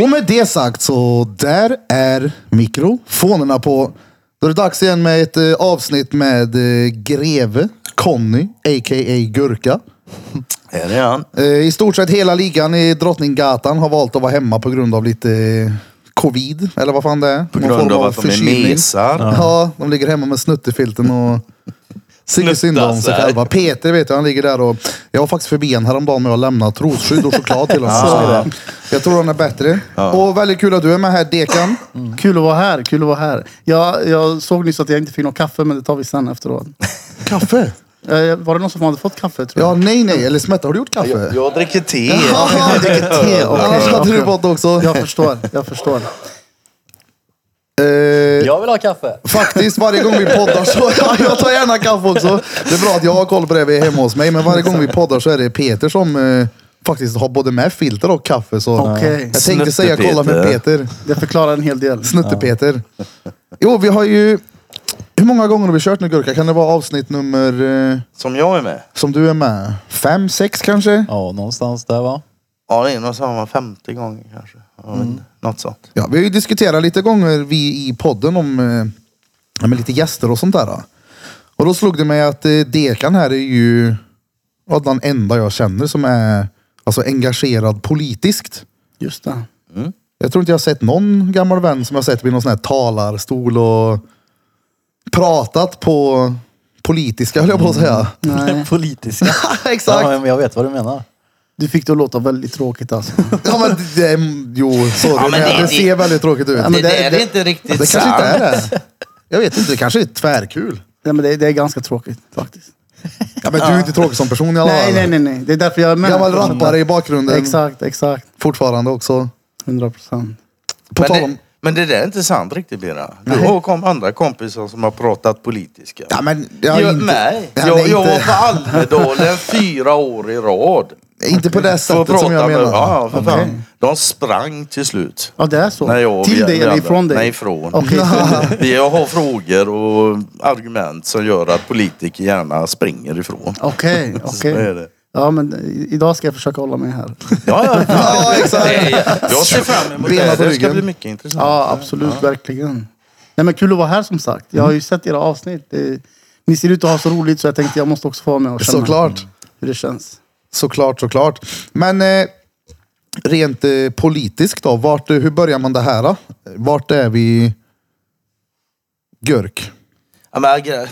Och med det sagt så där är mikrofonerna på. Då är det dags igen med ett eh, avsnitt med eh, Greve Conny, a.k.a. Gurka. Är han. Eh, I stort sett hela ligan i Drottninggatan har valt att vara hemma på grund av lite eh, covid, eller vad fan det är. På grund av att de är mesar. Ja, de ligger hemma med snuttefilten och tycker synd om sig själva. Peter vet jag, han ligger där och jag var faktiskt förbi en häromdagen med att lämna trosskydd och choklad till honom. Så jag tror han är bättre. Och väldigt kul att du är med här, Dekan. Kul att vara här, kul att vara här. Jag, jag såg nyss att jag inte fick någon kaffe, men det tar vi sen efteråt. Kaffe? Eh, Var det någon som hade fått kaffe tror jag? Ja, nej, nej. Eller Smetta, har du gjort kaffe? Jag, jag dricker te. Jaha, det är te. Okej, Annars hade du fått också. Jag förstår, jag förstår. Eh, Jag vill ha kaffe. Faktiskt varje gång vi poddar så, ja, jag tar gärna kaffe också. Det är bra att jag har koll på det, vi är hemma hos mig. Men varje gång vi poddar så är det Peter som eh, faktiskt har både med filter och kaffe. Så Okej. jag tänkte säga kolla med. Peter. Det förklarar en hel del. Snutte-Peter. Jo, vi har ju... Hur många gånger har vi kört nu Gurka? Kan det vara avsnitt nummer eh, Som jag är med. som du är med? Fem, sex kanske? Ja, någonstans där va? Ja, det är nog samma 50 gånger kanske. Ja, Mm. men Något sånt. Ja, vi har ju diskuterat lite gånger vi i podden om eh, med lite gäster och sånt där. då. Och då slog det mig att eh, Dekan här är ju ja, den enda jag känner som är alltså, engagerad politiskt. Just det. Jag tror inte jag har sett någon gammal vän som jag sett vid någon sån här talarstol och pratat på politiska höll jag på att säga. Nej. Politiska. Exakt. Ja, men jag vet vad du menar. Du fick det att låta väldigt tråkigt alltså. Ja men det, är- jo, sorry, Ja, men det- det, det- ser väldigt tråkigt ut. Ja, men det, det- det- är inte riktigt det kanske sant. inte är det. Jag vet inte, det kanske är tvärkul. Nej, men det, det är ganska tråkigt faktiskt. Ja, men du är inte tråkig som person i alla Nej, fall. nej, nej, nej. Det är därför jag är med. Gammal rappare i bakgrunden. Exakt, exakt. Fortfarande också. 100 procent. På Men tal det, om... men det där är inte sant riktigt Bira. Du har kom andra kompisar som har pratat politiska. Ja, men jag, jag inte, med. Ja, Jag, nej, jag var på Almedalen fyra år i rad. Inte på det sättet som jag med, menar. ja, för Okej. fan. De sprang till slut. Ja, det är så. När jag och Till vi- dig vi eller andra- ifrån dig? Nej, ifrån. Okej. Vi har frågor och argument som gör att politiker gärna springer ifrån. Okej, okej. är det. Ja, men i- idag ska jag försöka hålla mig här. Ja, ja, Ja, exakt. Nej, Jag ser fram emot det. Bena på Det ska ryggen. bli mycket intressant. Ja, absolut. Verkligen. Nej, men kul att vara här som sagt. Jag har ju sett era avsnitt. Det, ni ser ut att ha så roligt så jag tänkte jag måste också få vara med och känna Såklart. hur det känns. Såklart, såklart. Men eh, rent eh, politiskt då, vart, eh, hur börjar man det här? Då? Vart är vi? Gurk. Ja, men, jag-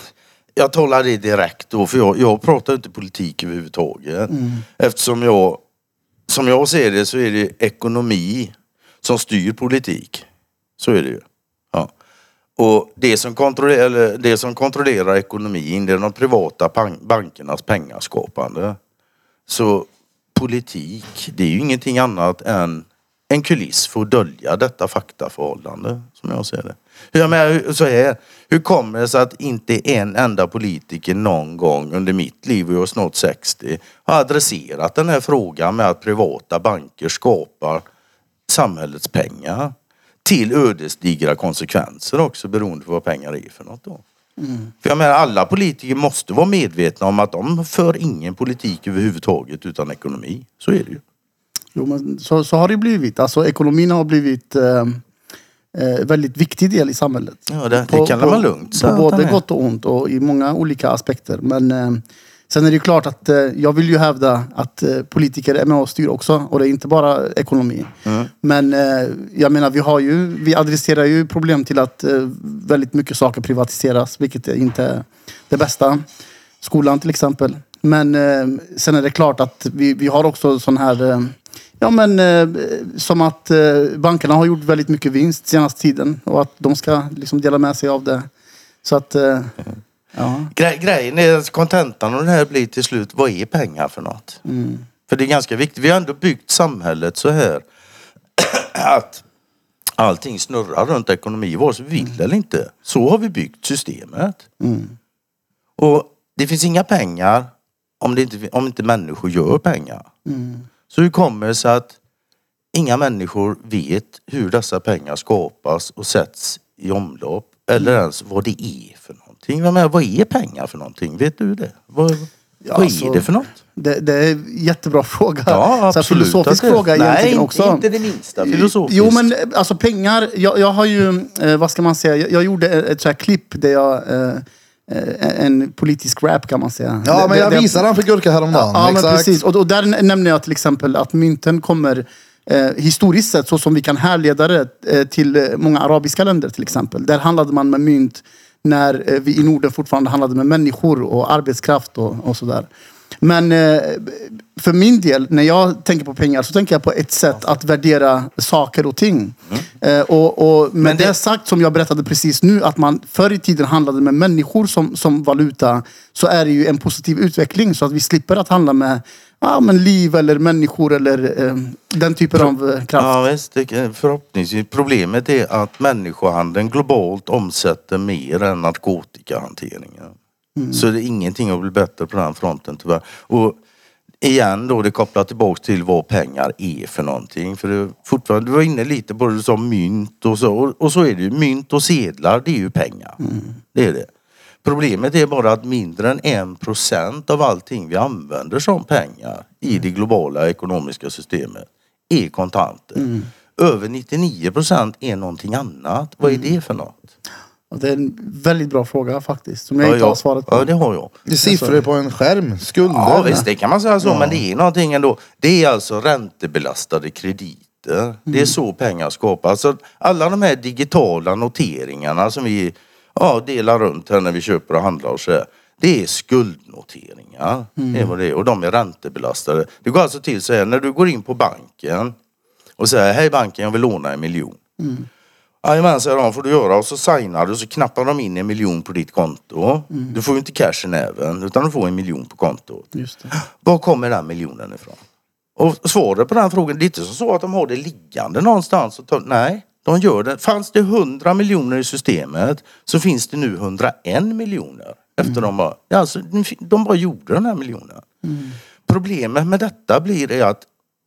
jag talar det direkt då, för jag, jag pratar inte politik överhuvudtaget. Eftersom jag, som jag ser det så är det ekonomi som styr politik. Så är det ju. Ja. Och det som, kontrollerar, det som kontrollerar ekonomin det är de privata bankernas pengaskapande. Så politik, det är ju ingenting annat än en kuliss för att dölja detta faktaförhållande som jag ser det. Hur, jag menar, så här, hur kommer det sig att inte en enda politiker någon gång under mitt liv, och jag är snart 60, har adresserat den här frågan med att privata banker skapar samhällets pengar till ödesdigra konsekvenser också beroende på vad pengar är för något då. För jag menar alla politiker måste vara medvetna om att de för ingen politik överhuvudtaget utan ekonomi. Så är det ju. Jo, men så, så har det blivit. Alltså, ekonomin har blivit eh, eh, väldigt viktig del i samhället. Ja, det, det kan man lugnt På både gott och ont och i många olika aspekter. Men eh, sen är det ju klart att eh, jag vill ju hävda att eh, politiker är med och styr också. Och det är inte bara ekonomi. Mm. Men eh, jag menar, vi har ju, vi adresserar ju problem till att eh, väldigt mycket saker privatiseras, vilket är inte är det bästa. Skolan till exempel. Men eh, sen är det klart att vi, vi har också sån här eh, Ja men som att bankerna har gjort väldigt mycket vinst senaste tiden och att de ska liksom dela med sig av det. Så att, eh, ja. Gre grejen är att kontentan av det här blir till slut, vad är pengar för något? För det är ganska viktigt. Vi har ändå byggt samhället så här att allting snurrar runt ekonomi, vare sig vi vill eller inte. Så har vi byggt systemet. Och det finns inga pengar om, det inte, om inte människor gör pengar. Så hur kommer det sig att inga människor vet hur dessa pengar skapas och sätts i omlopp? Eller ens vad det är för någonting. Vad, menar, vad är pengar för någonting? Vet du det? Vad, Ja, Vad är alltså, det för något? Det, det är en jättebra fråga. Ja, Så absolut. filosofisk att det- fråga Nej, egentligen inte, också. inte det minsta filosofiskt. Jo men alltså pengar, jag, jag har ju, eh, vad ska man säga, jag, jag gjorde ett, så här klipp där jag, eh, eh, en politisk rap kan man säga. Ja, men jag det- visade han för Gurka häromdagen. Ja, men Exakt. precis. Och, och där nämner jag till exempel att mynten kommer eh, historiskt sett, så som vi kan härleda det eh, till eh, många arabiska länder till exempel. Där handlade man med mynt när eh, vi i Norden fortfarande handlade med människor och arbetskraft och, och sådär. Men eh, för min del, när jag tänker på pengar så tänker jag på ett sätt att värdera saker och ting. Eh, och, och med Men det- det sagt som jag berättade precis nu, att man förr i tiden handlade med människor som, som valuta, så är det ju en positiv utveckling så att vi slipper att handla med ja, men liv eller människor eller eh, den typen av eh, kraft. Ja, visst, det, förhoppningsvis. Problemet är att människohandeln globalt omsätter mer än narkotikahanteringen. Så det är ingenting att bli bättre på den fronten tyvärr. Och igen då, det kopplar tillbaks till vad pengar är för någonting. För det, fortfarande, du var inne lite på det, du sa mynt och så. Och, och så är det ju. Mynt och sedlar, det är ju pengar. Det är det. Problemet är bara att mindre än en procent av allting vi använder som pengar i det globala ekonomiska systemet är kontanter. Över 99 procent är någonting annat. Vad är det för något? Det är en väldigt bra fråga faktiskt, som jag inte har svaret på. ja, det har jag. Det är siffror på en skärm. Skulder. Ja visst, det kan man säga så. Men det är någonting ändå. Det är alltså räntebelastade krediter. Det är så pengar skapas. Alltså, alla de här digitala noteringarna som vi ja, delar runt här när vi köper och handlar och så här. Det är skuldnoteringar. Det är vad det är. Och de är räntebelastade. Det går alltså till så här, när du går in på banken och säger hej banken jag vill låna en miljon. Jajamän, säger de, får du göra. Och så signar du så knappar de in en miljon på ditt konto. Du får ju inte cash i näven utan du får en miljon på kontot. Just det. Var kommer den miljonen ifrån? Och svaret på den frågan, det är inte så, så att de har det liggande någonstans. Och tar, nej, de gör det. Fanns det 100 miljoner i systemet så finns det nu 101 miljoner. Efter de, bara, alltså, de bara gjorde den här miljonen. Problemet med detta blir det att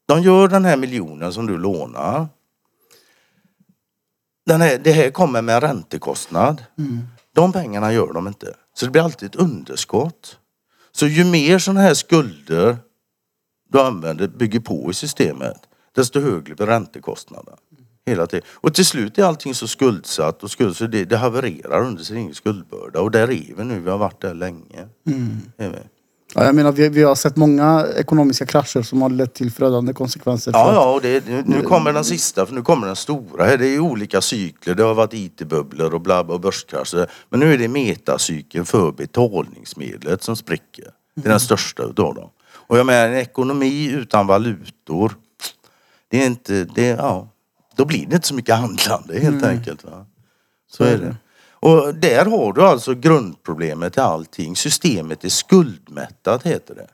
de gör den här miljonen som du lånar. Den här, det här kommer med en räntekostnad. De pengarna gör de inte. Så det blir alltid ett underskott. Så ju mer sådana här skulder du använder, bygger på i systemet, desto högre blir räntekostnaden. Hela tiden. Och till slut är allting så skuldsatt och skuld, så det, det havererar under sin egen skuldbörda. Och där är vi nu, vi har varit där länge. Är vi. Ja, jag menar, vi, vi har sett många ekonomiska krascher som har lett till förödande konsekvenser. för Ja, ja, och det, nu, nu kommer den sista, för nu kommer den stora. Det är olika cykler. Det har varit IT-bubblor och och börskrascher. Men nu är det metacykeln för betalningsmedlet som spricker. Det är den största utav dem. Och jag menar, en ekonomi utan valutor, det är inte, det, ja, då blir det inte så mycket handlande helt enkelt. Va? Så är det. Och där har du alltså grundproblemet till allting. Systemet är skuldmättat heter det.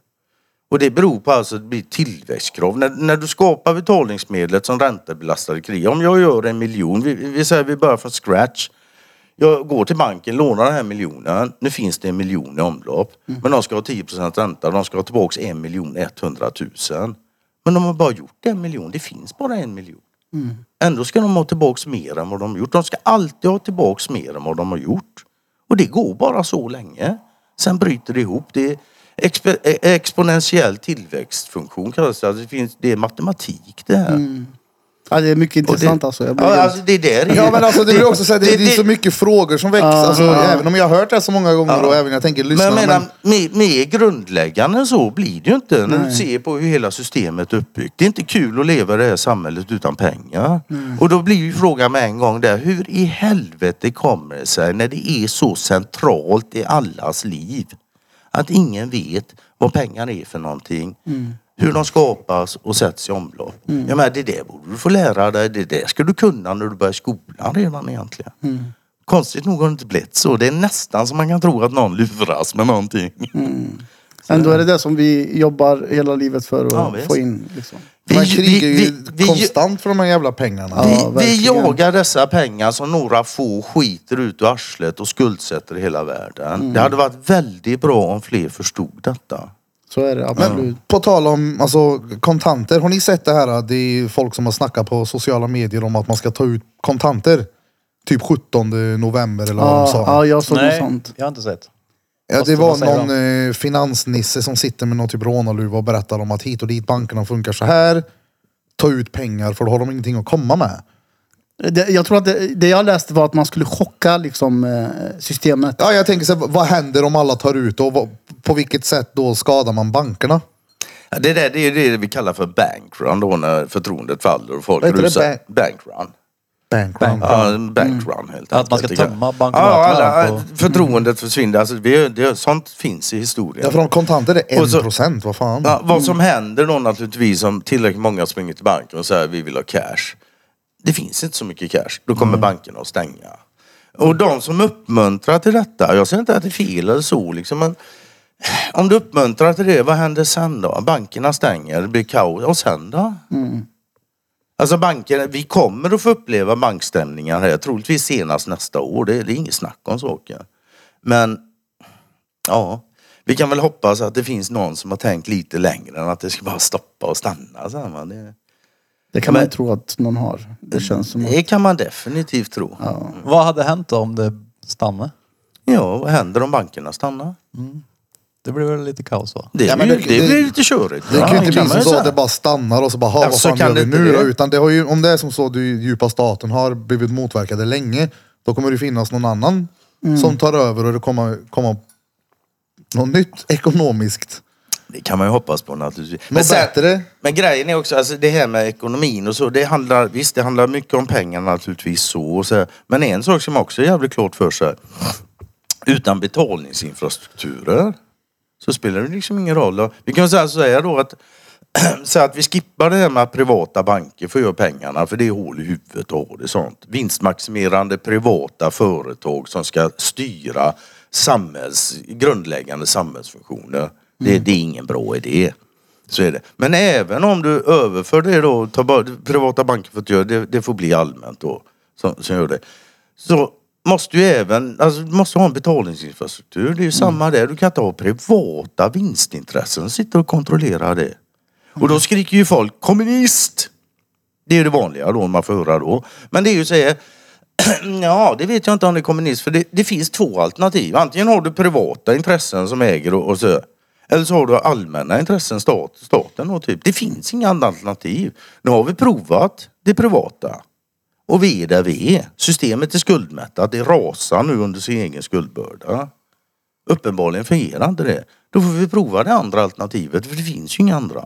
Och det beror på alltså att det blir tillväxtkrav. När, när du skapar betalningsmedlet som räntebelastade krediter. Om jag gör en miljon, vi, vi säger vi börjar från scratch. Jag går till banken, lånar den här miljonen. Nu finns det en miljon i omlopp. Men de ska ha 10 ränta. De ska ha tillbaka en miljon 100 000. Men de har bara gjort en miljon. Det finns bara en miljon. Mm. Ändå ska de ha tillbaka mer än vad de har gjort. De ska alltid ha tillbaka mer än vad de har gjort. Och det går bara så länge. Sen bryter det ihop. Det är exp e- exponentiell tillväxtfunktion kallas det. Alltså det, finns, det är matematik det här. Mm. Ja, det är mycket intressant det, alltså. Jag blir ja, alltså det där är Ja men alltså det blir också så här, det, det är så mycket frågor som väcks. Alltså, ja. Även om jag har hört det så många gånger och även jag tänker Men lyssna. jag menar, men, mer, mer grundläggande så blir det ju inte när du ser på hur hela systemet är uppbyggt. Det är inte kul att leva i det här samhället utan pengar. Och då blir ju frågan med en gång där, hur i helvete kommer det sig när det är så centralt i allas liv att ingen vet vad pengar är för någonting. Hur de skapas och sätts i omlopp. Jag menar, det där borde du få lära dig. Det där ska du kunna när du börjar skolan redan egentligen. Konstigt nog har det inte blivit så. Det är nästan som man kan tro att någon luras med någonting. Ändå är det det som vi jobbar hela livet för att Ja, få in. Liksom. man Vi- krigar ju vi- vi- konstant för de här jävla pengarna. Vi, Ja, vi jagar dessa pengar som några få skiter ut ur arslet och skuldsätter hela världen. Det hade varit väldigt bra om fler förstod detta. Så är det absolut. På tal om alltså, kontanter, har ni sett det här? Det är folk som har snackat på sociala medier om att man ska ta ut kontanter. Typ 17 november eller vad de Ja, sa. ja, jag såg något Nej, sånt. jag har inte sett. Ja, det var någon eh, finansnisse som sitter med någon typ rånarluva och berättar om att hit och dit bankerna funkar så här. Ta ut pengar för då har de ingenting att komma med. Det, jag tror att det, det jag läste var att man skulle chocka liksom, eh, systemet. Ja, jag tänker så här, vad händer om alla tar ut och vad, på vilket sätt då skadar man bankerna? Ja, Det, där, det är det vi kallar för bankrun då när förtroendet faller och folk Vad heter det? rusar. Bank- Bankrun. Bankround. Ja, en bankrun helt Att man ska enkelt. tömma Ja, bankomaterna alla, på- förtroendet försvinner. Alltså, det, det, sånt finns i historien. Ja, för om kontanter är en Och så- procent, vad fan? Ja, vad som händer då naturligtvis om tillräckligt många springer till banken och säger vi vill ha cash. Det finns inte så mycket cash. Då kommer bankerna att stänga. Och de som uppmuntrar till detta, jag säger inte att det är fel eller så liksom, men om du uppmuntrar till det, vad händer sen då? Bankerna stänger, det blir kaos. Och sen då? Alltså bankerna, vi kommer att få uppleva bankstämningar här, troligtvis senast nästa år. Det, det är inget snack om saken. Men Ja, vi kan väl hoppas att det finns någon som har tänkt lite längre än att det ska bara stoppa och stanna. Va? det, Det kan Men- man ju tro att någon har. Det känns som att... det kan man definitivt tro. Ja. Ja. Vad hade hänt då om det stannade? vad händer om bankerna stannar? Det blir väl lite kaos va? Det, Ja, men blir, det- det, det- blir lite körigt. Det kan ju inte bli som så att det bara stannar och så bara, "Ha, Ja, vad så fan kan gör det vi nu då? det. Utan det har ju, om det är som så att du djupa staten har blivit motverkade länge, då kommer det finnas någon annan som tar över och det kommer komma något nytt ekonomiskt. Det kan man ju hoppas på naturligtvis. Något bättre. men grejen är också, alltså det här med ekonomin och så, det handlar, visst det handlar mycket om pengar naturligtvis så, och så. Men en sak som också är jävligt klart för sig. Utan betalningsinfrastrukturer så spelar det liksom ingen roll. Vi kan säga så här då att så att vi skippar det här med att privata banker får göra pengarna för det är hål i huvudet och det sånt. Vinstmaximerande privata företag som ska styra samhälls, grundläggande samhällsfunktioner. Det, det är ingen bra idé. Så är det. Men även om du överför det då, tar bara, privata banker får göra det, det får bli allmänt då. Som, som gör det. Så måste ju även, alltså du måste ha en betalningsinfrastruktur. Det är ju samma där. Du kan inte ha privata vinstintressen som sitter och kontrollerar det. Och då skriker ju folk kommunist. Det är det vanliga då man får höra då. Men det är ju så här, Ja, det vet jag inte om det är kommunist. För det, det finns två alternativ. Antingen har du privata intressen som äger och, och så. Eller så har du allmänna intressen, stat, staten och typ. Det finns inga andra alternativ. Nu har vi provat det privata. Och vi är där vi är. Systemet är skuldmättat. Det rasar nu under sin egen skuldbörda. Uppenbarligen fungerar inte det. Då får vi prova det andra alternativet för det finns ju inga andra.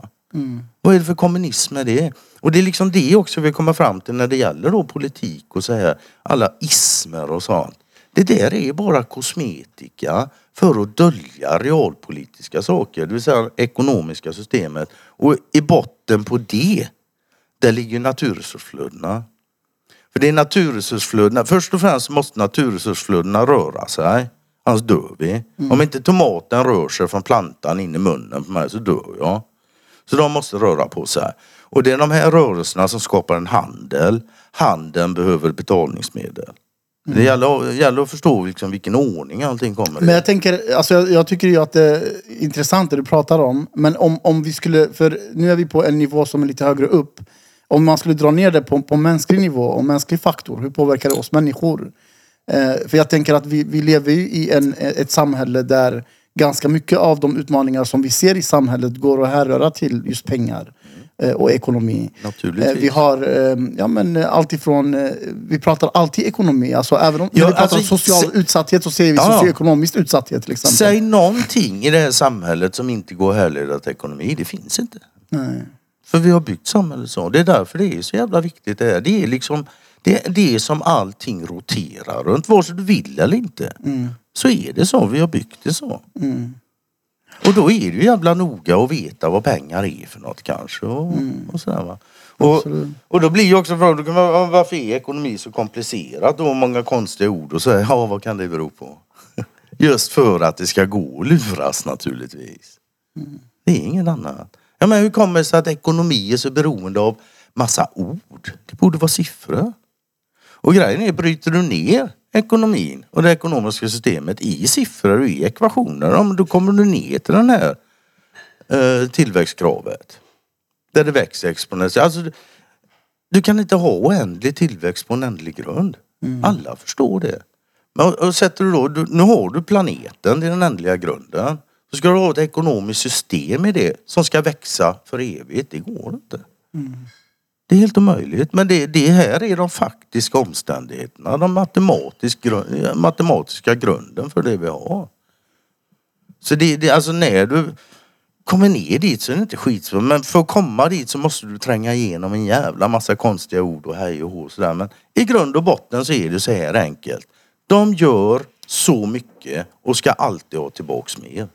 Vad är det för kommunism med det? Och det är liksom det också vi kommer fram till när det gäller då politik och så här, alla ismer och sånt. Det där är bara kosmetika för att dölja realpolitiska saker, det vill säga ekonomiska systemet. Och i botten på det, där ligger naturresursflödena. För det är naturresursflödena, först och främst måste naturresursflödena röra sig. Annars dör vi. Om inte tomaten rör sig från plantan in i munnen på mig så dör jag. Så de måste röra på sig. Och det är de här rörelserna som skapar en handel. Handeln behöver betalningsmedel. Det gäller, gäller att förstå liksom vilken ordning allting kommer i. Men jag tänker, alltså jag, jag tycker ju att det är intressant det du pratar om. Men om, om vi skulle, för nu är vi på en nivå som är lite högre upp. Om man skulle dra ner det på, på mänsklig nivå och mänsklig faktor, hur påverkar det oss människor? Eh, för jag tänker att vi, vi lever ju i en, ett samhälle där ganska mycket av de utmaningar som vi ser i samhället går att härröra till just pengar och ekonomi. Eh, vi har eh, ja, men, eh, allt ifrån, eh, vi pratar alltid ekonomi. Alltså, även om Ja, vi pratar alltså, om social utsatthet så ser vi Ja. socioekonomisk utsatthet till exempel. Säg någonting i det här samhället som inte går att härleda till ekonomi. Det finns inte. Nej. För vi har byggt samhället så. Det är därför det är så jävla viktigt det här. Det är liksom det, det är som allting roterar runt. Vare sig du vill eller inte. Så är det så. Vi har byggt det så. Och då är det ju jävla noga att veta vad pengar är för något kanske. Och, och sådär va. Och, och då blir ju också frågan, varför är ekonomi så komplicerat och många konstiga ord och så här, ja vad kan det bero på? Just för att det ska gå att luras naturligtvis. Det är ingen annat. Ja, men hur kommer det sig att ekonomi är så beroende av massa ord? Det borde vara siffror. Och grejen är, bryter du ner ekonomin och det ekonomiska systemet i siffror och i ekvationer, då kommer du ner till den här eh, tillväxtkravet. Där det växer exponentiellt. Alltså, du, kan inte ha oändlig tillväxt på en ändlig grund. Alla förstår det. Men och, sätter du då, du, nu har du planeten, det är den ändliga grunden. Så ska du ha ett ekonomiskt system i det som ska växa för evigt. Det går inte. Det är helt omöjligt. Men det, det här är de faktiska omständigheterna. Den matematisk, grund, matematiska grunden för det vi har. Så det, det, alltså när du kommer ner dit så är det inte skitsvårt. Men för att komma dit så måste du tränga igenom en jävla massa konstiga ord och hej och hå och sådär. Men i grund och botten så är det så här enkelt. De gör så mycket och ska alltid ha tillbaks mer.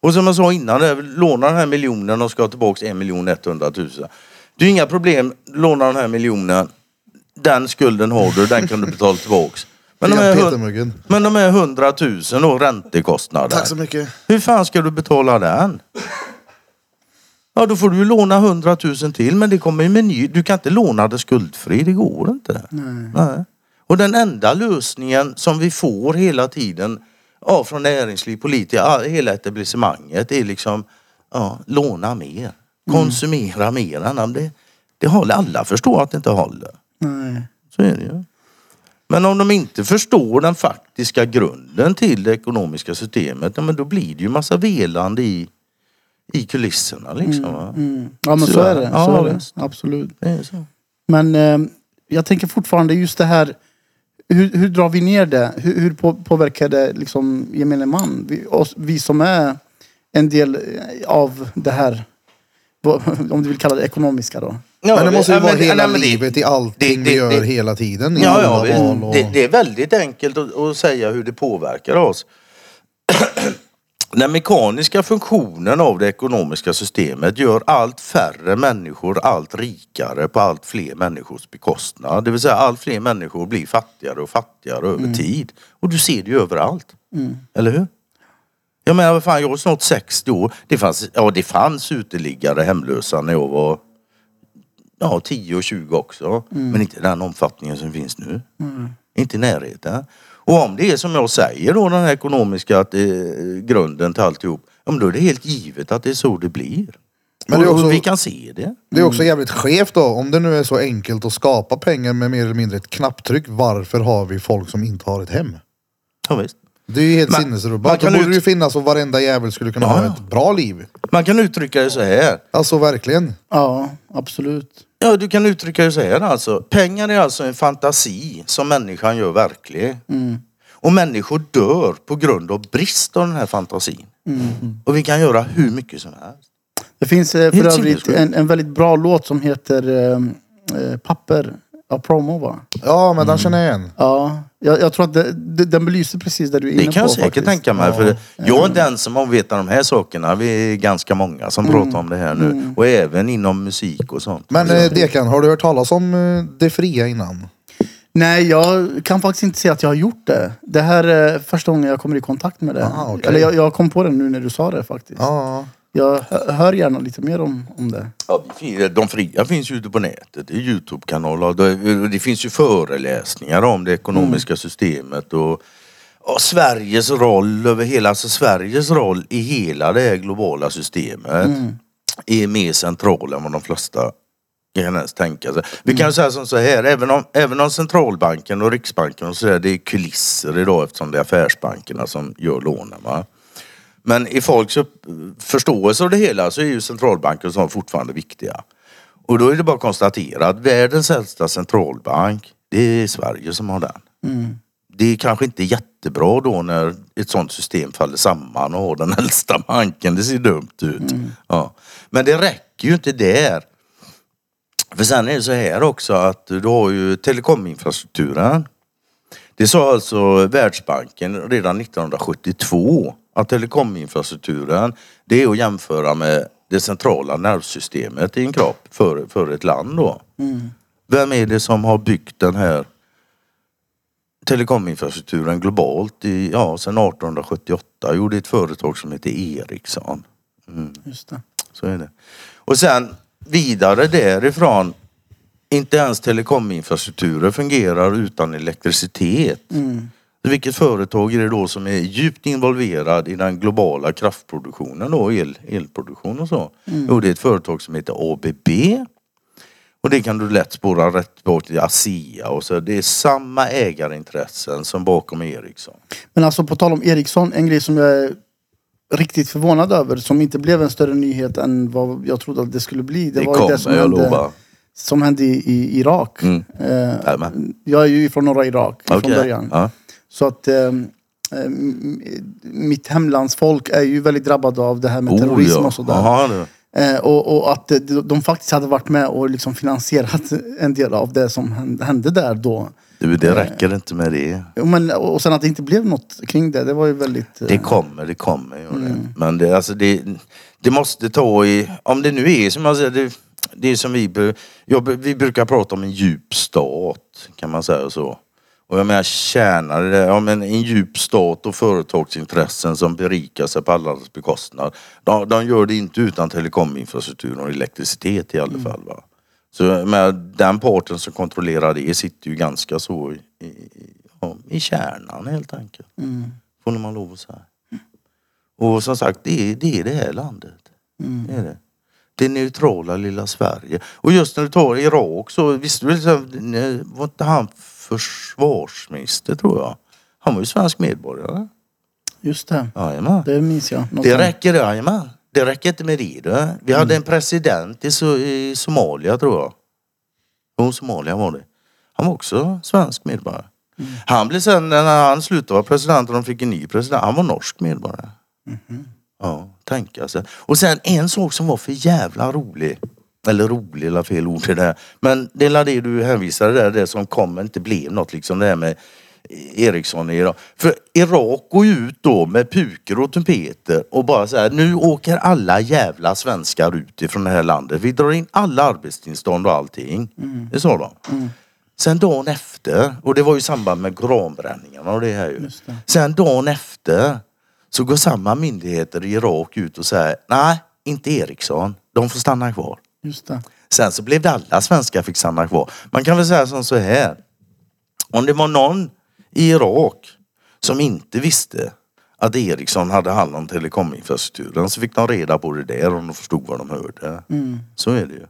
Och som jag sa innan, låna den här miljonen och ska ha tillbaks en miljon etthundratusen. Det är inga problem, låna den här miljonen. Den skulden har du, den kan du betala tillbaks. Men de, är, hun- Petermuggen. men de är hundratusen och räntekostnader. Tack så mycket. Hur fan ska du betala den? Ja, då får du ju låna hundratusen till, men det kommer ju med ny. Du kan inte låna det skuldfri, det går inte. Nej. Och den enda lösningen som vi får hela tiden ja, från näringsliv, politiker, ja, hela etablissemanget är liksom ja, låna mer. Konsumera mer. Annan, Det, det håller, alla förstår att det inte håller. Nej. Så är det ju. Men om de inte förstår den faktiska grunden till det ekonomiska systemet, ja, men då blir det ju massa velande i, i kulisserna liksom. va? Mm. Ja men så, Så är det. ja, Så är det. Absolut. Det så. Men eh, jag tänker fortfarande just det här. Hur, hur drar vi ner det? Hur, hur på, påverkar det liksom gemene man? Vi, oss, vi som är en del av det här. Om du vill kalla det ekonomiska då. Ja, Men det måste ju vara men- hela men det- livet i allting det- vi det- gör det- hela tiden. Ja, ja och... det, det är väldigt enkelt att, att säga hur det påverkar oss. Den mekaniska funktionen av det ekonomiska systemet gör allt färre människor allt rikare på allt fler människors bekostnad. Det vill säga allt fler människor blir fattigare och fattigare över tid. Och du ser det ju överallt. Eller hur? Jag menar, fan, jag är snart 60 år. Det fanns, ja, det fanns uteliggare hemlösa när jag var ja, 10 och 20 också. Men inte den omfattningen som finns nu. Inte i närheten. Och om det är som jag säger då, den här ekonomiska att, eh, grunden till alltihop. Ja, men då är det helt givet att det är så det blir. Men det är också- och vi kan se det. Det är också jävligt skevt då. Om det nu är så enkelt att skapa pengar med mer eller mindre ett knapptryck. Varför har vi folk som inte har ett hem? Ja, visst. Det är ju helt sinnesrubbat. man Då kan borde ut- det ju finnas och varenda jävel skulle kunna Ja, ha ett bra liv. Man kan uttrycka det så här. Alltså verkligen. Ja, absolut. Ja, du kan uttrycka det så här alltså. Pengar är alltså en fantasi som människan gör verklig. Och människor dör på grund av brist av den här fantasin. Och vi kan göra hur mycket som helst. Det finns eh, för övrigt en, en väldigt bra låt som heter eh, eh, Papper av Promo va? Ja, men den känner jag igen. Ja, jag, jag tror att det, det, den belyser precis det du är inne Det kan på jag säkert faktiskt. tänka mig. För jag är den som har vetat de här sakerna. Vi är ganska många som pratar om det här nu. Och även inom musik och sånt. Men eh, Dekan, har du hört talas om eh, det fria innan? Nej, jag kan faktiskt inte säga att jag har gjort det. Det här är första gången jag kommer i kontakt med det. Ah, okej. Eller jag, jag kom på det nu när du sa det faktiskt. Ja. Jag hö- hör gärna lite mer om, om det. Ja, fin- de fria finns ju ute på nätet. Det är Youtube-kanaler. Det, det finns ju föreläsningar om det ekonomiska systemet och, och Sveriges roll över hela, alltså Sveriges roll i hela det här globala systemet är mer central än vad de flesta kan ens tänka sig. Vi kan ju säga som så här, även om, även om centralbanken och riksbanken och så där, det är kulisser idag eftersom det är affärsbankerna som gör lånen. Va? Men i folks förståelse av det hela så är ju centralbanker sånt fortfarande viktiga. Och då är det bara att konstatera att världens äldsta centralbank, det är Sverige som har den. Det är kanske inte jättebra då när ett sånt system faller samman och har den äldsta banken. Det ser dumt ut. Ja. Men det räcker ju inte där. För sen är det så här också att du har ju telekominfrastrukturen. Det sa alltså Världsbanken redan 1972 att telekominfrastrukturen det är att jämföra med det centrala nervsystemet i en kropp för, för ett land då. Vem är det som har byggt den här telekominfrastrukturen globalt i, ja, sedan 1878? Jo, det är ett företag som heter Ericsson. Just det. Så är det. Och sen vidare därifrån, inte ens telekominfrastrukturer fungerar utan elektricitet. Vilket företag är det då som är djupt involverad i den globala kraftproduktionen då, el, elproduktion och så? Jo, det är ett företag som heter ABB. Och det kan du lätt spåra rätt bort till ASEA och så. Det är samma ägarintressen som bakom Ericsson. Men alltså på tal om Ericsson, en grej som jag är riktigt förvånad över som inte blev en större nyhet än vad jag trodde att det skulle bli. Det, Det var kommer, det som jag hände, lovar. som hände i, i Irak. Mm. Eh, jag är ju från norra Irak från Okej. början. Ja. Så att eh, eh, mitt hemlandsfolk är ju väldigt drabbade av det här med terrorism Oh, ja. och sådär. Jaha, du. Eh, och, och att eh, de, de faktiskt hade varit med och liksom finansierat en del av det som hän- hände där då. du, det räcker inte med det. Men, och sen att det inte blev något kring det, det var ju väldigt... eh, Det kommer, det kommer. Mm. Men det, alltså det, det måste ta i... Om det nu är som jag säger, det, det är som vi, jag, vi brukar prata om en djup stat. Kan man säga så. Och jag menar tjänare, det- ja, men en djup stat och företagsintressen som berikar sig på allas bekostnad. De, de gör det inte utan telekominfrastruktur och elektricitet i alla fall. Va? Så menar, den parten som kontrollerar det sitter ju ganska så i, i, ja, i kärnan helt enkelt. Får man lov att säga. Och som sagt, det är det, är det här landet. Det är det. Det neutrala lilla Sverige. Och just när du tar Irak så visste du var inte han försvarsminister tror jag? Han var ju svensk medborgare. Just det, Jajamän. det minns jag. Något Det räcker, jajamän. Det räcker inte med det. Du. Vi hade en president i, so i Somalia tror jag. Jo, Somalia var det. Han var också svensk medborgare. Han blev sen, när han slutade vara president och de fick en ny president, han var norsk medborgare. Ja, tänka sig. Och sen en sak som var för jävla rolig. Eller rolig, eller fel ord till det. Men det är det du hänvisade där, det som kom inte blev något liksom det här med Ericsson i Irak. För Irak går ju ut då med puker och trumpeter och bara så här, nu åker alla jävla svenskar ut ifrån det här landet. Vi drar in alla arbetstillstånd och allting. Det sa de. Sen dagen efter, och det var ju i samband med koranbränningarna och det här ju. Det. Sen dagen efter så går samma myndigheter i Irak ut och säger, nej, inte Ericsson. De får stanna kvar. Just det. Sen så blev det alla svenskar fick stanna kvar. Man kan väl säga som så här. Om det var någon i Irak som inte visste att Ericsson hade hand om telekominfrastrukturen så fick de reda på det där om de förstod vad de hörde. Så är det ju.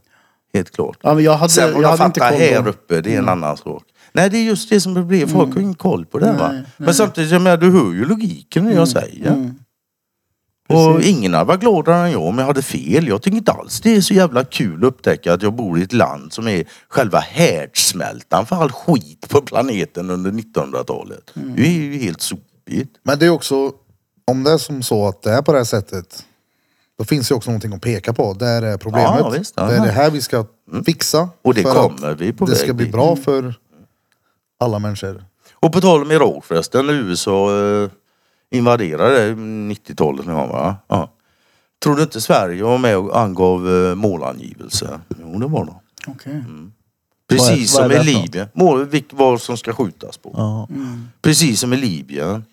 Helt klart. Ja, jag hade, Sen vad de fattar här uppe, det är en annan sak. Nej, det är just det som det blir. Folk har ingen koll på det. va? Nej, Men samtidigt, jag menar, du hör ju logiken när jag säger. Mm. Och ingen hade varit gladare än jag om jag hade fel. Jag tycker inte alls det är så jävla kul att upptäcka att jag bor i ett land som är själva härdsmältan för all skit på planeten under 1900-talet. Mm. Det är ju helt sopigt. Men det är också, om det är som så att det är på det här sättet, då finns det också någonting att peka på. Det här är problemet. Ja, visst, det är det här vi ska fixa. Och det kommer vi på Det väg ska bli bra för alla människor. Och på tal om Irak förresten, USA eh, invaderade 90-talet någon gång va? Ja. Tror du inte Sverige var med och angav eh, målangivelse? Jo det var de. Okej. Precis Vad är- som vad är i det för något? Libyen. Mål, vilk, vad som ska skjutas på. Ja. Precis som i Libyen.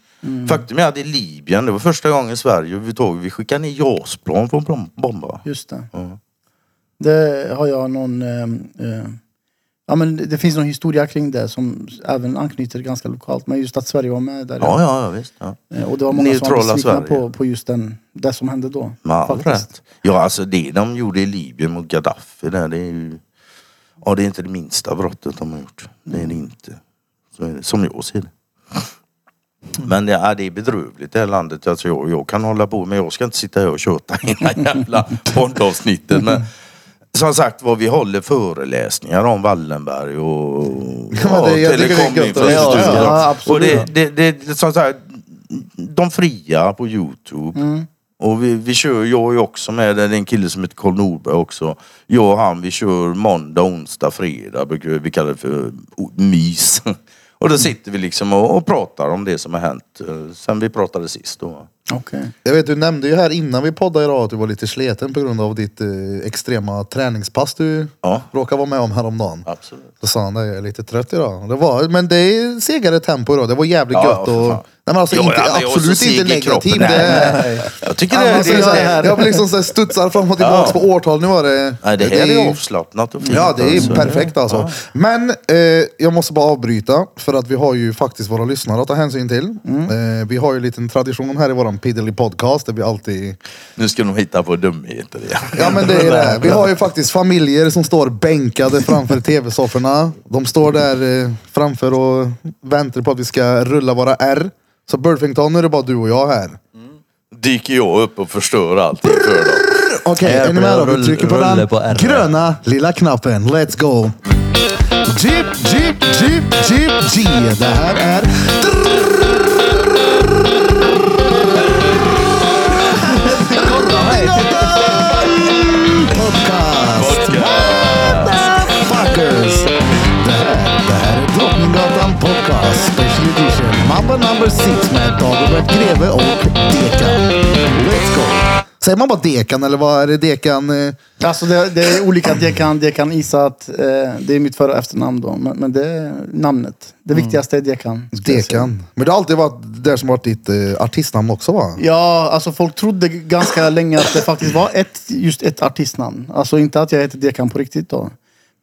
Faktum är att i Libyen, det var första gången Sverige överhuvudtaget, vi skickade ner JAS-plan för att bom- bomba. Just det. Ja. Det har jag någon... Eh, eh, ja, men det, finns någon historia kring det som även anknyter ganska lokalt. Men just att Sverige var med där. Ja, ja, ja visst. Ja. Eh, Och det var många som var Neutrala besvikna på, på just den, det som hände då. Med all rätt. Ja, alltså det de gjorde i Libyen mot Gaddafi där, det är ju... Ja, det är inte det minsta brottet de har gjort. Det är det inte. Så är det, som jag ser det. Men det är, det är bedrövligt det här landet. Alltså jag, jag kan hålla på, men jag ska inte sitta här och köta hela jävla poddavsnittet. Men som sagt vad vi håller föreläsningar om Wallenberg och, Ja, det- jag tycker det är gött. telekominfrastruktur. Ja, och det, det, det, som sagt, de fria på Youtube. Och vi, vi kör, jag är också med, det är en kille som heter Karl Norberg också. Jag och han, vi kör måndag, onsdag, fredag, vi, kallar det för mys. Och då sitter vi liksom och, och pratar om det som har hänt eh, sen vi pratade sist då. Okej. Jag vet, du nämnde ju här innan vi poddade idag att du var lite sleten på grund av ditt eh, extrema träningspass du Ja. råkade vara med om häromdagen. Absolut. Då sa han det, jag är lite trött idag. Det var, men det är segare tempo idag. Det var jävligt Ja, gött ja, för. Nej, men alltså, Ja, inte, ja, men är absolut inte negativ. Det är, Jag tycker det, Annars det, är det så det, här, jag liksom så här studsar fram och tillbaka Ja. på årtal. Nu var det... nej, det här är avslappnat och fint. Ja, det är alltså. perfekt alltså. Men eh, jag måste bara avbryta för att vi har ju faktiskt våra lyssnare att ta hänsyn till. Eh, vi har ju en liten tradition här i våran Piddly podcast där vi alltid... Nu ska de hitta på dumheter igen. Ja men det är det. Vi har ju faktiskt familjer som står bänkade framför tv-sofforna. De står där eh, framför och väntar på att vi ska rulla våra R. Så Burfington, nu är det bara du och jag här. Dyker jag upp och förstör allting för dem. Okej, är ni med då? Vi trycker på rulle den på R. gröna lilla knappen. Let's go! Jeep, jeep, jeep, jeep, G. Det här är... Podcast. Mambo number six med Dagobert Greve och Dekan. Let's go! Säger man bara Dekan eller vad är det Dekan? eh? Alltså det, det är olika Dekan, Dekan Isat. Eh, det är mitt för och efternamn då. Men, men det är namnet. Det viktigaste är Dekan. skulle jag säga. Dekan. Men det har alltid varit det som varit ditt eh, artistnamn också va? Ja, alltså folk trodde ganska länge att det faktiskt var ett, just ett artistnamn. Alltså inte att jag heter Dekan på riktigt då.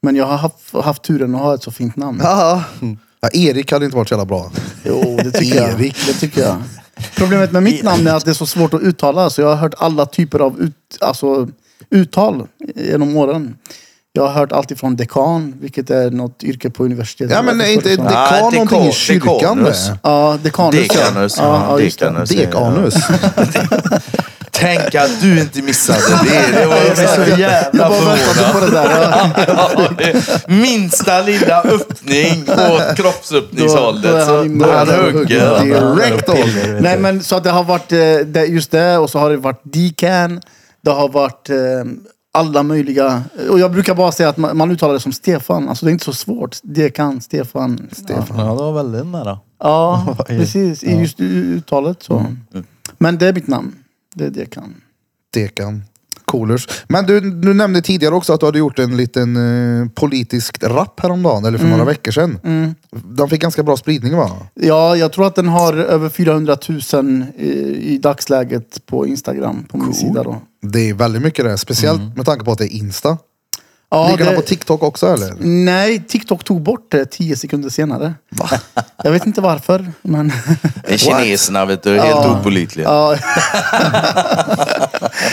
Men jag har haft, haft turen att ha ett så fint namn. Haha. Ja, Erik hade inte varit så jävla bra. Jo, det tycker jag. Erik. Det tycker jag. Problemet med mitt namn är att det är så svårt att uttala. Så jag har hört alla typer av ut, alltså, uttal genom åren. Jag har hört allt ifrån dekan, vilket är något yrke på universitetet. Ja men är inte dekan Ja, någonting i kyrkan dekanus. Ja, dekanus. Dekanus, ja. ja, dekanus. Dekanus. Tänk att du inte missade det. Det var jag så Jag jävla bara väntade på förvånad. det där. Ja. Ja, Minsta lilla öppning åt kroppsöppningshållet. Så han hugger. Direkt. Nej men så att det har varit eh, det, just det och så har det varit decan. Det har varit eh, alla möjliga. Och jag brukar bara säga att man, man uttalar det som Stefan. Alltså det är inte så svårt. Dekan, Stefan. Stefan. Ja, det var väldigt nära. Ja, precis. I just uttalet så. Men det är mitt namn. Det är Dekan. Dekan. Coolers. Men du, du nämnde tidigare också att du hade gjort en liten eh, politisk rap häromdagen, eller för några veckor sedan. Den fick ganska bra spridning va? Ja, jag tror att den har över 400 000 i, i dagsläget på Instagram på min sida då. Det är väldigt mycket det, speciellt med tanke på att det är Insta. Ja, Ligger den det- på TikTok också eller? Nej, TikTok tog bort det 10 sekunder senare. Jag vet inte varför, men... Kineserna vet du, är helt Ja. opålitliga. Ja.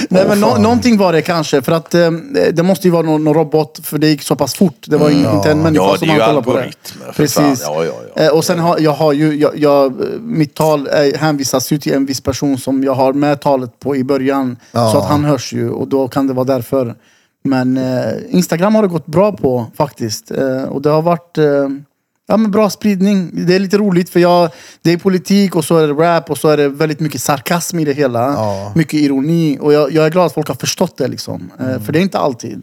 Nej men nå- någonting var det kanske. För att eh, det måste ju vara någon, någon robot. För det gick så pass fort. Det var ju inte en människa Ja, det som är han kollade på det. Precis. Ja, ja, ja. Eh, Och sen har jag har ju, jag, jag, mitt tal är, hänvisas ju till en viss person som jag har med talet på i början. Ja. Så att han hörs ju och då kan det vara därför. Men eh, Instagram har det gått bra på faktiskt. Eh, och det har varit eh, ja, men bra spridning. Det är lite roligt för jag, det är politik och så är det rap och så är det väldigt mycket sarkasm i det hela. Ja. Mycket ironi. Och jag, jag är glad att folk har förstått det liksom. Eh, för det är inte alltid. Eh,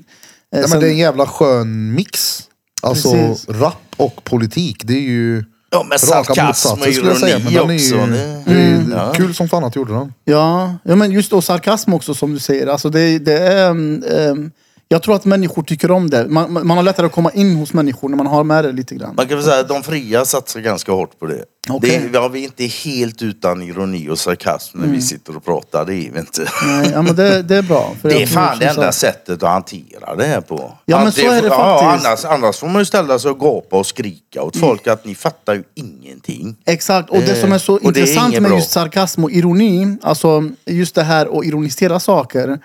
Ja, men sen- det är en jävla skön mix. Alltså Precis. rap och politik, det är ju Ja, raka sarkasm och jag säga. Men ironi den är ju, också. det är Mm. kul som fan att du gjorde den. Ja, ja men just då sarkasm också som du säger. Alltså det, det är, um, um, jag tror att människor tycker om det. Man, man har lättare att komma in hos människor när man har med det lite grann. Man kan väl säga att de fria satsar ganska hårt på det. Okej. det ja, vi är inte helt utan ironi och sarkasm när vi sitter och pratar. Det är vi inte. Nej, ja, men det, det är bra. Det är fan det enda sättet att hantera det här på. Ja, men så är det ja, faktiskt. Annars, annars får man ju ställa sig och gapa och skrika åt folk att ni fattar ju ingenting. Exakt, och det som är så Eh, är intressant inget med just sarkasm och ironi, alltså just det här att ironisera saker.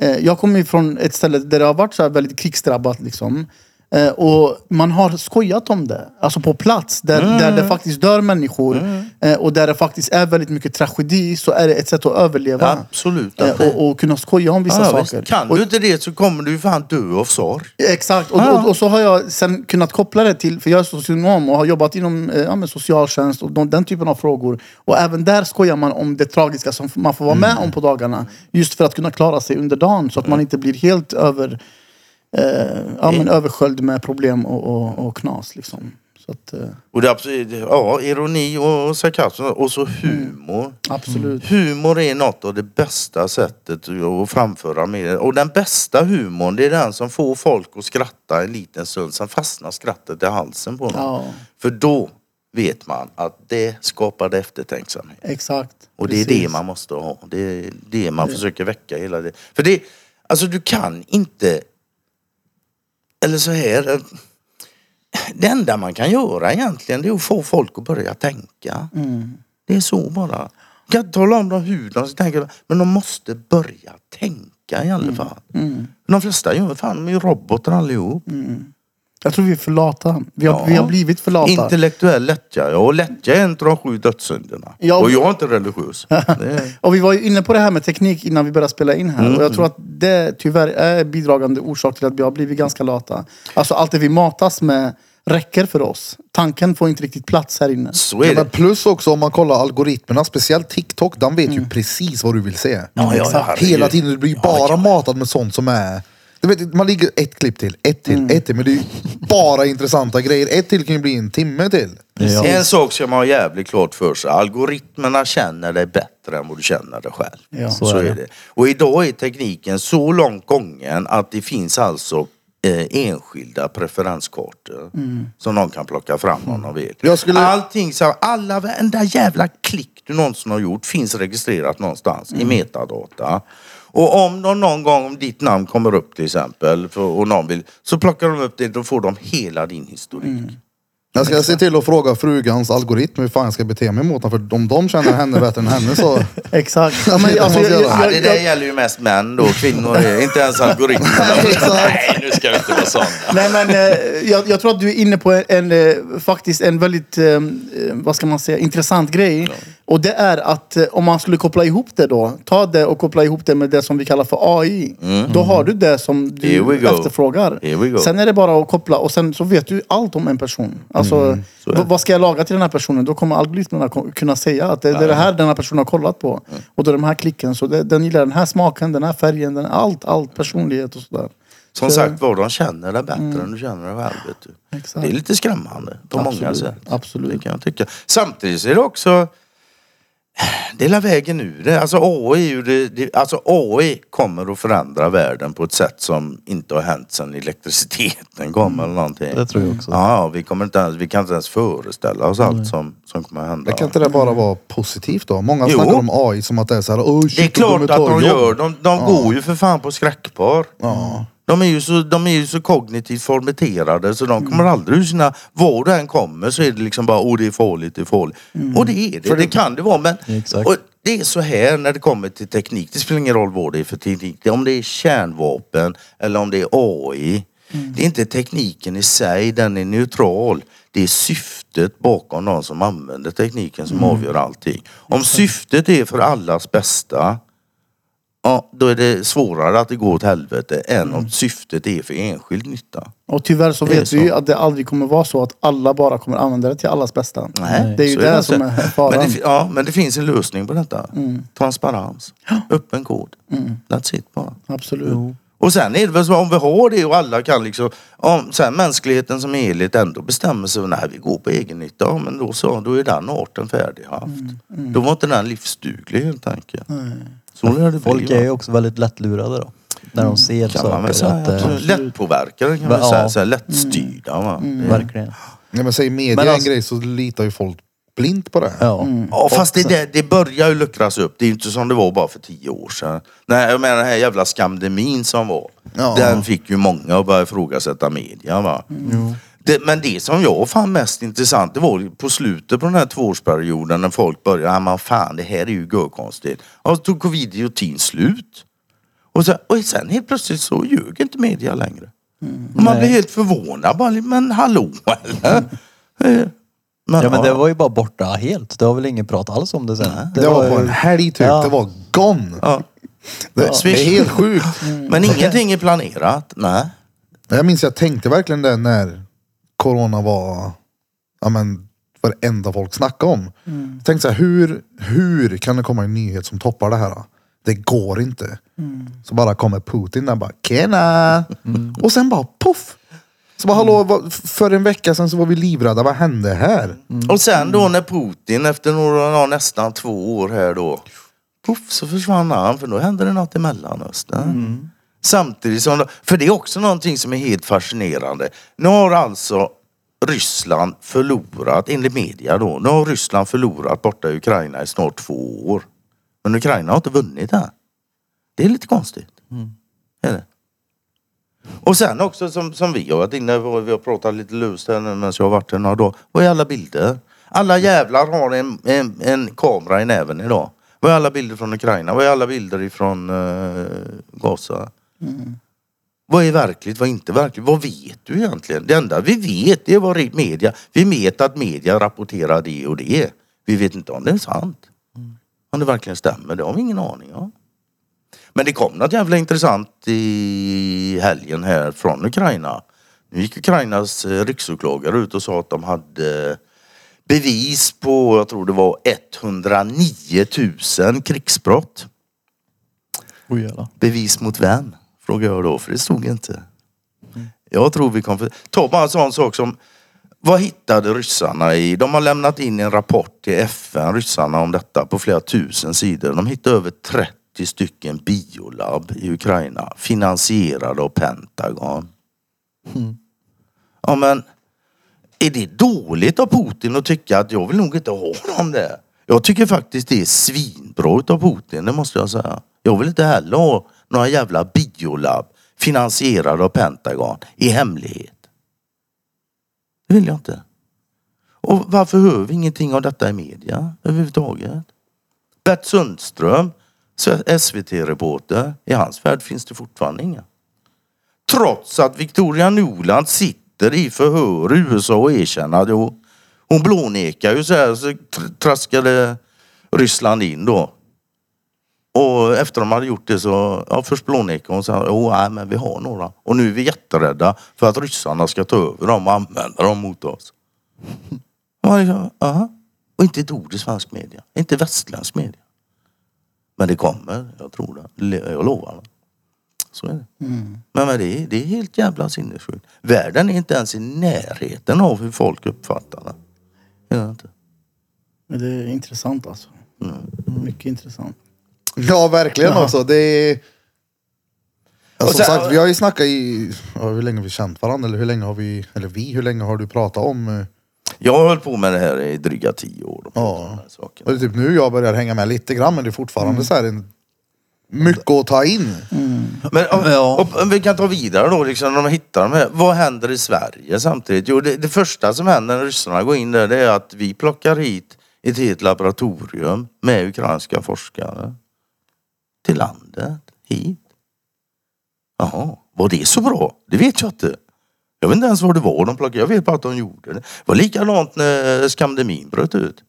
Eh, jag kommer ju från ett ställe där det har varit så här väldigt krigsdrabbat liksom. Eh, och man har skojat om det, alltså på plats där, Mm. där det faktiskt dör människor eh, och där det faktiskt är väldigt mycket tragedi så är det ett sätt att överleva. Absolut. Eh, och, och kunna skoja om vissa Ja, saker. visst. Kan och, du inte det så kommer du ju fan dö av sorg. Exakt, och, och, och så har jag sen kunnat koppla det till, för jag är socionom och har jobbat inom eh, ja, socialtjänst och de, den typen av frågor. Och även där skojar man om det tragiska som man får vara med om på dagarna. Just för att kunna klara sig under dagen så att man inte blir helt över, ja, men översköljd med problem och, och, och knas. Liksom. Så att, eh, Och det är absolut, ja, ironi och sarkasm och så humor. absolut. Humor är något av det bästa sättet att framföra med Och den bästa humorn det är den som får folk att skratta en liten stund. Sen fastnar skrattet i halsen på dem. Ja. För då vet man att det skapade eftertänksamhet. Exakt. Och det är Precis. det man måste ha. Det är det man försöker väcka hela det. För det, alltså du kan inte, eller så här. Det enda man kan göra egentligen det är att få folk att börja tänka. Mm. Det är så bara. Du kan inte tala om dem hur de ska tänka, men de måste börja tänka i Mm. alla fall. De flesta gör fan, de är ju robotar allihop. Jag tror vi är för lata. Vi har, Ja. vi har blivit för lata. Intellektuell lättja, ja. Och lättja är en av de sju dödssynderna. Ja. Och jag är inte religiös. Det är... Och vi var ju inne på det här med teknik innan vi började spela in här. Mm. Och jag tror att det tyvärr är bidragande orsak till att vi har blivit ganska lata. Alltså allt det vi matas med räcker för oss. Tanken får inte riktigt plats här inne. Så är det. men plus också om man kollar algoritmerna, speciellt TikTok, den vet ju precis vad du vill se. Mm. Ja, ja, ja, herregud. Hela tiden, du blir ju bara matad med sånt som är... Du vet, man ligger ett klipp till, ett till, ett till. Men det är ju bara intressanta grejer. Ett till kan ju bli en timme till. Ja. En sak ska man ha jävligt klart för sig. Algoritmerna känner dig bättre än vad du känner dig själv. Ja. så, Så är det. Och idag är tekniken så långt gången att det finns alltså eh, enskilda preferenskartor som de kan plocka fram om de vill. Jag skulle- Allting, så, alla varenda jävla klick du någonsin har gjort finns registrerat någonstans i metadata. Och om de någon gång, om ditt namn kommer upp till exempel för, och någon vill, så plockar de upp det, då får de hela din historik. Jag ska se till att fråga frugans algoritm hur fan jag ska bete mig mot den. För om de känner henne bättre än henne så... Exakt. Ja, men, Det alltså, jag, jag Ja, jag, det där gäller ju mest män då. Kvinnor är inte ens algoritmerna. Nej, nu ska vi inte vara sådana. nej, men, eh, jag, jag tror att du är inne på en, en eh, faktiskt en väldigt, eh, vad ska man säga, intressant grej. Och det är att om man skulle koppla ihop det då, ta det och koppla ihop det med det som vi kallar för AI. Då har du det som Mm. Here we du go. efterfrågar. Here we go. Sen är det bara att koppla och sen så vet du allt om en person. Alltså, Mm, det. vad ska jag laga till den här personen? Då kommer algoritmerna kunna säga att det, det är det här den här personen har kollat på. Mm. Och då är de här klicken, så det, den gillar den här smaken, den här färgen, den, allt, allt personlighet och sådär. Som Så- sagt var, de känner det bättre än du känner det själv. Vet du. Exakt. Det är lite skrämmande på många Absolut, sätt. absolut. Det kan jag tycka. Samtidigt så är det också det är hela vägen ur det. Alltså AI, det, det, alltså AI kommer att förändra världen på ett sätt som inte har hänt sedan elektriciteten kom eller någonting. Det tror jag också. Ja, ja, vi, kommer inte ens, vi kan inte ens föreställa oss allt som, som kommer att hända. Men kan inte det bara vara positivt då? Många Jo. snackar om AI som att det är såhär, oh, shit, Det är klart att de jobb." gör. De, de går ju för fan på skräckpar. Ja. De är, ju så, de är ju så kognitivt formaterade så de kommer aldrig ur sina... Var du än kommer så är det liksom bara åh det är farligt, det är farligt. Och det är det, det kan det vara. Men och det är så här när det kommer till teknik. Det spelar ingen roll vad det är för teknik. Om det är kärnvapen eller om det är AI. Det är inte tekniken i sig, den är neutral. Det är syftet bakom de som använder tekniken som avgör allting. Om syftet är för allas bästa Ja, då är det svårare att det går åt helvete än om syftet är för enskild nytta. Och tyvärr så Det är vet vi ju så. att det aldrig kommer vara så att alla bara kommer använda det till allas bästa. Nej, Det är ju så det inte. som är faran. Men det, fi- ja, men det finns en lösning på detta. Transparens. Öppen kod. That's it bara. Absolut. Och sen är det väl så om vi har det och alla kan liksom, om sen mänskligheten som helhet ändå bestämmer sig för nej vi går på egen nytta, ja, men då så, då är den arten färdig haft. Då var inte den livsduglig helt enkelt. Så det Folk är ju också väldigt lättlurade då. När de ser kan man väl saker. säga. Att, eh, Absolut. Lättpåverkade kan man säga. ja. Så här, lättstyrda. Va? Det- verkligen. Nej, men säg media Men är en alltså- grej så litar ju folk blint på det. Ja. Ja fast det, det, det börjar ju luckras upp. Det är ju inte som det var bara för tio år sedan. Nej, jag menar den här jävla skamdemin som var. Ja. Den fick ju många att börja ifrågasätta media va. Det, men det som jag fann mest intressant det var på slutet på den här tvåårsperioden när folk började, ja men fan det här är ju görkonstigt. Och så tog covid-idiotin slut. Och, så, och sen helt plötsligt så ljög inte media längre. Och man Nej. blev helt förvånad. Bara, men hallå eller? Eh, Ja men det var ju bara borta helt. Det var väl ingen prat alls om det sen. Det, var på ju- en helg typ, Ja. det var gone. Ja. Det, det är helt sjukt. Men ingenting är planerat. Nej. Jag minns jag tänkte verkligen det när corona var, ja men varenda folk snackade om. Jag tänkte så här, hur, hur kan det komma en nyhet som toppar det här? Det går inte. Så bara kommer Putin där bara, tjena! Och sen bara poff! Så bara, hallå, för en vecka sedan så var vi livrädda, vad hände här? Och sen då när Putin efter några, ja, nästan två år här då. Puff så försvann han för då hände det något i Mellanöstern. Samtidigt som, för det är också någonting som är helt fascinerande. Nu har alltså Ryssland förlorat, enligt media då, nu har Ryssland förlorat borta i Ukraina i snart två år. Men Ukraina har inte vunnit det. Det är lite konstigt. Är det? Och sen också som, som vi har varit inne på, vi har pratat lite löst här nu medan jag har varit här några dagar. Vad är alla bilder? Alla jävlar har en, en, en kamera i näven idag. Vad är alla bilder från Ukraina? Vad är alla bilder ifrån uh, Gaza? Vad är verkligt? Vad är inte verkligt? Vad vet du egentligen? Det enda vi vet det är vad media, vi vet att media rapporterar det och det. Vi vet inte om det är sant. Om det verkligen stämmer, det har vi ingen aning om. Men det kom något jävla intressant i helgen här från Ukraina. Nu gick Ukrainas eh, riksåklagare ut och sa att de hade bevis på, jag tror det var 109 000 krigsbrott. Oj. Bevis mot vem? Frågade jag då, för det stod inte. Jag tror vi kommer... Ta alltså, bara en sån sak som vad hittade ryssarna i? De har lämnat in en rapport till FN, ryssarna, om detta på flera tusen sidor. De hittade över 30 stycken biolab i Ukraina finansierade av Pentagon. Ja men, är det dåligt av Putin att tycka att jag vill nog inte ha dem där? Jag tycker faktiskt det är svinbra utav Putin, det måste jag säga. Jag vill inte heller ha några jävla biolab finansierade av Pentagon i hemlighet. Det vill jag inte. Och varför hör vi ingenting av detta i media överhuvudtaget? Bert Sundström, SVT-reporter, i hans värld finns det fortfarande inga. Trots att Victoria Nuland sitter i förhör i USA och erkänner att hon, blånekar ju så här så traskade Ryssland in då. Och efter de hade gjort det så, ja först blånekade hon sa, jo nej men vi har några. Och nu är vi jätterädda för att ryssarna ska ta över dem och använda dem mot oss. Och liksom, aha. Och inte ett ord i svensk media, inte västländsk media. Men det kommer, jag tror det. Jag lovar. det. Så är det. Men, men det, är, det är helt jävla sinnessjukt. Världen är inte ens i närheten av hur folk uppfattar det. Är det inte? Men det är intressant alltså. Mycket intressant. Ja, verkligen alltså. Det är... Ja, som sen- sagt, vi har ju snackat i... Ja, hur länge har vi känt varandra? Eller hur länge har vi... Eller vi, hur länge har du pratat om... eh, Jag har hållit på med det här i dryga tio år. och pratat om här. Och det är typ nu jag börjar hänga med lite grann, men det är fortfarande så här en... Mycket att ta in. Men och, Ja. och, om vi kan ta vidare då, liksom, när de hittar de här. Vad händer i Sverige samtidigt? Jo, det, det första som händer när ryssarna går in där, det är att vi plockar hit ett helt laboratorium med ukrainska forskare. Till landet, hit. Jaha, var det så bra? Det vet jag inte. Jag vet inte ens vad det var de plockade. Jag vet bara att de gjorde det. Det var likadant när skamdemin bröt ut.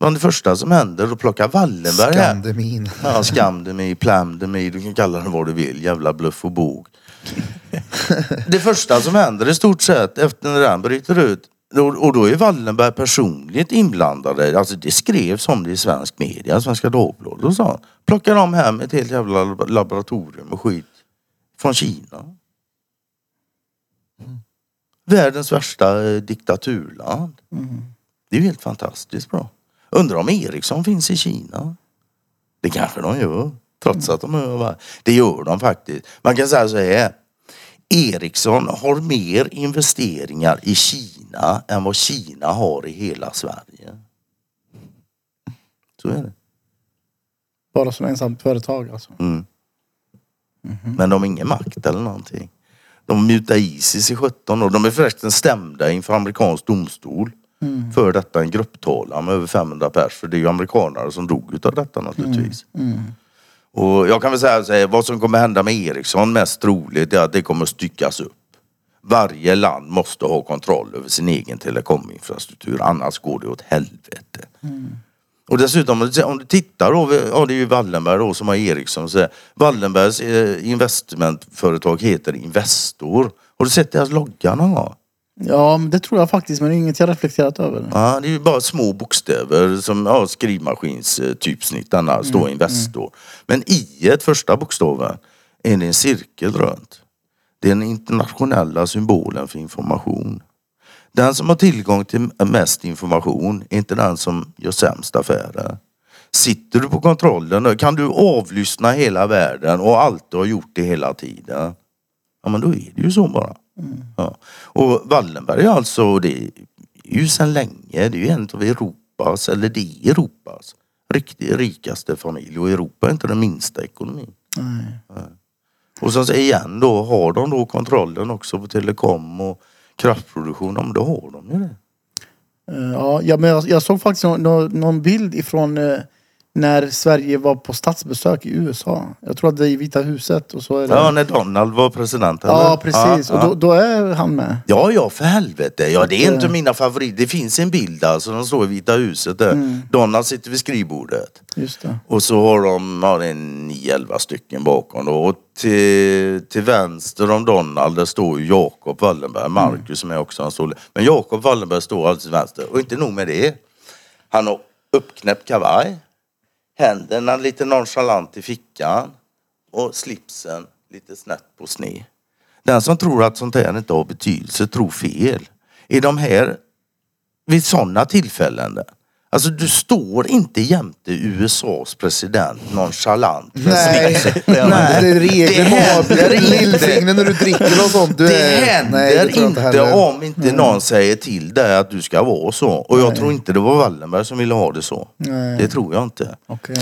Bland det första som händer, då plockar Wallenberg här. Skandemin. Ja, skam plamdemi, du kan kalla det vad du vill. Jävla bluff och bog. det första som händer i stort sett efter när den bryter ut och då är Wallenberg personligt inblandade. Alltså det skrevs om det i svensk media, Svenska Dagbladet och så. Plockar de hem ett helt jävla lab- laboratorium och skit från Kina. Världens värsta eh, diktaturland. Det är ju helt fantastiskt bra. Undrar om Ericsson finns i Kina? Det kanske de gör. Trots att de övar. Det gör de faktiskt. Man kan säga så här. Ericsson har mer investeringar i Kina än vad Kina har i hela Sverige. Så är det. Bara som ensamt företag alltså. Mm. Men de har ingen makt eller någonting. De mutar Isis i 17 år. De är förresten stämda inför amerikansk domstol. För detta en grupptalan med över 500 pers. För det är ju amerikanare som dog utav detta naturligtvis. Och jag kan väl säga så här, vad som kommer hända med Ericsson mest troligt är att det kommer styckas upp. Varje land måste ha kontroll över sin egen telekominfrastruktur annars går det åt helvete. Och dessutom om du- tittar då, ja det är ju Wallenberg då som har Ericsson. Så här, Wallenbergs eh, investmentföretag heter Investor. Har du sett deras logga någon gång? Ja, det tror jag faktiskt. Men det är inget jag reflekterat över. Ja, det är ju bara små bokstäver som ja, skrivmaskins typsnitt. Står Investor. Men i ett första bokstaven är det en cirkel runt. Det är den internationella symbolen för information. Den som har tillgång till mest information är inte den som gör sämst affärer. Sitter du på kontrollen kan du avlyssna hela världen och alltid ha gjort det hela tiden. Ja men då är det ju så bara. Ja. Och Wallenberg är alltså, det är ju sedan länge, det är ju en av Europas, eller det är Europas riktigt rikaste familj. Och Europa är inte den minsta ekonomin. Nej. Och så igen då, har de då kontrollen också på telekom och kraftproduktion? Ja, men då har de ju det. Eh, ja, ja, men jag, jag såg faktiskt någon, någon- någon bild ifrån eh, när Sverige var på statsbesök i USA. Jag tror att det är i Vita huset och så är det... Ja, när Donald var president eller? Ja, precis. Ja, Och då, då är han med. Ja, ja, för helvete. Ja, det är inte eh, mina favoriter. Det finns en bild alltså, de står i Vita huset där. Mm. Donald sitter vid skrivbordet. Just det. Och så har de, ja det är nio, elva stycken bakom då. Och till, till vänster om Donald, där står ju Jakob Wallenberg. Marcus som är också hans storlek. Men Jakob Wallenberg står alltid till vänster. Och inte nog med det. Han har uppknäppt kavaj. Händerna lite nonchalant i fickan. Och slipsen lite snett på sned. Den som tror att sånt här inte har betydelse tror fel. I de här, vid sådana tillfällen. Alltså du står inte jämte USAs president nonchalant. Nej, slipsen. det är regler inte. lillfingret när du dricker och sånt. Du Det är, händer nej, det inte, heller. om inte någon säger till dig att du ska vara så. Och jag tror inte det var Wallenberg som ville ha det så. Nej. Det tror jag inte. Okej.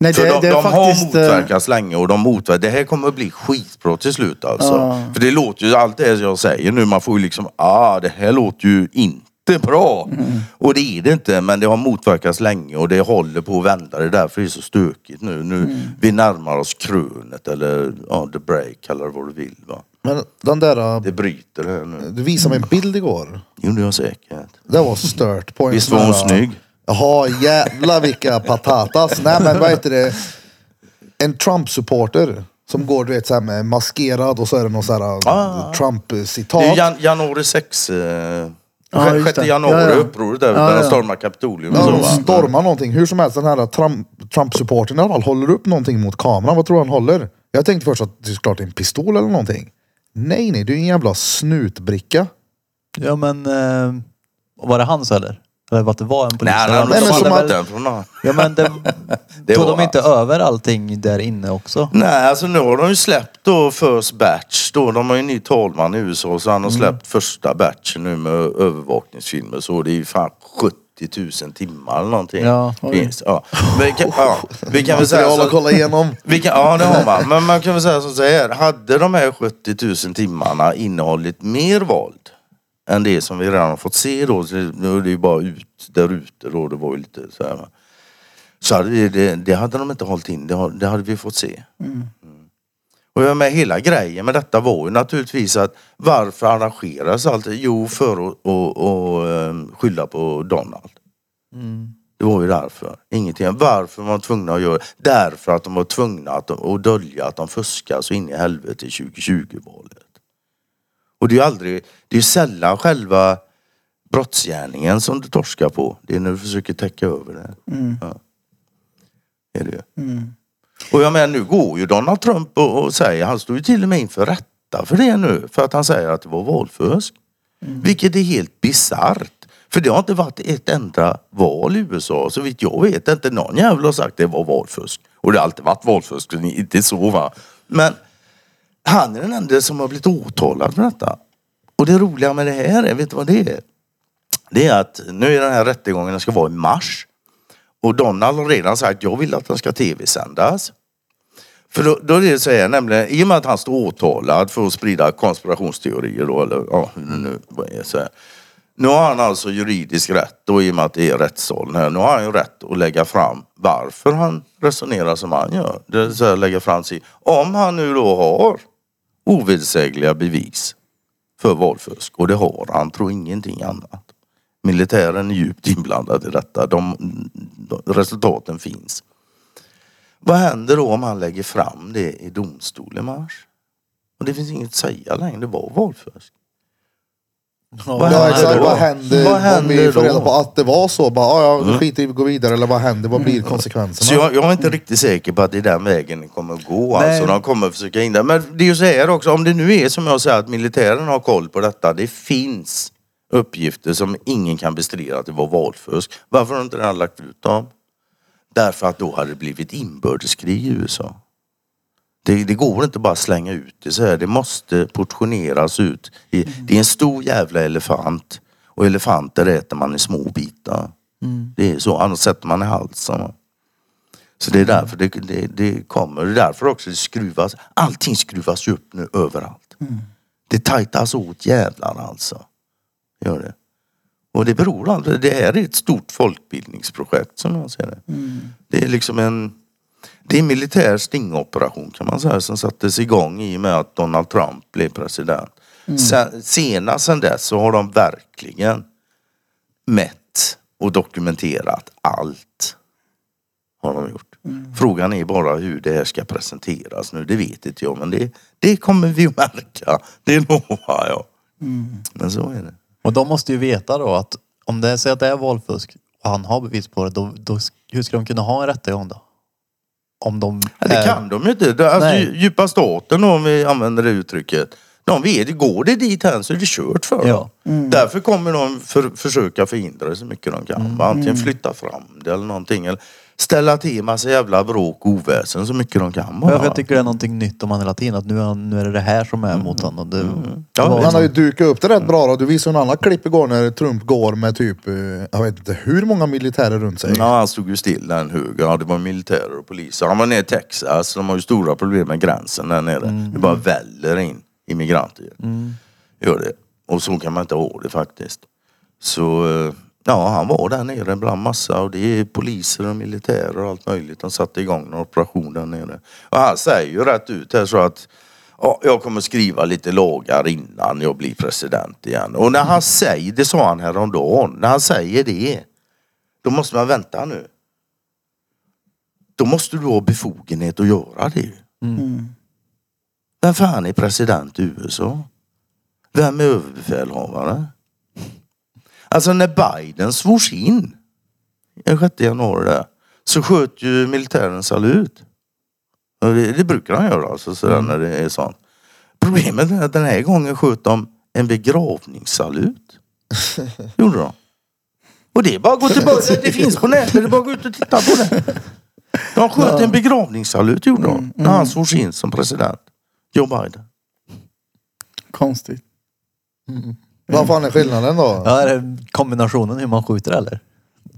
Nej, För det, de, det de har faktiskt... eh, motverkats länge och de motverkar. Det här kommer att bli skitbra till slut alltså. Ja. För det låter ju, allt det jag säger nu, man får ju liksom, ah det här låter ju inte bra. Mm. Och det är det inte, men det har motverkats länge och det håller på att vända. Det är därför det är så stökigt nu. nu Mm. Vi närmar oss krönet eller ja, the break, kallar det vad du vill. Va? Men den där, Det bryter här nu. du visade mig en bild igår. gjorde jag säkert. Det var stört. På en Visst var hon här- snygg? Jaha, jävla vilka patatas. Nej men vad heter det? En Trump-supporter. Som går du vet såhär med maskerad och så är det någon sån här Ah. Trump-citat. Det är jan januari 6. Eh, Ja, just 6 det. januari, Ja, ja. upproret där, Ja, där de ja. stormar Kapitolium. Ja, de stormar någonting. Hur som helst, den här Trump- Trump-supporten i alla fall håller upp någonting mot kameran. Vad tror du han håller? Jag tänkte först att det är klart en pistol eller någonting. Nej, nej, det är en jävla snutbricka. Ja men, eh, var det hans eller? Eller att det var en polis? Nej, Nej, men har som den från någon. Ja men det, Det tog var de inte över allting där inne också? Nej, alltså nu har de ju släppt då first batch. Då, de har ju en ny talman i USA så han har släppt första batchen nu med övervakningsfilmer. Så det är ju fan 70 000 timmar eller någonting. Ja, Finns. Ja. Vi kan, ja, vi kan väl säga att kolla igenom. vi kan, Ja det har man. Men man kan väl säga så här. Hade de här 70 000 timmarna innehållit mer våld än det som vi redan har fått se då. Så nu är det ju bara ut där ute då. Det var ju lite så här. Så hade det, det, det hade de inte hållit in. Det, det hade vi fått se. Mm. Och jag med hela grejen med detta var ju naturligtvis att varför arrangeras allt? Jo, för att och, och, ehm, skylla på Donald. Det var ju därför. Ingenting. Varför var de tvungna att göra Därför att de var tvungna att, att dölja att de fuskar så in i helvete i 2020-valet. Och det är ju aldrig, det är sällan själva brottsgärningen som du torskar på. Det är när du försöker täcka över det. Ja. Det är det ju. Och jag menar nu går ju Donald Trump och, och säger, han står ju till och med inför rätta för det nu. För att han säger att det var valfusk. Vilket är helt bisarrt. För det har inte varit ett enda val i USA. Så vitt jag vet inte någon jävel har sagt att det var valfusk. Och det har alltid varit valfusk, inte så va. Men han är den enda som har blivit åtalad för detta. Och det roliga med det här är, vet du vad det är? Det är att nu är den här rättegången, den ska vara i mars. Och Donald har redan sagt, jag vill att den ska tv-sändas. För då, då är det så här, nämligen, i och med att han står åtalad för att sprida konspirationsteorier då, eller ja, nu, vad är det så här. Nu har han alltså juridisk rätt då i och med att det är rättssalen här. Nu har han ju rätt att lägga fram varför han resonerar som han gör. Det vill säga lägga fram sig. Om han nu då har ovedersägliga bevis för valfusk och det har han, tror ingenting annat. Militären är djupt inblandad i detta. De, de, resultaten finns. Vad händer då om han lägger fram det i domstol i mars? Och det finns inget att säga längre. Det var valfusk. Vad Ja händer exakt, då? vad händer, Vad om händer vi får då? reda på att det var så? Bara, ah, ja, Mm. skiter i går vidare eller vad händer? Vad blir konsekvenserna? Så jag, jag är inte riktigt säker på att det är den vägen det kommer att gå. Nej. Alltså, de kommer försöka in där. Men det är ju så här också, om det nu är som jag säger att militären har koll på detta. Det finns uppgifter som ingen kan bestrida att det var valfusk. Varför har inte den lagt ut dem? Därför att då hade det blivit inbördeskrig i USA. Det, det går inte bara att slänga ut det så här. Det måste portioneras ut. I, Det är en stor jävla elefant. Och elefanter äter man i små bitar. Det är så, annars sätter man i halsen. Så det är därför det, det, det kommer. Det är därför också det skruvas. Allting skruvas ju upp nu överallt. Det tajtas åt jävlar alltså. Gör det. Och det beror alltså, det här är ett stort folkbildningsprojekt som jag ser det. Det är liksom en det är en militär stingoperation kan man säga som sattes igång i och med att Donald Trump blev president. Sen, senast sen dess så har de verkligen mätt och dokumenterat allt. Har de gjort. Frågan är bara hur det här ska presenteras nu. Det vet inte jag men det, det kommer vi att märka. Det lovar jag. Men så är det. Och de måste ju veta då att om det säger att det är valfusk och han har bevis på det, då, då, hur ska de kunna ha en rättegång då? Om de... Ja, det kan de ju inte. Det- Alltså, Nej. djupa staten om vi använder det uttrycket. De vet, går det dit hän så är det kört för dem. Ja. Därför kommer de för, försöka förhindra det så mycket de kan. Mm. Antingen flytta fram det eller någonting. Eller ställa till massa jävla bråk och oväsen så mycket de kan. Bara. jag tycker det är någonting nytt om han hela tiden. Att nu är, han, nu är det det här som är mot honom. Det, Ja, det var Han har ju liksom- dukat upp det rätt bra då. Du visade en annan klipp igår när Trump går med typ, eh, jag vet inte hur många militärer runt sig. Ja, han stod ju still där en hög. Ja, det var militärer och poliser. Han var nere i Texas. De har ju stora problem med gränsen där nere. Det bara väller in immigranter. Gör det. Och så kan man inte ha det faktiskt. Så eh, ja, han var där nere bland massa och det är poliser och militärer och allt möjligt. De satte igång en operation där nere. Och han säger ju rätt ut här så att ja, jag kommer skriva lite lagar innan jag blir president igen. Och när han säger, det sa han häromdagen, när han säger det då måste man vänta nu. Då måste du ha befogenhet att göra det. Vem fan är president i USA? Vem är överbefälhavare? Alltså när Biden svors in den 6 januari där, så sköt ju militären salut. Och det, det brukar han göra alltså, sådär, när det är sånt. Problemet är att den här gången sköt de en begravningssalut. Gjorde de. Och det är bara att gå tillbaka. Det finns på nätet. Det är bara att gå ut och titta på det. De sköt en begravningssalut gjorde de. När han svors in som president. Joe Biden. Konstigt. Vad fan är skillnaden då? Ja, är det kombinationen hur man skjuter eller?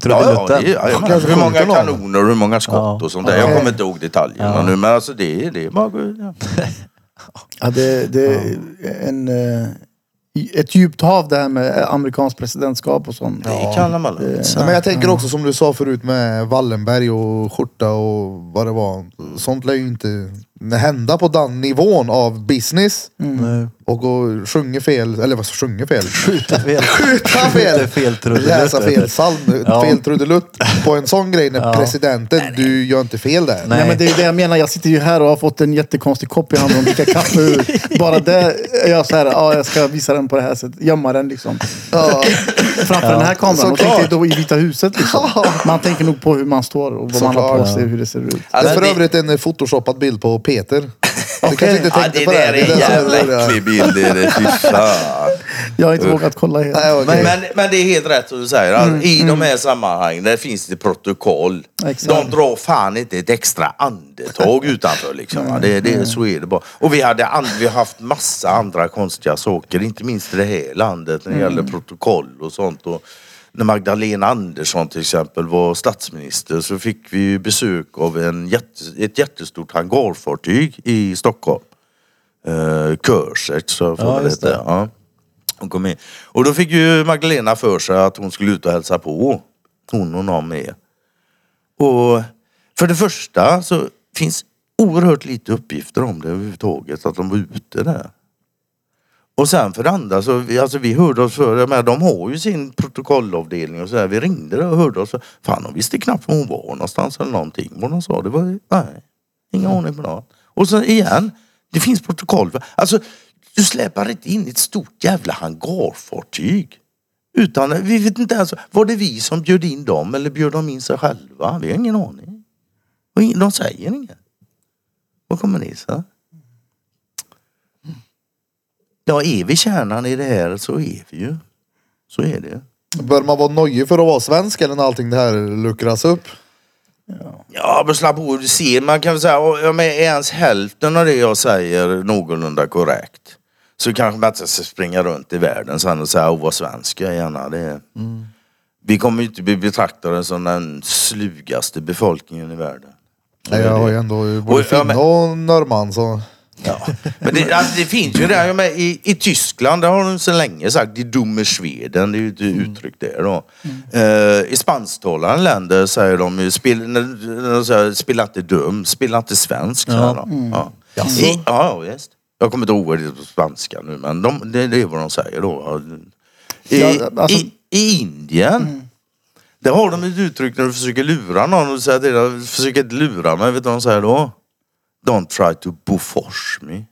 Ja, ja, det, ja, Kanske hur många kanoner och hur många skott Ja. och sånt där. Jag kommer inte ihåg detaljerna Ja. nu men alltså det, är- det. Ja. Ja, det, det är en, eh, ett djupt hav det här med amerikanskt presidentskap och sånt. Det kallar man lugnt. Ja, men jag tänker också som du sa förut med Wallenberg och skjorta och vad det var. Sånt lär ju inte hända på den nivån av business. Nej. Och gå sjunga fel, eller vad sjunga fel? Skjuta fel. Skjuta fel! fel. Läsa fel psalm, Ja. fel trudelutt. På en sån grej när Ja. presidenten, du gör inte fel där. Nej. Nej. men det är det jag menar. Jag sitter ju här och har fått en jättekonstig kopp i handen och dricker kaffe ur. Bara det är jag så här, ja jag ska visa den på det här sättet. Gömma den liksom. Ja. Framför den här kameran. Och Såklart. tänker då i Vita huset liksom. Man tänker nog på hur man står och vad man har på Såklart. sig hur det ser ut. Det är Alltså, för övrigt en photoshoppad bild på Peter. Du kanske inte Ja, tänkte det på det? där är en det jävla äcklig bild. Det är det. Fy fan. Jag har inte vågat kolla helt. Nej, okej. Men, men, men det är helt rätt som du säger. Alltså, I de här sammanhangen där finns det protokoll. Exakt. De drar fan inte ett extra andetag utanför. Liksom, va. det, det, så är det bara. Och vi, hade and, vi har haft massa andra konstiga saker. Inte minst i det här landet när det gäller protokoll och sånt. Och när Magdalena Andersson till exempel var statsminister så fick vi besök av en jätte, ett jättestort hangarfartyg i Stockholm. Uh, Körset, så får Ja, det. Ja. Hon kom in. Och då fick ju Magdalena för sig att hon skulle ut och hälsa på. Hon och någon med. Och för det första så finns oerhört lite uppgifter om det överhuvudtaget. Att de var ute där. Och sen för det andra så, vi, alltså vi hörde oss för, jag menar, de har ju sin protokollavdelning och så där. Vi ringde och hörde oss för, fan de visste knappt var hon var någonstans eller någonting. Vad hon sa, det var, nej, Ingen aning på något. Och sen igen, det finns protokoll. för- Alltså, du släpar inte in ett stort jävla hangarfartyg. Utan, vi vet inte ens, var det vi som bjöd in dem eller bjöd de in sig själva? Vi har ingen aning. De säger inget. Vad kommer det sig? Ja, är vi kärnan i det här så är vi ju. Så är det. Bör man vara nojig för att vara svensk eller när allting det här luckras upp? Ja, men slapp av. Du ser, man kan väl säga, ja, men är ens hälften av det jag säger någorlunda korrekt. Så kanske man inte ska springa runt i världen sen och säga, åh vad svensk jag är gärna. Det är... Vi kommer ju inte bli betraktade som den slugaste befolkningen i världen. Nej, jag har ju ändå både ja, finne och norrman så... Ja. Men det, alltså, det finns ju ja, men i, i Tyskland, där har de så länge sagt, die dumme Schweden, det är ju ett uttryck där då. Eh, I spansktalande länder säger de ju, spel, när, när de säger, spela inte dum, spela inte svensk. säger de. Ja. I, ja, ja, visst. Jag kommer inte ihåg det på spanska nu, men de, det, det är vad de säger då. I, Ja, alltså- i, i Indien, där har de ett uttryck när du försöker lura någon och säger till dig, försök inte lura mig, vet du vad de säger då? Don't try to Bofors me.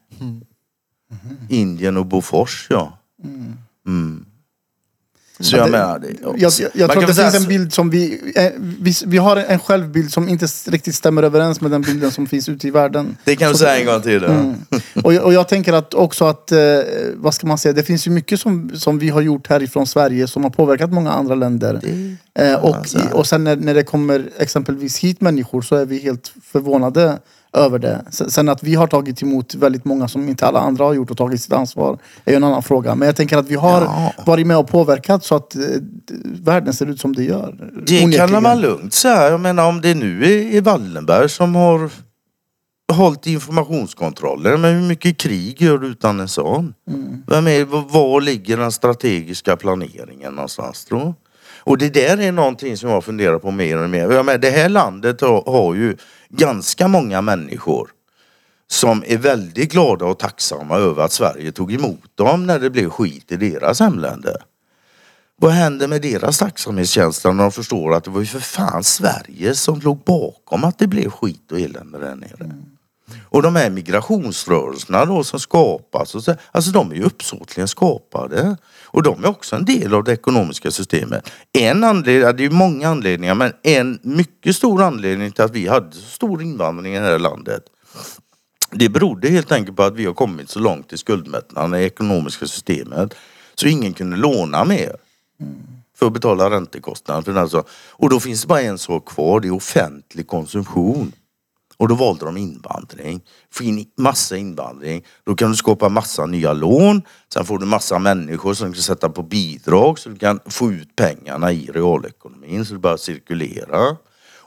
Indien och Bofors ja. Mm. Så jag det- menar det. Jag, jag, jag tror att det finns en bild som vi, eh, vi... Vi har en självbild som inte riktigt stämmer överens med den bilden som finns ute i världen. Det kan du säga en gång till. Mm. Och, jag- och jag tänker att också att, eh, vad ska man säga, det finns ju mycket som, som vi har gjort härifrån Sverige som har påverkat många andra länder. Eh, och, alltså. och sen när, när det kommer exempelvis hit människor så är vi helt förvånade över det. Sen, att vi har tagit emot väldigt många som inte alla andra har gjort och tagit sitt ansvar är ju en annan fråga. Men jag tänker att vi har Ja. varit med och påverkat så att eh, världen ser ut som det gör. Det kan Onekligen. man lugnt säga. Jag menar om det nu är, Wallenberg som har hållit informationskontroller. Men hur mycket krig gör du utan en sån? Vem är, var, var ligger den strategiska planeringen någonstans tror och det där är någonting som jag funderar på mer och mer. Jag menar, det här landet har, har ju ganska många människor som är väldigt glada och tacksamma över att Sverige tog emot dem när det blev skit i deras hemländer. Vad händer med deras tacksamhetskänsla när de förstår att det var ju för fan Sverige som låg bakom att det blev skit och elände där nere. Mm. Och de här migrationsrörelserna då som skapas, och så, alltså de är ju uppsåtligen skapade. Och de är också en del av det ekonomiska systemet. En anledning, det är ju många anledningar, men en mycket stor anledning till att vi hade så stor invandring i det här landet. Det berodde helt enkelt på att vi har kommit så långt i skuldmättnaden i det ekonomiska systemet så ingen kunde låna mer för att betala räntekostnaden. För den alltså. Och då finns det bara en sak kvar, det är offentlig konsumtion. Och då valde de invandring. Få in massa invandring. Då kan du skapa massa nya lån. Sen får du massa människor som kan sätta på bidrag så du kan få ut pengarna i realekonomin så det börjar cirkulera.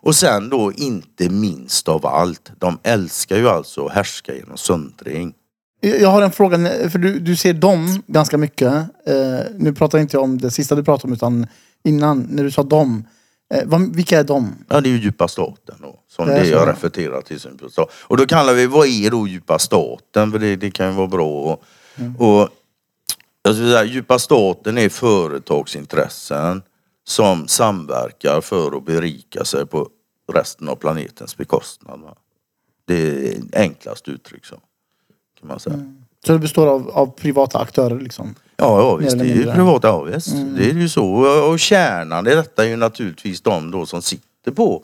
Och sen då inte minst av allt, de älskar ju alltså att härska genom söndring. Jag jag har en fråga, för du, du ser dem ganska mycket. Eh, nu pratar inte jag om det sista du pratade om utan innan, när du sa dem. Eh, vad, vilka är de? Ja, det är ju djupa staten då. Som Det det, jag refererar till som djupa staten. Och då kallar vi, vad är då djupa staten? För det, det kan ju vara bra. Och, och jag skulle säga, djupa staten är företagsintressen som samverkar för att berika sig på resten av planetens bekostnad. Va? Det är enklast uttryck så. Kan man säga. Så det består av, av privata aktörer liksom? Ja, ja visst. Det är ju privata, ja, visst. Det är ju så. Och- kärnan i detta är ju naturligtvis de då som sitter på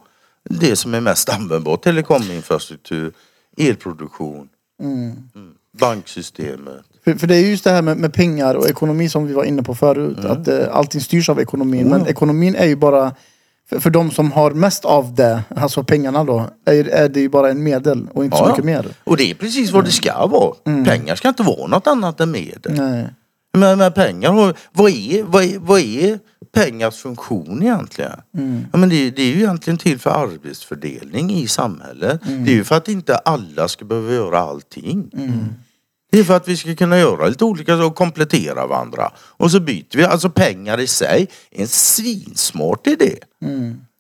det som är mest användbart. Telekominfrastruktur, elproduktion, mm. banksystemet. För, för det är just det här med, med pengar och ekonomi som vi var inne på förut. Att eh, allting styrs av ekonomin. Men ekonomin är ju bara, för, för de som har mest av det, alltså pengarna då, är, är det ju bara en medel och inte så Ja, mycket ja. mer. Och det är precis vad det ska vara. Pengar ska inte vara något annat än medel. Nej. Men, men pengar, vad är, vad, är, vad är pengars funktion egentligen? Ja, men det, det är ju egentligen till för arbetsfördelning i samhället. Det är ju för att inte alla ska behöva göra allting. Det är för att vi ska kunna göra lite olika saker och komplettera varandra. Och så byter vi. Alltså pengar i sig är en svinsmart idé.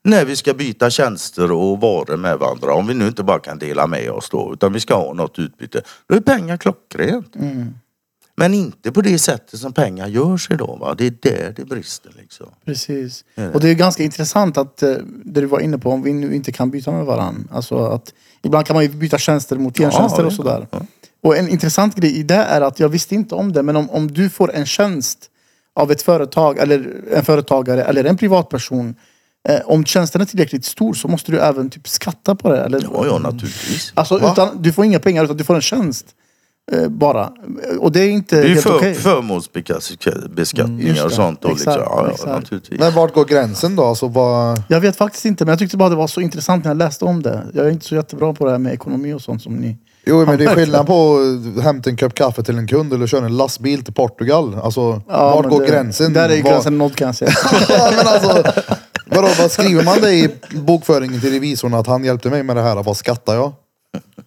När vi ska byta tjänster och varor med varandra. Om vi nu inte bara kan dela med oss då. Utan vi ska ha något utbyte. Då är pengar klockrent. Men inte på det sättet som pengar görs idag. Va? Det är där det brister liksom. Precis. Och det är ganska intressant att eh, det du var inne på, om vi nu inte kan byta med varandra. Alltså att ibland kan man ju byta tjänster mot gentjänster Ja, och sådär. ja. Och en intressant grej i det är att jag visste inte om det, men om, om du får en tjänst av ett företag eller en företagare eller en privatperson. Eh, om tjänsten är tillräckligt stor så måste du även typ skatta på det. Eller? Ja, ja naturligtvis. Alltså Va? utan, du får inga pengar utan du får en tjänst. Eh, bara. Och det är inte Det är ju helt för, okej. förmånsbeskattningar Just och sånt. Och Exakt, liksom, ja, exakt. ja, naturligtvis. Men vart går gränsen då? Alltså, vad... Jag vet faktiskt inte, men jag tyckte bara det var så intressant när jag läste om det. Jag är inte så jättebra på det här med ekonomi och sånt som ni. Jo men det är skillnad på att hämta en kopp kaffe till en kund eller köra en lastbil till Portugal. Alltså Ja, vart men går det, gränsen? Där är ju gränsen nådd kan jag säga. ja, men alltså, vadå, vad skriver man det i bokföringen till revisorn att han hjälpte mig med det här? Vad skattar jag?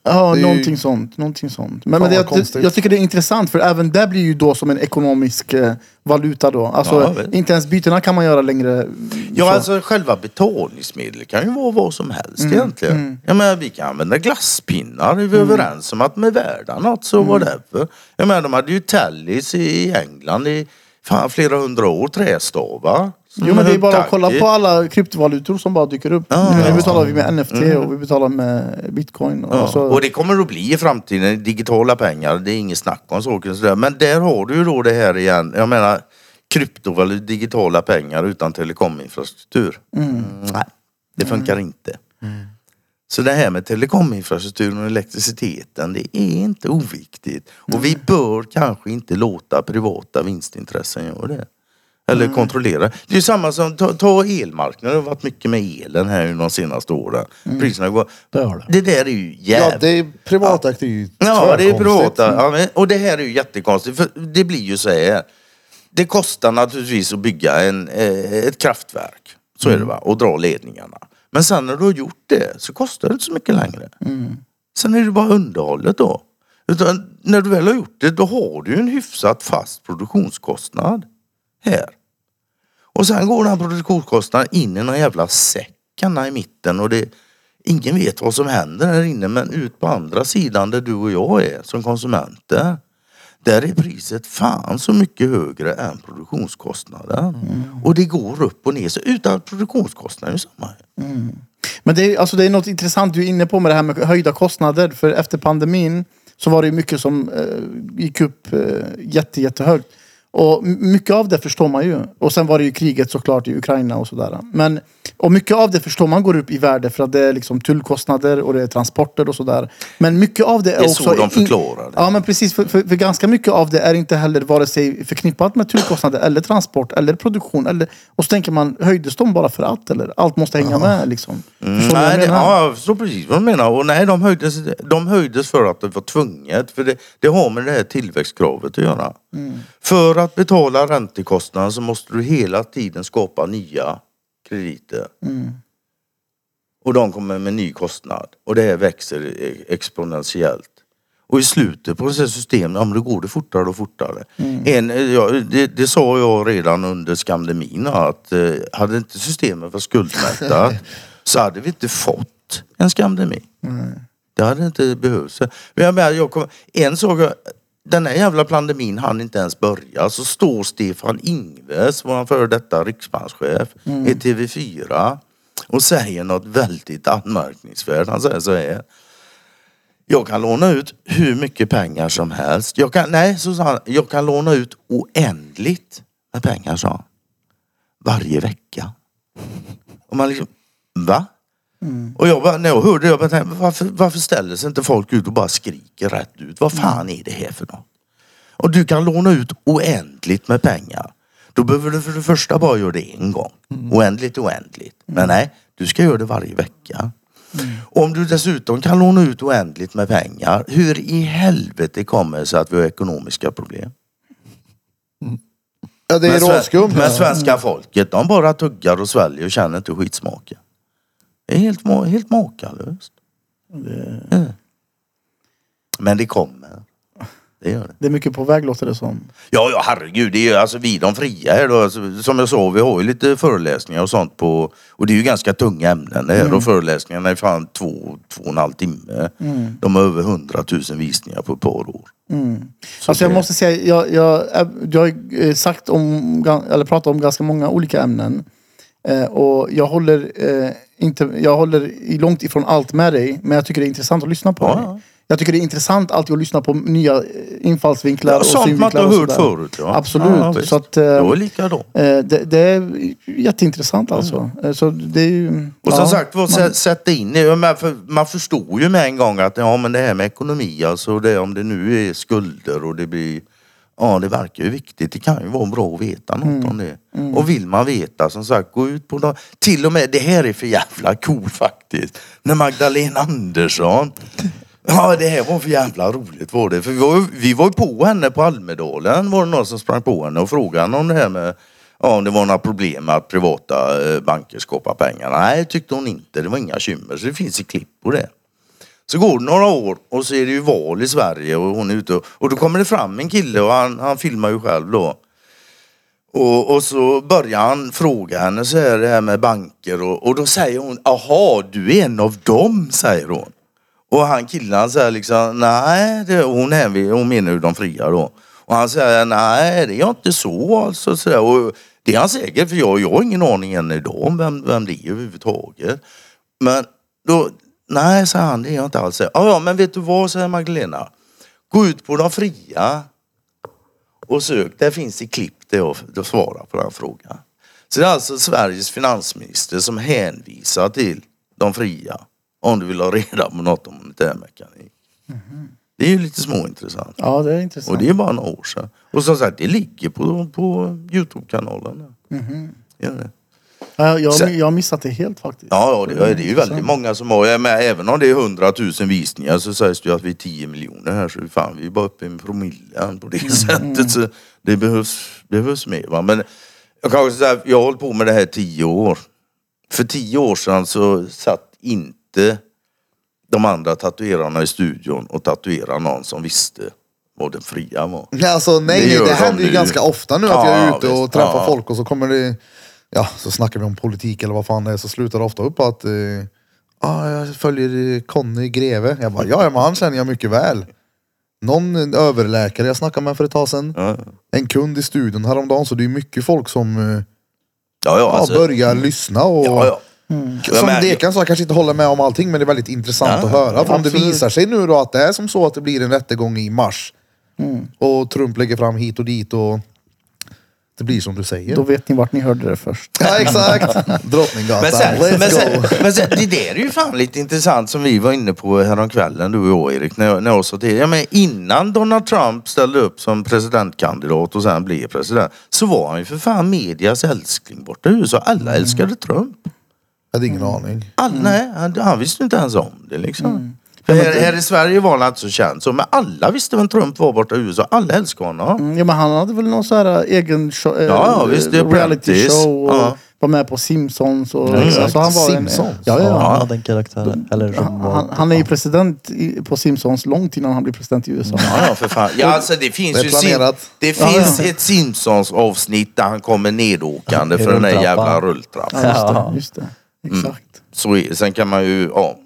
Ja, Det är ju- någonting sånt. Någonting sånt. Men, men det, jag, jag tycker det är intressant för även det blir ju då som en ekonomisk eh, valuta då. Alltså, Ja, inte ens bytena kan man göra längre. Ja, så. alltså själva betalningsmedel kan ju vara vad som helst Mm, egentligen. Jag menar, vi kan använda glasspinnar. Är vi överens om att är värda något så Mm. whatever. Jag menar, de hade ju Tallis i England i fan, flera hundra år, trästavar. Jo men det är bara att kolla på alla kryptovalutor som bara dyker upp. Ja, nu ja. betalar vi med NFT och vi betalar med bitcoin. Och Ja, så, och det kommer att bli i framtiden digitala pengar. Det är inget snack om saker och sådär. Men där har du ju då det här igen. Jag menar kryptovalutor, digitala pengar utan telekominfrastruktur. Mm, nej, det funkar inte. Så det här med telekominfrastrukturen och elektriciteten, det är inte oviktigt. Och vi bör kanske inte låta privata vinstintressen göra det. Eller kontrollera. Det är samma som, ta, ta elmarknaden, det har varit mycket med elen här de senaste åren. Priserna går... Det det. Där är ju Ja, jävligt... det är privatägt. Det är ju Ja, det är privata. Ja, men, och det här är ju jättekonstigt. För det blir ju så här. Det kostar naturligtvis att bygga en, eh, ett kraftverk. Så är det va. Och dra ledningarna. Men sen när du har gjort det så kostar det inte så mycket längre. Sen är det bara underhållet då. Utan när du väl har gjort det då har du ju en hyfsat fast produktionskostnad. Här. Och sen går den här produktionskostnaden in i någon jävla säck i mitten och det, ingen vet vad som händer här inne men ut på andra sidan där du och jag är som konsumenter. Där är priset fan så mycket högre än produktionskostnaden. Och det går upp och ner. Så utan produktionskostnaden är samma. Men det är, alltså det är något intressant du är inne på med det här med höjda kostnader. För efter pandemin så var det mycket som eh, gick upp eh, jätte, jättehögt. Och mycket av det förstår man ju. Och sen var det ju kriget såklart i Ukraina och sådär. Men, och mycket av det förstår man går upp i värde för att det är liksom tullkostnader och det är transporter och sådär. Men mycket av det är, Det är också... så de förklarar det. Ja men precis, för, för, för ganska mycket av det är inte heller vare sig förknippat med tullkostnader eller transport eller produktion. Eller, och så tänker man, höjdes de bara för att? Eller allt måste hänga med liksom. Förstår du vad Nej, det, ja, jag förstår precis vad du menar. Och nej, de höjdes, de höjdes för att det var tvunget. För det, det har med det här tillväxtkravet att göra. För att betala räntekostnaden så måste du hela tiden skapa nya krediter. Och de kommer med ny kostnad. Och det här växer e- exponentiellt. Och i slutet på det systemet, ja, men då går det fortare och fortare. En, eh, ja, det, det sa jag redan under skandemin att eh, hade inte systemet varit skuldmättat så hade vi inte fått en skandemi. Det hade inte behövts. Men jag menar, jag kom, en sak, den här jävla pandemin hann inte ens börja. Så står Stefan Ingves, vår före detta riksbankschef, i TV4 och säger något väldigt anmärkningsvärt. Han säger så här. Jag kan låna ut hur mycket pengar som helst. Jag kan, nej, så sa han, jag kan låna ut oändligt med pengar, sa han. Varje vecka. Och man liksom, va? Och jag bara, när jag hörde det, jag bara tänkte, varför, varför ställer sig inte folk ut och bara skriker rätt ut? Vad fan är det här för något? Och du kan låna ut oändligt med pengar. Då behöver du för det första bara göra det en gång. Oändligt, oändligt. Men nej, du ska göra det varje vecka. Och om du dessutom kan låna ut oändligt med pengar, hur i helvete kommer det sig att vi har ekonomiska problem? Ja, det är Men. Men svenska folket, de bara tuggar och sväljer och känner inte skitsmaken. Det är helt, helt makalöst. Ja. Men det kommer. Det gör det. Det är mycket på väg låter det som. Ja, ja herregud. Det är ju alltså vi de fria här då. Alltså, som jag sa, vi har ju lite föreläsningar och sånt på... Och det är ju ganska tunga ämnen det här. Och föreläsningarna är fan två, två och en halv timme. De har över hundratusen visningar på ett par år. Så Alltså jag det- måste säga, jag, jag, jag har eh, sagt om, eller pratat om ganska många olika ämnen. Eh, och jag håller, eh, inte, jag håller långt ifrån allt med dig, men jag tycker det är intressant att lyssna på Ja, dig. ja. Jag tycker det är intressant alltid att lyssna på nya eh, infallsvinklar Ja, och sånt man inte har hört förut. Ja. Absolut. Ja, så att, eh, Jag är likadan. eh, det, det är jätteintressant alltså. Eh, Så det är ju... Mm. Och som sagt, vad man- sätta in det. För Man förstår ju med en gång att ja, men det här med ekonomi, alltså det, om det nu är skulder och det blir... Ja, det verkar ju viktigt. Det kan ju vara bra att veta något Mm. om det. Och vill man veta, som sagt, gå ut på... de- Till och med, det här är för jävla cool faktiskt. När Magdalena Andersson Ja, det här var för jävla roligt var det. För vi var, ju- vi var ju på henne på Almedalen. Var det någon som sprang på henne och frågade om det här med Ja, om det var några problem med att privata eh, banker skapar pengar. Nej, tyckte hon inte. Det var inga bekymmer. Så det finns i klipp på det. Så går det några år och så är det ju val i Sverige och hon är ute och, och då kommer det fram en kille och han, han filmar ju själv då. Och, och så börjar han fråga henne så här det här med banker och, och då säger hon, aha du är en av dem, säger hon. Och han killen han säger liksom, nej, det, hon, är, hon menar ju de fria då. Och han säger, nej det är inte så alltså. Så där. Och det är han säkert, för jag, jag har ingen aning än idag om vem, vem det är överhuvudtaget. Men då, nej säger han, det är jag inte alls. Ja, ja, men vet du vad, säger Magdalena. Gå ut på de fria och sök. Där finns det klipp där jag, jag svarar på den frågan. Så det är alltså Sveriges finansminister som hänvisar till de fria om du vill ha reda på något om monetärmekanik. Det är ju lite småintressant. Ja, det är intressant. Och det är bara några år sedan. Och som sagt, det ligger på, på Youtube-kanalen. Gör det. Ja, jag, jag har missat det helt faktiskt. Ja, ja det, det är ju väldigt många som har, ja, men även om det är 100 000 visningar så sägs det ju att vi är 10 miljoner här så fan vi är bara uppe i en promille på det sättet. Så det behövs, det behövs mer va. Men jag kan också säga, jag har hållit på med det här 10 år. För 10 år sedan så satt inte de andra tatuerarna i studion och tatuerade någon som visste vad den fria var. Alltså, nej, Det gör det de händer ju ganska ofta nu att jag Ja, är ute och visst. träffar Ja. folk och så kommer det, ja så snackar vi om politik eller vad fan det är, så slutar det ofta upp att eh, ah, jag följer eh, Conny Greve. Jag bara, ja ja, men han känner jag mycket väl. Någon överläkare jag snackade med för ett tag sedan. Ja, En kund i studion häromdagen, så det är mycket folk som eh, ja, ja, alltså, börjar lyssna och ja, ja. Som men- Dekan sa, jag kanske inte håller med om allting men det är väldigt intressant Ja, att höra. För om det visar sig nu då att det är som så att det blir en rättegång i mars och Trump lägger fram hit och dit och det blir som du säger. Då vet ni vart ni hörde det först. Ja exakt! Drottninggatan, Men sen, let's men, sen, go! men sen, det där är ju fan lite intressant som vi var inne på häromkvällen du och jag Erik. När när jag sa till ja, men Innan Donald Trump ställde upp som presidentkandidat och sen blev president. Så var han ju för fan medias älskling borta i USA. Alla älskade Trump. Jag hade ingen aning. Alla, nej, han, han visste inte ens om det liksom. För här, här i Sverige var han inte så känd så, men alla visste vem Trump var borta i USA. Alla älskade honom. Mm, Ja, men han hade väl någon så här egen show, eh, Ja, ja, visst, det är reality show och Ja. var med på Simpsons. Och, exakt. alltså han var Simpsons? En, ja, ja, Ja, ja. han hade en karaktär. Eller som Han, var, han, han är ju president i, på Simpsons långt innan han blir president i USA. Ja, ja, för fan. Ja, alltså det finns Det ju. Sim- det Ja, finns ja. ett Simpsons avsnitt där han kommer nedåkande Ja, för den där jävla rulltrappan. Ja, just det. Ja. Just det. Exakt. Så är, sen kan man ju, ja.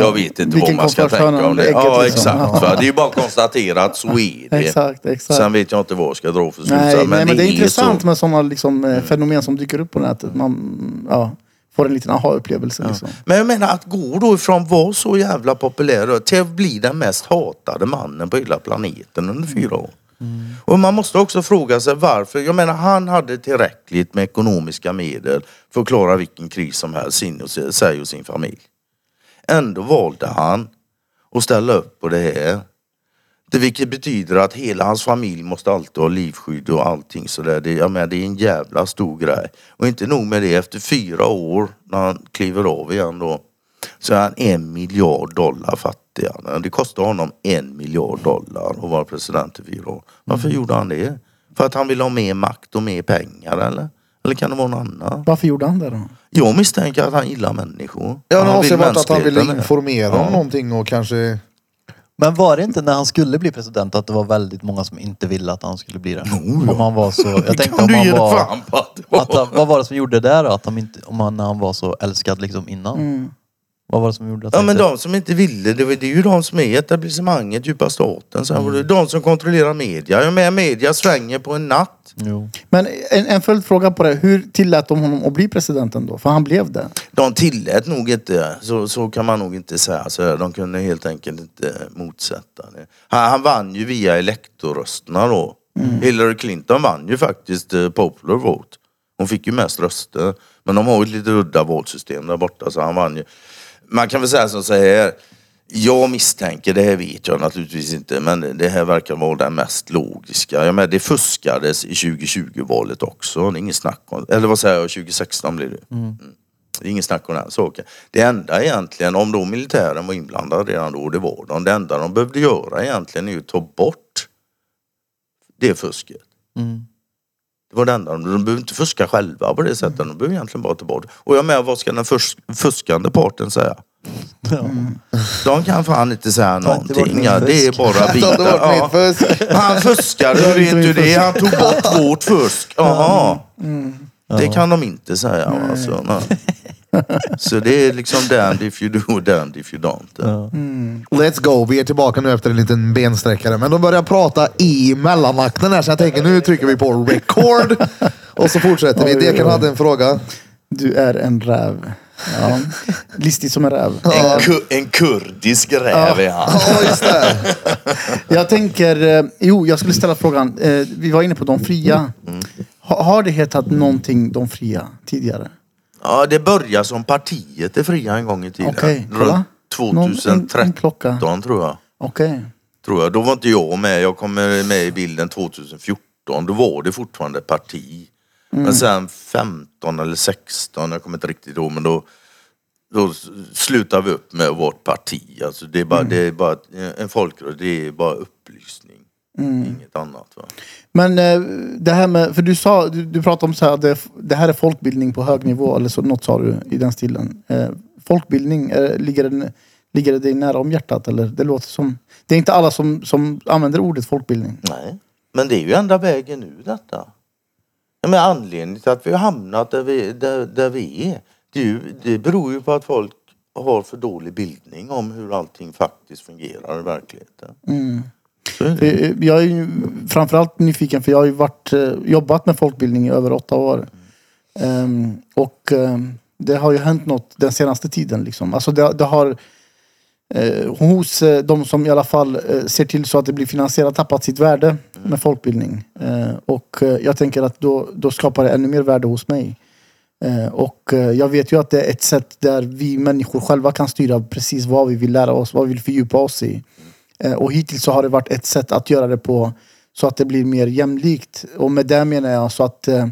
Jag vet inte vad man ska tänka om det. ägget Ja liksom. exakt. Va? Det är ju bara att konstatera att så är det. Exakt, exakt. Sen vet jag inte vad jag ska dra för slutsats. nej, nej, men det är intressant så. med sådana liksom, eh, fenomen som dyker upp på nätet. Man ja, får en liten aha-upplevelse. Liksom. Men jag menar att gå då ifrån att vara så jävla populär till att bli den mest hatade mannen på hela planeten under fyra år. Och man måste också fråga sig varför. Jag menar han hade tillräckligt med ekonomiska medel för att klara vilken kris som helst, sin och se- sig och sin familj. Ändå valde han att ställa upp på det här. Det, vilket betyder att hela hans familj måste alltid ha livskydd och allting sådär. Det, jag menar, det är en jävla stor grej. Och inte nog med det, efter fyra år när han kliver av igen då så är han en miljard dollar fattigare. Det kostar honom en miljard dollar att vara president i fyra år. Varför gjorde han det? För att han vill ha mer makt och mer pengar eller? Eller kan det vara något annat? Varför gjorde han det då? Jag misstänker att han gillar människor. Ja, det Han måste varit att han ville informera Ja. om någonting och kanske... Men var det inte när han skulle bli president att det var väldigt många som inte ville att han skulle bli det? Jo, ja. Om han var så... Jag tänkte kan om du han var... att det var. Att, han- vad var det som gjorde det där då? Att han inte, om han, när han var så älskad liksom innan? Mm. Vad var det som gjorde att Ja det men inte... de som inte ville, det, var- det är ju de som är etablissemanget, djupa staten. Sen var det de som kontrollerar media. Jag med media svänger på en natt. Jo. Men en, en följdfråga på det. Hur tillät de honom att bli presidenten då? För han blev det. De tillät nog inte, så, så kan man nog inte säga. Så de kunde helt enkelt inte motsätta det. Han, han vann ju via elektorrösterna då. Hillary Clinton vann ju faktiskt eh, popular vote. Hon fick ju mest röster. Men de har ju ett lite udda valsystem där borta så han vann ju. Man kan väl säga som så här. Jag misstänker, det här vet jag naturligtvis inte, men det här verkar vara den mest logiska. Jag menar, det fuskades i 2020-valet också. Det är inget snack om Eller vad säger jag, 2016 blir det. Mm. Det är inget snack om den saken. Det enda egentligen, om då militären var inblandad redan då, det var de. Det enda de behövde göra egentligen är ju att ta bort det fusket. Mm. Det var det enda. De behöver inte fuska själva på det sättet. De behöver egentligen bara ta bort. Och jag menar, vad ska den fus fuskande parten säga? Ja. De kan fan inte säga inte någonting. min Ja, det är fusk. bara Ta inte bitar. Ja. fusk. Han fuskade, hur vet du det? Han tog bort vårt fusk. Jaha. Det kan de inte säga. Alltså, nej. Så det är liksom damned if you do, damned if you don't. Ja. Let's go. Vi är tillbaka nu efter en liten bensträckare. Men de börjar prata i mellanakten här så jag tänker nu trycker vi på record. Och så fortsätter vi. Dekan hade en fråga. Du är en räv. Ja. Listig som en räv. En, ku, en kurdisk räv är han. Ja, just det. Jag tänker, eh, jo jag skulle ställa frågan. Eh, vi var inne på de fria. Ha, har det hetat någonting de fria tidigare? Ja, det började som partiet är fria en gång i tiden. Okej, kolla. Runt Någon- en- en 2013 klocka. tror jag. Okej. tror jag. Då var inte jag med. Jag kom med i bilden 2014. Då var det fortfarande parti. Mm. Men sen 15 eller 16, jag kommer inte riktigt ihåg, men då, då slutade vi upp med vårt parti. Alltså det är bara, Mm. det är bara en folkrörelse, det är bara upplysning. Mm. Inget annat. Va? Men eh, det här med, för du sa, du, du pratade om så här, det, det här är folkbildning på hög nivå, eller så, något sa du i den stilen. Eh, folkbildning, ligger, den, ligger det dig nära om hjärtat? Eller? Det låter som, det är inte alla som, som använder ordet folkbildning. Nej, men det är ju enda vägen ur detta. Ja, men anledningen till att vi har hamnat där vi, där, där vi är, det, är ju, det beror ju på att folk har för dålig bildning om hur allting faktiskt fungerar i verkligheten. Så är eh, eh, Jag är ju framförallt nyfiken för jag har ju varit, eh, jobbat med folkbildning i över åtta år. Um, och um, det har ju hänt något den senaste tiden. Liksom. Alltså det, det har eh, hos eh, de som i alla fall eh, ser till så att det blir finansierat tappat sitt värde med folkbildning. Eh, och jag tänker att då, då skapar det ännu mer värde hos mig. Och jag vet ju att det är ett sätt där vi människor själva kan styra precis vad vi vill lära oss, vad vi vill fördjupa oss i. Eh, Och hittills så har det varit ett sätt att göra det på så att det blir mer jämlikt. Och med det menar jag så att eh,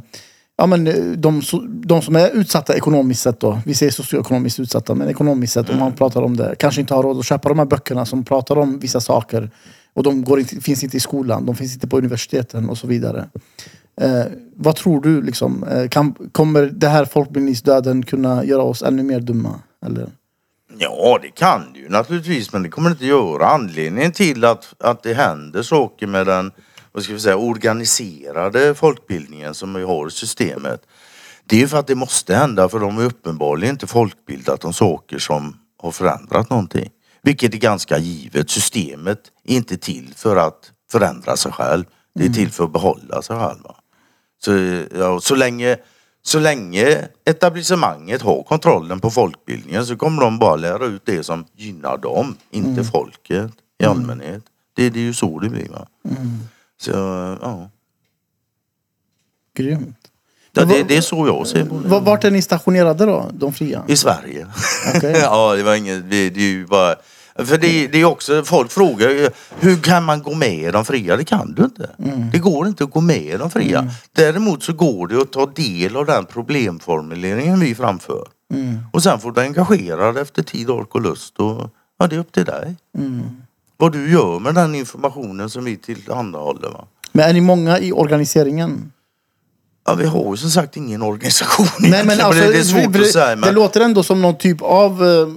ja, men eh, de, de som är utsatta ekonomiskt sett då, vi säger socioekonomiskt utsatta, men ekonomiskt sett om man pratar om det, kanske inte har råd att köpa de här böckerna som pratar om vissa saker. Och de går inte, finns inte i skolan, de finns inte på universiteten och så vidare. Eh, vad tror du liksom, kan, kommer det här folkbildningsdöden kunna göra oss ännu mer dumma? Eller? Ja, det kan det ju naturligtvis, men det kommer det inte göra. Anledningen till att, att det händer saker med den vad ska vi säga, organiserade folkbildningen som vi har i systemet. Det är ju för att det måste hända, för de är uppenbarligen inte folkbildat om saker som har förändrat någonting. Vilket är ganska givet. Systemet är inte till för att förändra sig själv. Det är till för att behålla sig själv. va. Så, ja, så, länge, så länge etablissemanget har kontrollen på folkbildningen så kommer de bara lära ut det som gynnar dem, inte folket i allmänhet. Det, det är ju så det blir. Va? Så, ja. Grymt. Ja, det, det är så jag ser på det. Vart är ni stationerade då, de fria? I Sverige. Okej. ja, det var inget, det, det är ju bara... För det, det är också, folk frågar ju, hur kan man gå med i de fria? Det kan du inte. Det går inte att gå med i de fria. Däremot så går det att ta del av den problemformuleringen vi framför. Och sen får du engagera dig efter tid, ork och lust. Och, ja, det är upp till dig. Vad du gör med den informationen som vi tillhandahåller. Va? Men är ni många i organiseringen? Ja, vi har ju som sagt ingen organisation Nej, men alltså, det, det är svårt det, att säga. det Men... låter ändå som någon typ av... eh,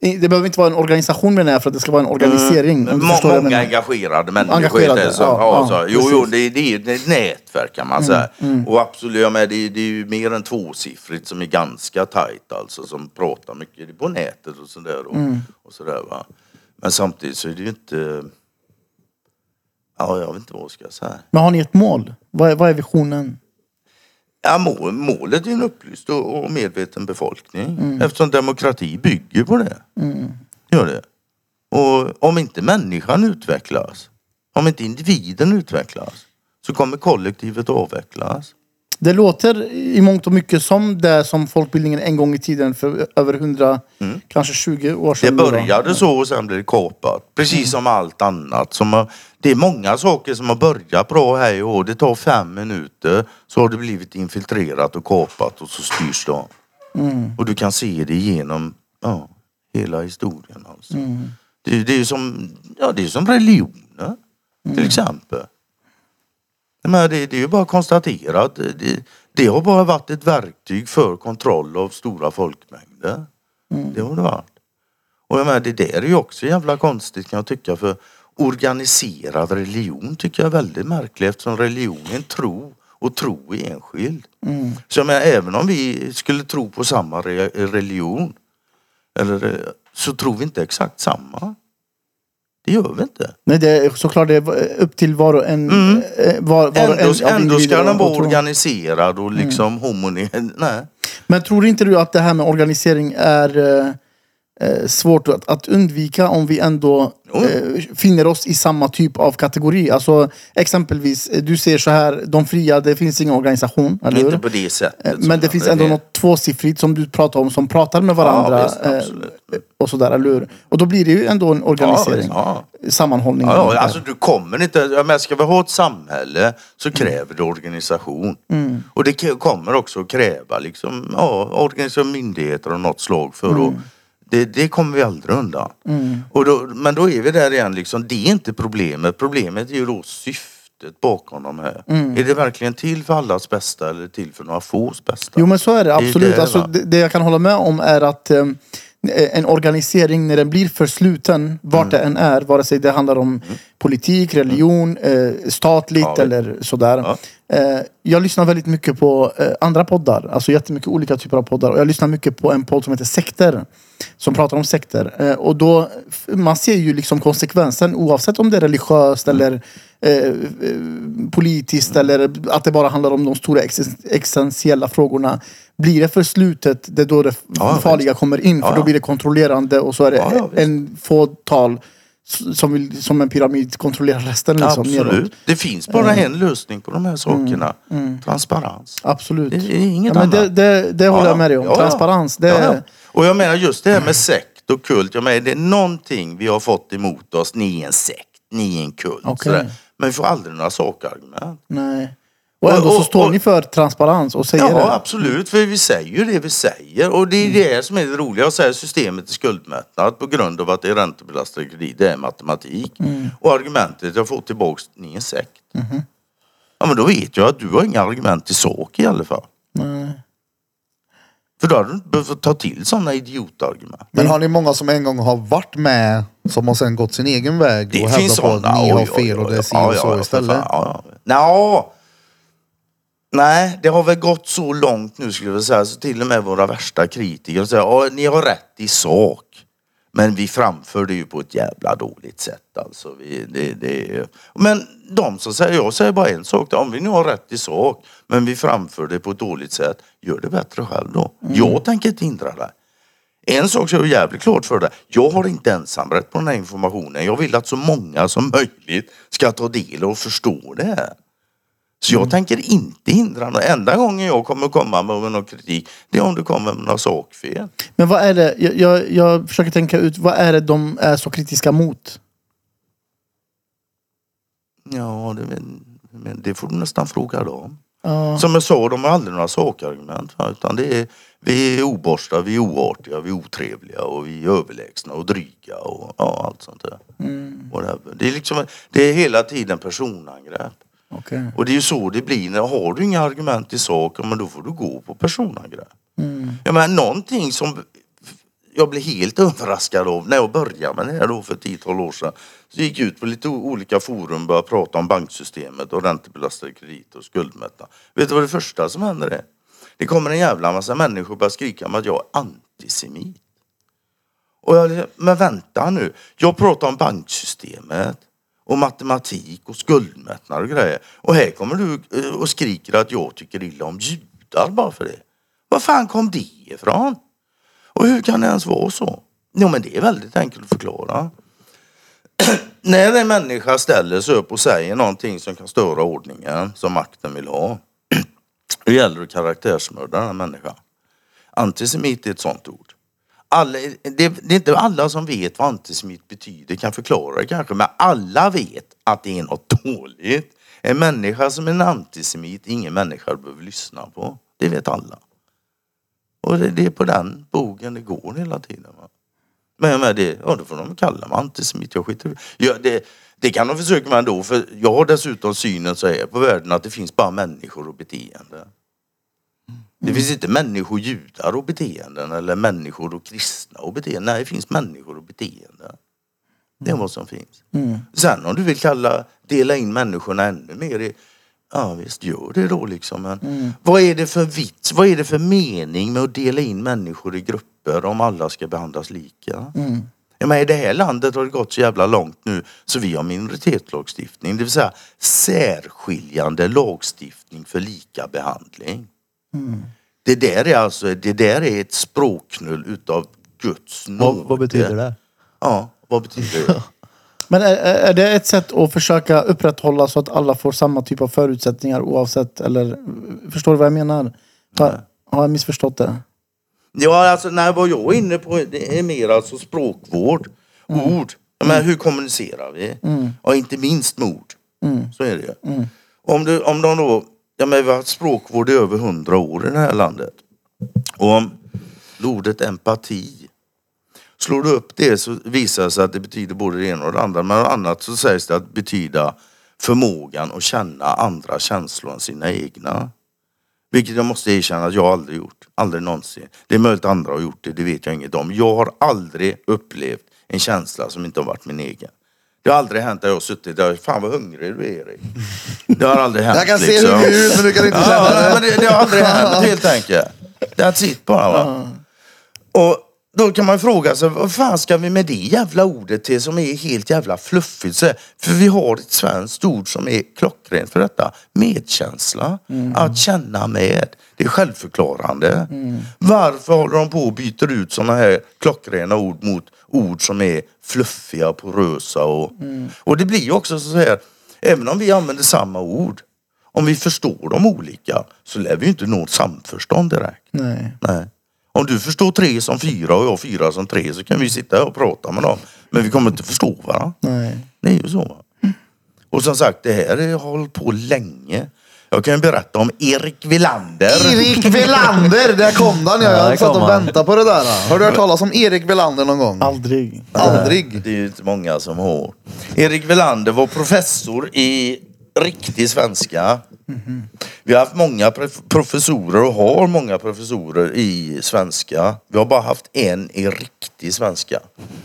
Det behöver inte vara en organisation menar jag för att det ska vara en organisering. du Må- Många engagerade människor. Engagerade, så, ja, ja, så. Jo, jo precis. Mm, det, det, är- det är ett nätverk kan man säga. Och absolut, jag med, det, det är ju mer än tvåsiffrigt som är ganska tajt alltså. Som pratar mycket på nätet och sådär. Och, Mm. och sådär va. Men samtidigt så är det ju inte... Ja, jag vet inte vad jag ska säga. Men har ni ett mål? Vad är, vad är visionen? Ja, målet är en upplyst och, medveten befolkning. Mm. Eftersom demokrati bygger på det. Gör det. Och om inte människan utvecklas, om inte individen utvecklas, så kommer kollektivet att avvecklas. Det låter i mångt och mycket som det som folkbildningen en gång i tiden för över 100, kanske 20 år Det sedan. då. började så och sen blev det kapat. Precis som allt annat. Som har, det är många saker som har börjat bra här och det tar fem minuter så har det blivit infiltrerat och kapat och så styrs det om. Och du kan se det genom ja, hela historien. Alltså. Det, det är som, ja, det är som religioner till exempel. Men det, det är ju bara konstaterat. Det, det, har bara varit ett verktyg för kontroll av stora folkmängder. Det har det varit. Och jag menar, det där är ju också jävla konstigt kan jag tycka för organiserad religion tycker jag är väldigt märkligt eftersom religion är en tro och tro är enskild. Så jag menar, även om vi skulle tro på samma re religion eller, eh, så tror vi inte exakt samma. Det gör vi inte. Nej, det är såklart det är upp till var och en. eh, Var, var och en Ändå, ändå ska den vara organiserad och liksom homogen. Nej. Men tror inte du att det här med organisering är eh, svårt att, att undvika om vi ändå eh, finner oss i samma typ av kategori? Alltså exempelvis, eh, du säger så här, de fria, det finns ingen organisation, eller hur? Inte på det sättet. Eh, Men det finns ändå är- något tvåsiffrigt som du pratar om som pratar med varandra. Ja, visst, eh, och sådär, eller hur? Och då blir det ju ändå en organisering. Ja, Sammanhållning. Ja, ja, alltså du kommer inte, jag menar, ska vi ha ett samhälle så kräver det organisation. Och det kommer också att kräva liksom, ja, organisation, myndigheter av något slag för att det, det kommer vi aldrig undan. Och då, men då är vi där igen, liksom, det är inte problemet. Problemet är ju då syftet bakom de här. Är det verkligen till för allas bästa eller till för några fås bästa? Jo men så är det absolut. det, alltså, va? det, det jag kan hålla med om är att eh, en organisering när den blir för sluten, vart Mm. det än är, vare sig det handlar om politik, religion, eh, statligt Ja, eller sådär. Ja. Eh, jag lyssnar väldigt mycket på eh, andra poddar, alltså jättemycket olika typer av poddar. Och jag lyssnar mycket på en podd som heter Sekter. Som pratar om sekter. Eh, och då, man ser ju liksom konsekvensen oavsett om det är religiöst Mm. eller eh, politiskt eller att det bara handlar om de stora existen- existentiella frågorna. Blir det för slutet, det är då det Ja, farliga kommer in. För Ja, då blir det kontrollerande och så är det en fåtal som, vill, som en pyramid kontrollerar resten. Liksom, Absolut. neråt. Det finns bara en lösning på de här sakerna. Transparens. Absolut. Det är inget ja, men det, annat. det, det håller Ja, jag med dig om. ja. Transparens. Det, ja. Och jag menar just det här med sekt och kult. Jag menar, det är någonting vi har fått emot oss. Ni är en sekt, ni är en kult. Sådär. Men vi får aldrig några sakargument. Nej. Och ändå så står ni för transparens och säger Ja, det. absolut. För vi säger ju det vi säger. Och det är det som är det roliga. Jag säger systemet är skuldmättnad på grund av att det är räntebelastade kredit. Det är matematik. Och argumentet jag får tillbaks, ni är sekt. Ja, men då vet jag att du har inga argument i sak i alla fall. Nej. För då hade du inte behövt ta till sådana idiotargument. Men har ni många som en gång har varit med som har sen gått sin egen väg Det och finns hävdar på sådana. att ni har fel och det är si ja, och ja, så ja, istället? Ja, ja. Nå, Nej, det har väl gått så långt nu skulle jag säga. Så till och med våra värsta kritiker säger ja, ni har rätt i sak. Men vi framför det ju på ett jävla dåligt sätt alltså. Vi, det, det, men de som säger, jag säger bara en sak. Om vi nu har rätt i sak, men vi framför det på ett dåligt sätt. Gör det bättre själv då. Jag tänker inte hindra det. En sak är jag jävligt klart för det. Jag har inte ensamrätt på den här informationen. Jag vill att så många som möjligt ska ta del och förstå det här. Så jag tänker inte hindra något. Enda gången jag kommer komma med någon kritik, det är om du kommer med några sakfel. Men vad är det, jag, jag, jag försöker tänka ut, vad är det de är så kritiska mot? Ja, det, men, det får du nästan fråga dem. Ja. Som jag sa, de har aldrig några sakargument. Utan det är, vi är oborstade, vi är oartiga, vi är otrevliga och vi är överlägsna och dryga och ja, allt sånt där. Whatever. Det är liksom, det är hela tiden personangrepp. Okej. Och det är ju så det blir. När har du inga argument i sak, men då får du gå på personangrepp. Jag menar någonting som... jag blev helt överraskad av när jag började med det här då för 10-12 år sedan. Så gick jag ut på lite olika forum och började prata om banksystemet och räntebelastade krediter och skuldmättnad. Vet du vad det första som händer är? Det kommer en jävla massa människor och börjar skrika om att jag är antisemit. Och jag, men vänta nu. Jag pratar om banksystemet och matematik och skuldmättnad och grejer. Och här kommer du eh, och skriker att jag tycker illa om judar bara för det. Var fan kom det ifrån? Och hur kan det ens vara så? Jo men det är väldigt enkelt att förklara. När en människa ställer sig upp och säger någonting som kan störa ordningen som makten vill ha. Då gäller det att karaktärsmörda den här människan. Antisemit är ett sånt ord. Alla, det, det är inte alla som vet vad antisemit betyder, kan förklara det kanske, men alla vet att det är något dåligt. En människa som är en antisemit, ingen människa behöver lyssna på. Det vet alla. Och det, det är på den bogen det går hela tiden. Va? Men med det, ja då får de kalla mig antisemit, jag skiter ja, det. Det kan de försöka med ändå, för jag har dessutom synen så här på världen att det finns bara människor och beteende. Det finns inte människor, judar och beteenden eller människor och kristna och beteenden. Nej, det finns människor och beteenden. Det är vad som finns. Sen om du vill kalla, dela in människorna ännu mer i, ja visst gör det då liksom. Men vad är det för vits, vad är det för mening med att dela in människor i grupper om alla ska behandlas lika? Ja, men I det här landet har det gått så jävla långt nu så vi har minoritetslagstiftning. Det vill säga särskiljande lagstiftning för lika behandling. Det där är alltså det där är ett språknull utav Guds nåde. Vad, vad betyder det? Ja, vad betyder det? Men är, är det ett sätt att försöka upprätthålla så att alla får samma typ av förutsättningar oavsett eller förstår du vad jag menar? Har, har jag missförstått det? Ja, alltså nej, vad jag är inne på det är mer alltså språkvård. Ord. Men hur kommunicerar vi? Och inte minst med ord. Så är det ju. Om, du, om de då, ja men vi har haft språkvård i över hundra år i det här landet. Och om ordet empati Slår du upp det så visar det sig att det betyder både det ena och det andra. Men annat så sägs det att betyda förmågan att känna andra känslor än sina egna. Vilket jag måste erkänna att jag aldrig gjort. Aldrig någonsin. Det är möjligt att andra har gjort det, det vet jag inget om. Jag har aldrig upplevt en känsla som inte har varit min egen. Det har aldrig hänt att jag har suttit där, fan vad hungrig du är Erik. Det har aldrig hänt. Jag kan se liksom. hur du ut men du kan inte känna Ja, men det. det, det har aldrig hänt helt enkelt. That's it bara va. Och då kan man fråga sig, vad fan ska vi med det jävla ordet till som är helt jävla fluffigt? Så För vi har ett svenskt ord som är klockrent för detta. Medkänsla. Att känna med. Det är självförklarande. Varför håller de på och byter ut sådana här klockrena ord mot ord som är fluffiga, porösa och... Och det blir ju också så här, även om vi använder samma ord, om vi förstår dem olika så lär vi ju inte nå samförstånd direkt. Nej. Nej. Om du förstår tre som fyra och jag fyra som tre så kan vi sitta här och prata med dem. Men vi kommer inte förstå varandra. Nej. Det är ju så. Va? Och som sagt, det här har hållit på länge. Jag kan ju berätta om Erik Villander. Erik Velander, där kom den ja. Jag satt och väntade på det där. Har du hört talas om Erik Velander någon gång? Aldrig. Aldrig. Det är ju inte många som har. Erik Velander var professor i riktig svenska. Vi har haft många professorer och har många professorer i svenska. Vi har bara haft en i riktig svenska.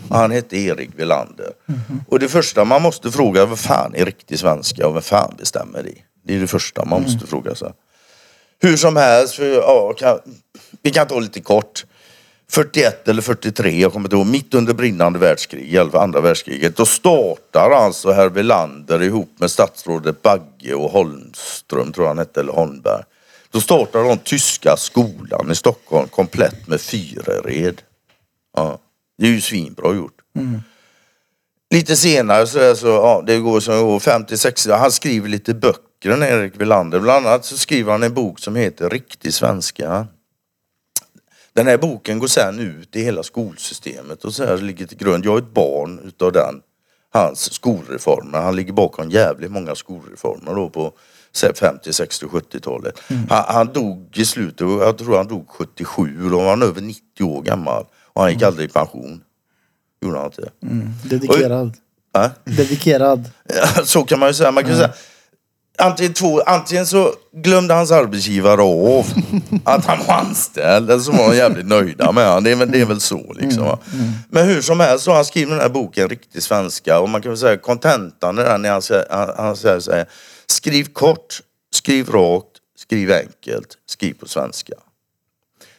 Och Han hette Erik Velander. Och det första man måste fråga är vad fan är riktig svenska och vem fan bestämmer det? Det är det första man måste fråga sig. Hur som helst, för, ja, kan, vi kan ta lite kort. 41 eller 43, jag kommer inte ihåg, mitt under brinnande världskrig, fall andra världskriget. Då startar alltså herr Welander ihop med statsrådet Bagge och Holmström, tror han hette, eller Holmberg. Då startar de tyska skolan i Stockholm komplett med fyrared. Ja, det är ju svinbra gjort. Lite senare så, så ja, det går som går, 50-60, han skriver lite böcker, den Erik Welander. Bland annat så skriver han en bok som heter Riktig svenska. Den här boken går sen ut i hela skolsystemet och så här ligger till grund. Jag är ett barn utav den, hans skolreformer. Han ligger bakom jävligt många skolreformer då på så här 50, 60, 70-talet. Han, han dog i slutet, jag tror han dog 77, då var han över 90 år gammal. Och han gick aldrig i pension. Gjorde han inte. Dedikerad. Äh? Dedikerad. Så kan man ju säga. Man kan ju säga antingen, två, antingen så glömde hans arbetsgivare av att han var anställd eller så var de jävligt nöjda med honom. Det är, väl- det är väl så liksom. va. Men hur som helst så har han skrivit den här boken riktig svenska och man kan väl säga kontentan är den när han säger, han, han säger så här, skriv kort, skriv rakt, skriv enkelt, skriv på svenska.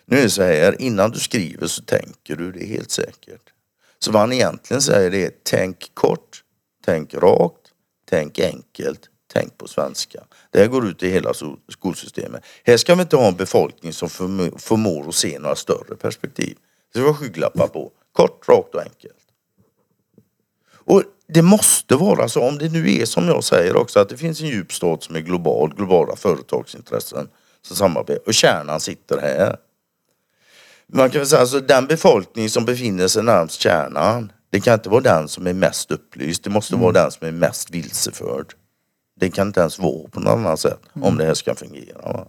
Nu är det så här, innan du skriver så tänker du, det är helt säkert. Så vad han egentligen säger det är tänk kort, tänk rakt, tänk enkelt, tänk på svenska. Det här går ut i hela skolsystemet. Här ska vi inte ha en befolkning som förmå- förmår att se några större perspektiv. Det ska vara skygglappar på. Kort, rakt och enkelt. Och det måste vara så, om det nu är som jag säger också, att det finns en djup stat som är global, globala företagsintressen som samarbetar. Och kärnan sitter här. Man kan väl säga alltså den befolkning som befinner sig närmast kärnan. Det kan inte vara den som är mest upplyst. Det måste vara den som är mest vilseförd. Det kan inte ens vara på något annat sätt om det här ska fungera. Va?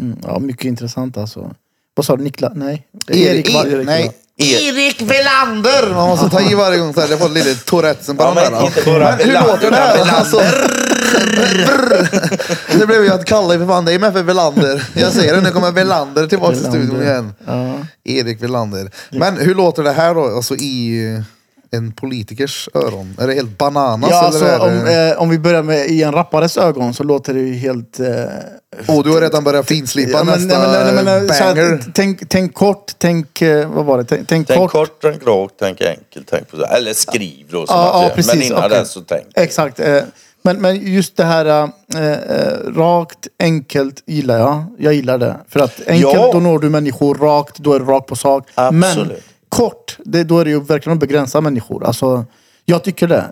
Mm, ja, mycket intressant alltså. Vad sa du Niklas? Nej. Erik, var- Erik, nej. va? Erik Velander! Man måste ta i varje gång så här. Det får lite Tourettesen på Ja, den där. bara Men hur låter det här? Alltså, det blev ju att kalla för fan dig med för Velander. Jag säger det, nu kommer Velander tillbaka till studion igen. Ja. Erik Velander. Men hur låter det här då? Alltså i en politikers öron? Är det helt bananas? Ja, alltså, eller är om, det... eh, om vi börjar med i en rappares ögon så låter det ju helt... Eh, oh, du har redan börjat finslipa ja, men- nästa nej, nej, här, banger. tänk, tänk kort, tänk... eh, Vad var det? Tänk, tänk, Tänk kort. kort, tänk rakt, tänk enkelt, tänk på Eller skriv då som Ja, ja, precis, Men innan okej. dess så tänk. Exakt. Eh, men, men just det här eh, eh, rakt, enkelt gillar jag. Jag gillar det. För att enkelt, Ja. då når du människor. Rakt, då är det rakt på sak. Absolut. Men kort, det, då är det ju verkligen att begränsa människor. Alltså, jag tycker det.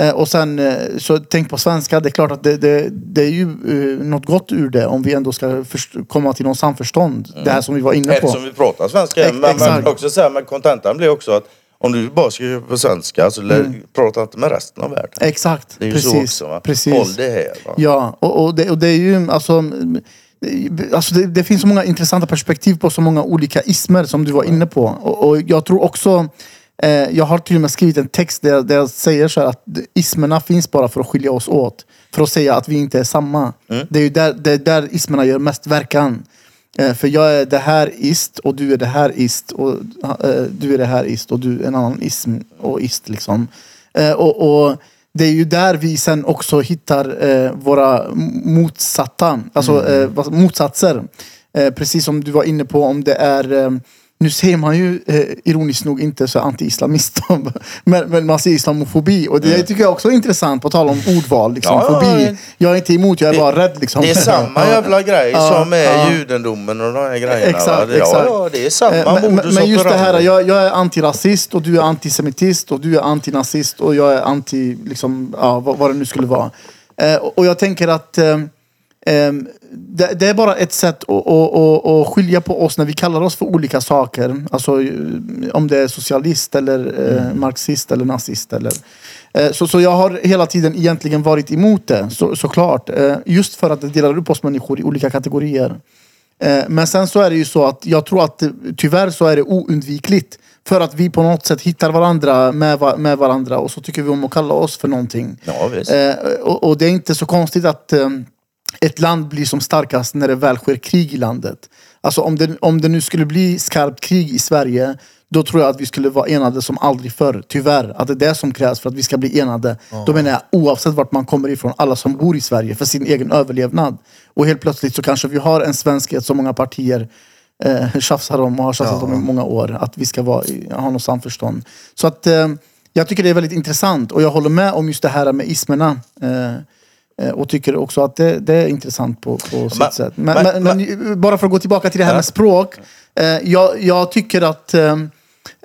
Eh, och sen, eh, så tänk på svenska. Det är klart att det, det, det är ju eh, något gott ur det. Om vi ändå ska komma till någon samförstånd. Det här som vi var inne på. Eftersom vi pratar svenska. Ex- Men kan också säga, men kontentan blir också att om du bara ska på svenska så lär, prata inte med resten av världen. Exakt. Det är ju precis, så också. Va? Precis. Håll det här. Va? Ja, och, och, det, och det är ju alltså... mm, Alltså det, det finns så många intressanta perspektiv på så många olika ismer som du var inne på. Och, och jag tror också... Eh, jag har till och med skrivit en text där, där jag säger så här att ismerna finns bara för att skilja oss åt. För att säga att vi inte är samma. Det är ju där, det är där ismerna gör mest verkan. Eh, för jag är det här ist och du är det här ist. Och eh, du är det här ist och du är en annan ism och ist liksom. Eh, och, och det är ju där vi sen också hittar eh, våra motsatta, alltså eh, vad- motsatser. Eh, precis som du var inne på om det är eh, nu ser man ju eh, ironiskt nog inte så anti-islamist, men, men man ser islamofobi. Och det tycker jag också är intressant, på tal om ordval. Liksom, Ja, ja, fobi. ja. Jag är inte emot, jag är Det- bara rädd. Liksom. Det är samma jävla grej som är ja. judendomen och de här grejerna. Exakt, exakt. Ja, det är samma Eh, men, men, just det här, jag, jag är antirasist och du är antisemitist och du är antinazist och jag är anti, liksom, ja, vad, vad det nu skulle vara. Eh, och jag tänker att eh, det, det är bara ett sätt att, att, att, att skilja på oss när vi kallar oss för olika saker. Alltså eh, om det är socialist eller eh, marxist eller nazist. Eller, eh, så, så jag har hela tiden egentligen varit emot det, så, såklart. Just för att det delar upp oss människor i olika kategorier. Men sen så är det ju så att jag tror att tyvärr så är det oundvikligt. För att vi på något sätt hittar varandra med, va- med varandra och så tycker vi om att kalla oss för någonting. Ja, och, och det är inte så konstigt att eh, ett land blir som starkast när det väl sker krig i landet. Alltså om det, om det nu skulle bli skarpt krig i Sverige då tror jag att vi skulle vara enade som aldrig förr. Tyvärr. Att det är det som krävs för att vi ska bli enade. Då menar jag oavsett vart man kommer ifrån. Alla som bor i Sverige för sin egen överlevnad. Och helt plötsligt så kanske vi har en svenskhet som många partier eh, tjafsar om och har tjafsat om i många år. Att vi ska vara, ha något samförstånd. Så att eh, jag tycker det är väldigt intressant. Och jag håller med om just det här med ismerna. Eh, och tycker också att det, det är intressant på, på sitt Men- sätt. Men, men, men- bara för att gå tillbaka till det här Ja. med språk. Eh, jag, jag tycker att eh,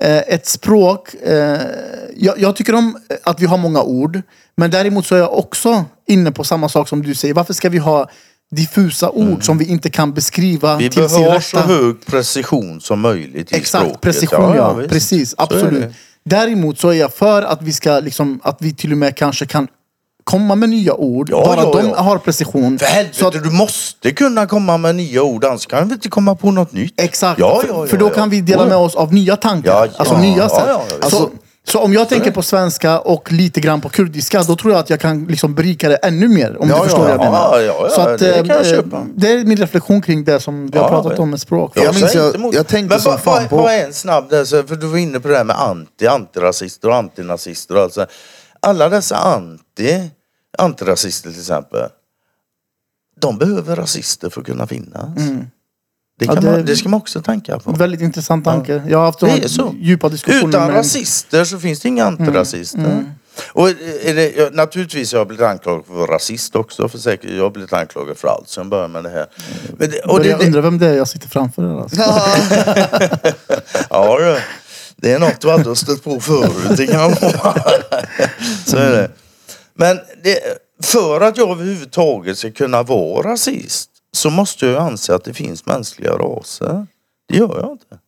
eh, ett språk... Eh, jag, jag tycker om att vi har många ord. Men däremot så är jag också inne på samma sak som du säger. Varför ska vi ha diffusa ord som vi inte kan beskriva Mm. Vi till sin behöver så hög precision som möjligt i Exakt, språket. precision ja. visst. Precis, Så absolut. Däremot så är jag för att vi ska liksom, att vi till och med kanske kan komma med nya ord. Ja, bara ja, de ja. har precision. För helvete, Så att- du måste kunna komma med nya ord, annars kan vi inte komma på något nytt. Exakt, Ja, för, ja, ja, för då ja. kan vi dela med oss av nya tankar. Ja, ja. Alltså nya sätt. ja, ja. Så, Alltså, Så om jag tänker på svenska och lite grann på kurdiska, då tror jag att jag kan liksom berika det ännu mer. Om Ja, du förstår ja, vad jag ja, menar. ja, ja, Så att, det kan jag eh, köpa. det är min reflektion kring det som vi har pratat om med språk. Jag minns jag- inte emot. jag tänkte Men som fan på- Vad är en snabb där, för du var inne på det här med anti, antirasister och antinazister och allt så här. Alla dessa anti, antirasister till exempel. De behöver rasister för att kunna finnas. Det, kan Mm. Ja, det- Man, det ska man också tänka på. Väldigt intressant tanke. Jag har haft Det de är så. djupa diskussioner Utan med... rasister så finns det inga antirasister. Och är det, jag- naturligtvis har jag blivit anklagad för att vara rasist också. För säkert, jag har blivit anklagad för allt sen började med det här. Men det, och det, jag det, undrar vem det är jag sitter framför. Där, alltså. Ja du. Det är något du aldrig har stött på förut. Det kan lova. Så är det. Men det, för att jag överhuvudtaget ska kunna vara rasist så måste jag anse att det finns mänskliga raser. Det gör jag inte.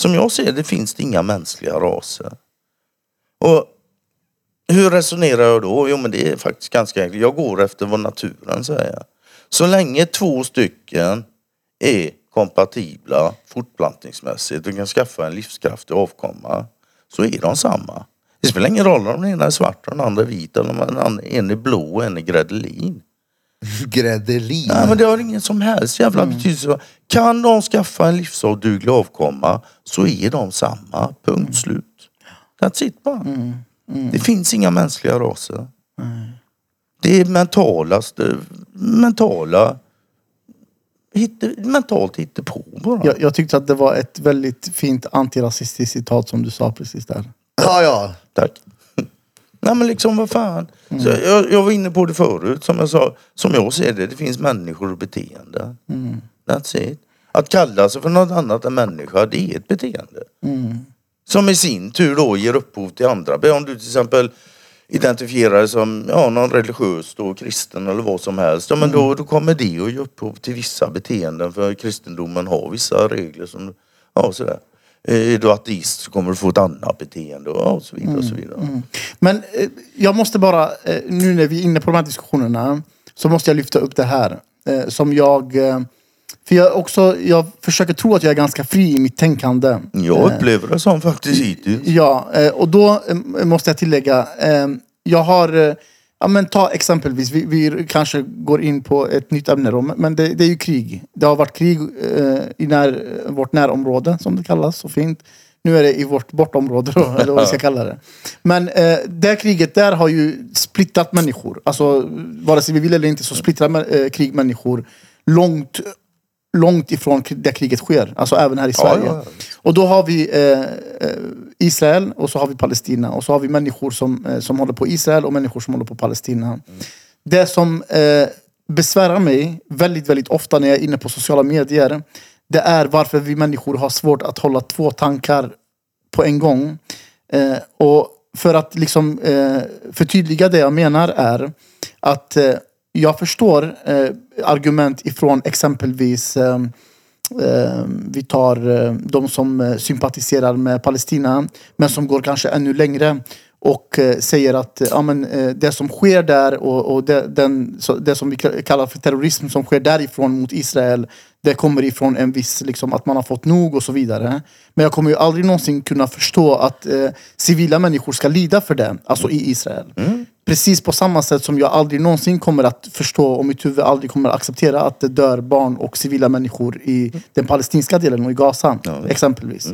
Som jag ser det finns det inga mänskliga raser. Och hur resonerar jag då? Jo men det är faktiskt ganska enkelt. Jag går efter vad naturen säger. Så länge två stycken är kompatibla fortplantningsmässigt och kan skaffa en livskraftig avkomma så är de samma. Det spelar ingen roll om den ena är svart och den andra är vit eller om en är blå och en är gräddelin. Gräddelin. Nej men det har ingen som helst jävla betydelse. Kan de skaffa en livsavduglig avkomma så är de samma. Punkt slut. That's it bara. Det finns inga mänskliga raser. Det är mentala, mentala hitte, mentalt hittepå bara. Jag, jag tyckte att det var ett väldigt fint antirasistiskt citat som du sa precis där. Ja, ja. Tack. Nej men liksom vad fan. Så jag, jag var inne på det förut som jag sa. Som jag ser det, det finns människor och beteenden. That's it. Att kalla sig för något annat än människa, det är ett beteende. Som i sin tur då ger upphov till andra. Om du till exempel identifierar dig som ja, någon religiös då, kristen eller vad som helst. Ja, men då, då kommer det att ge upphov till vissa beteenden. För kristendomen har vissa regler som, ja sådär. Är du ateist så kommer du få ett annat beteende och så vidare. Och så vidare. Men eh, jag måste bara, eh, nu när vi är inne på de här diskussionerna, så måste jag lyfta upp det här. Eh, som jag, eh, för jag också, jag försöker tro att jag är ganska fri i mitt tänkande. Jag upplever det som faktiskt hittills. Ja, eh, och då eh, måste jag tillägga, eh, jag har, eh, ja men ta exempelvis, vi, vi kanske går in på ett nytt ämne då, men det, det är ju krig. Det har varit krig eh, i när, vårt närområde som det kallas så fint. Nu är det i vårt bortområde då, eller vad vi ska kalla det. Men eh, det kriget där har ju splittat människor. Alltså vare sig vi vill eller inte så splittrar eh, krig människor långt långt ifrån där kriget sker. Alltså även här i Sverige. ja, ja. Och då har vi eh, eh, Israel och så har vi Palestina. Och så har vi människor som, eh, som håller på Israel och människor som håller på Palestina. Det som eh, besvärar mig väldigt, väldigt ofta när jag är inne på sociala medier. Det är varför vi människor har svårt att hålla två tankar på en gång. Eh, och för att liksom eh, förtydliga det jag menar är att jag förstår eh, argument ifrån exempelvis eh, eh vi tar eh, de som eh, sympatiserar med Palestina men som går kanske ännu längre och säger att ja, men, det som sker där och, och det, den, så, det som vi kallar för terrorism som sker därifrån mot Israel det kommer ifrån en viss, liksom, att man har fått nog och så vidare. Men jag kommer ju aldrig någonsin kunna förstå att eh, civila människor ska lida för det, alltså i Israel. Mm. Precis på samma sätt som jag aldrig någonsin kommer att förstå och mitt huvud aldrig kommer att acceptera att det dör barn och civila människor i den palestinska delen och i Gaza. Exempelvis.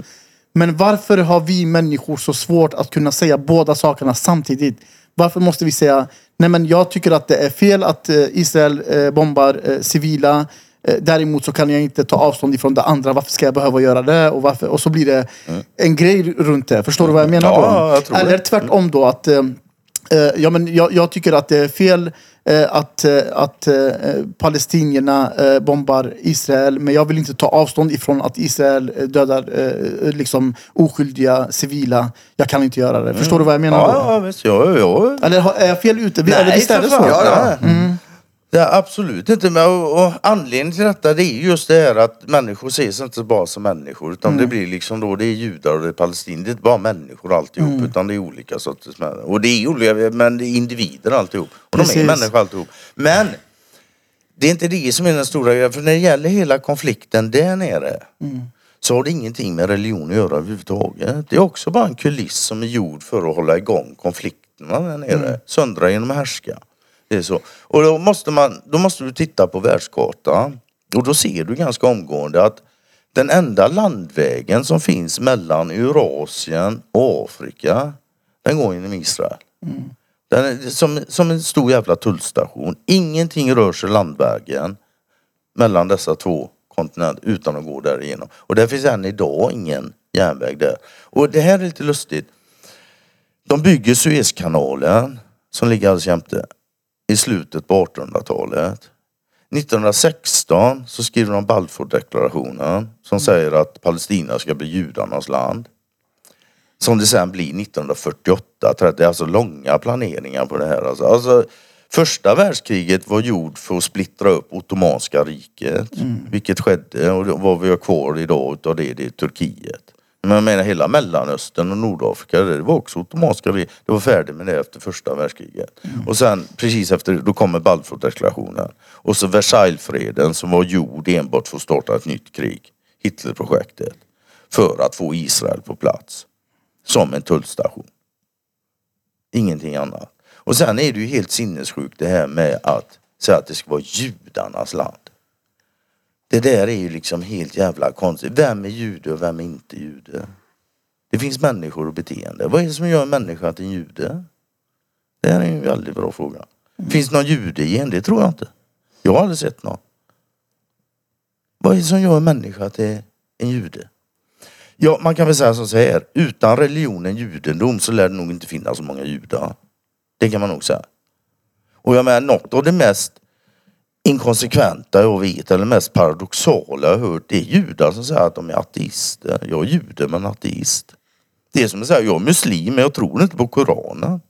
Men varför har vi människor så svårt att kunna säga båda sakerna samtidigt? Varför måste vi säga, nej men jag tycker att det är fel att eh, Israel eh, bombar eh, civila. Däremot så kan jag inte ta avstånd ifrån det andra. Varför ska jag behöva göra det? Och, varför? och så blir det en grej runt det. Förstår du vad jag menar Ja, då? jag. Eller tvärtom då att ja, men jag, jag tycker att det är fel eh, att, eh, att eh, palestinierna eh, bombar Israel. Men jag vill inte ta avstånd ifrån att Israel eh, dödar eh, liksom oskyldiga civila. Jag kan inte göra det. Förstår du vad jag menar då? Ja, ja visst. Ja, ja. Eller är jag fel ute? Eller visst är det så? Ja, ja. Nej. Är absolut inte. Men, och, och anledningen till detta det är just det här att människor ses inte bara som människor. Utan det blir liksom då, det är judar och det är palestinier. Det är inte bara människor alltihop. Utan det är olika sorters människor. Och det är olika, men det är individer alltihop. Och de Precis. är människor alltihop. Men det är inte det som är den stora grejen. För när det gäller hela konflikten där nere. så har det ingenting med religion att göra överhuvudtaget. Det är också bara en kuliss som är gjord för att hålla igång konflikterna där nere. Söndra genom att härska. Det är så. Och då måste, man, då måste du titta på världskartan. Och då ser du ganska omgående att den enda landvägen som finns mellan Eurasien och Afrika, den går genom Israel. Den är som, som en stor jävla tullstation. Ingenting rör sig landvägen mellan dessa två kontinenter utan att gå där igenom. Och det finns än idag ingen järnväg där. Och det här är lite lustigt. De bygger Suezkanalen som ligger alldeles jämte i slutet på 1800-talet. 1916 så skriver de Balfourdeklarationen som säger att Palestina ska bli judarnas land. Som det sen blir 1948. 30, det är alltså långa planeringar på det här. Alltså, alltså, första världskriget var gjord för att splittra upp Ottomanska riket. Vilket skedde och vad vi har kvar idag utav det, det är Turkiet. Men jag menar hela Mellanöstern och Nordafrika, det var också Ottomanska. Det var färdigt med det efter första världskriget. Och sen precis efter, då kommer Balfourdeklarationen. Och så Versaillesfreden som var gjord enbart för att starta ett nytt krig. Hitlerprojektet. För att få Israel på plats. Som en tullstation. Ingenting annat. Och sen är det ju helt sinnessjukt det här med att säga att det ska vara judarnas land. Det där är ju liksom helt jävla konstigt. Vem är jude och vem är inte jude? Det finns människor och beteende. Vad är det som gör en människa till en jude? Det här är en väldigt bra fråga. Finns det någon judegen? Det tror jag inte. Jag har aldrig sett någon. Vad är det som gör en människa till en jude? Ja, man kan väl säga så här. Utan religionen judendom så lär det nog inte finnas så många judar. Det kan man nog säga. Och jag menar, något av det mest inkonsekventa jag vet, eller mest paradoxala jag hört, det är judar som säger att de är ateister. Jag är jude men ateist. Det är som att säga, jag är muslim men jag tror inte på Koranen.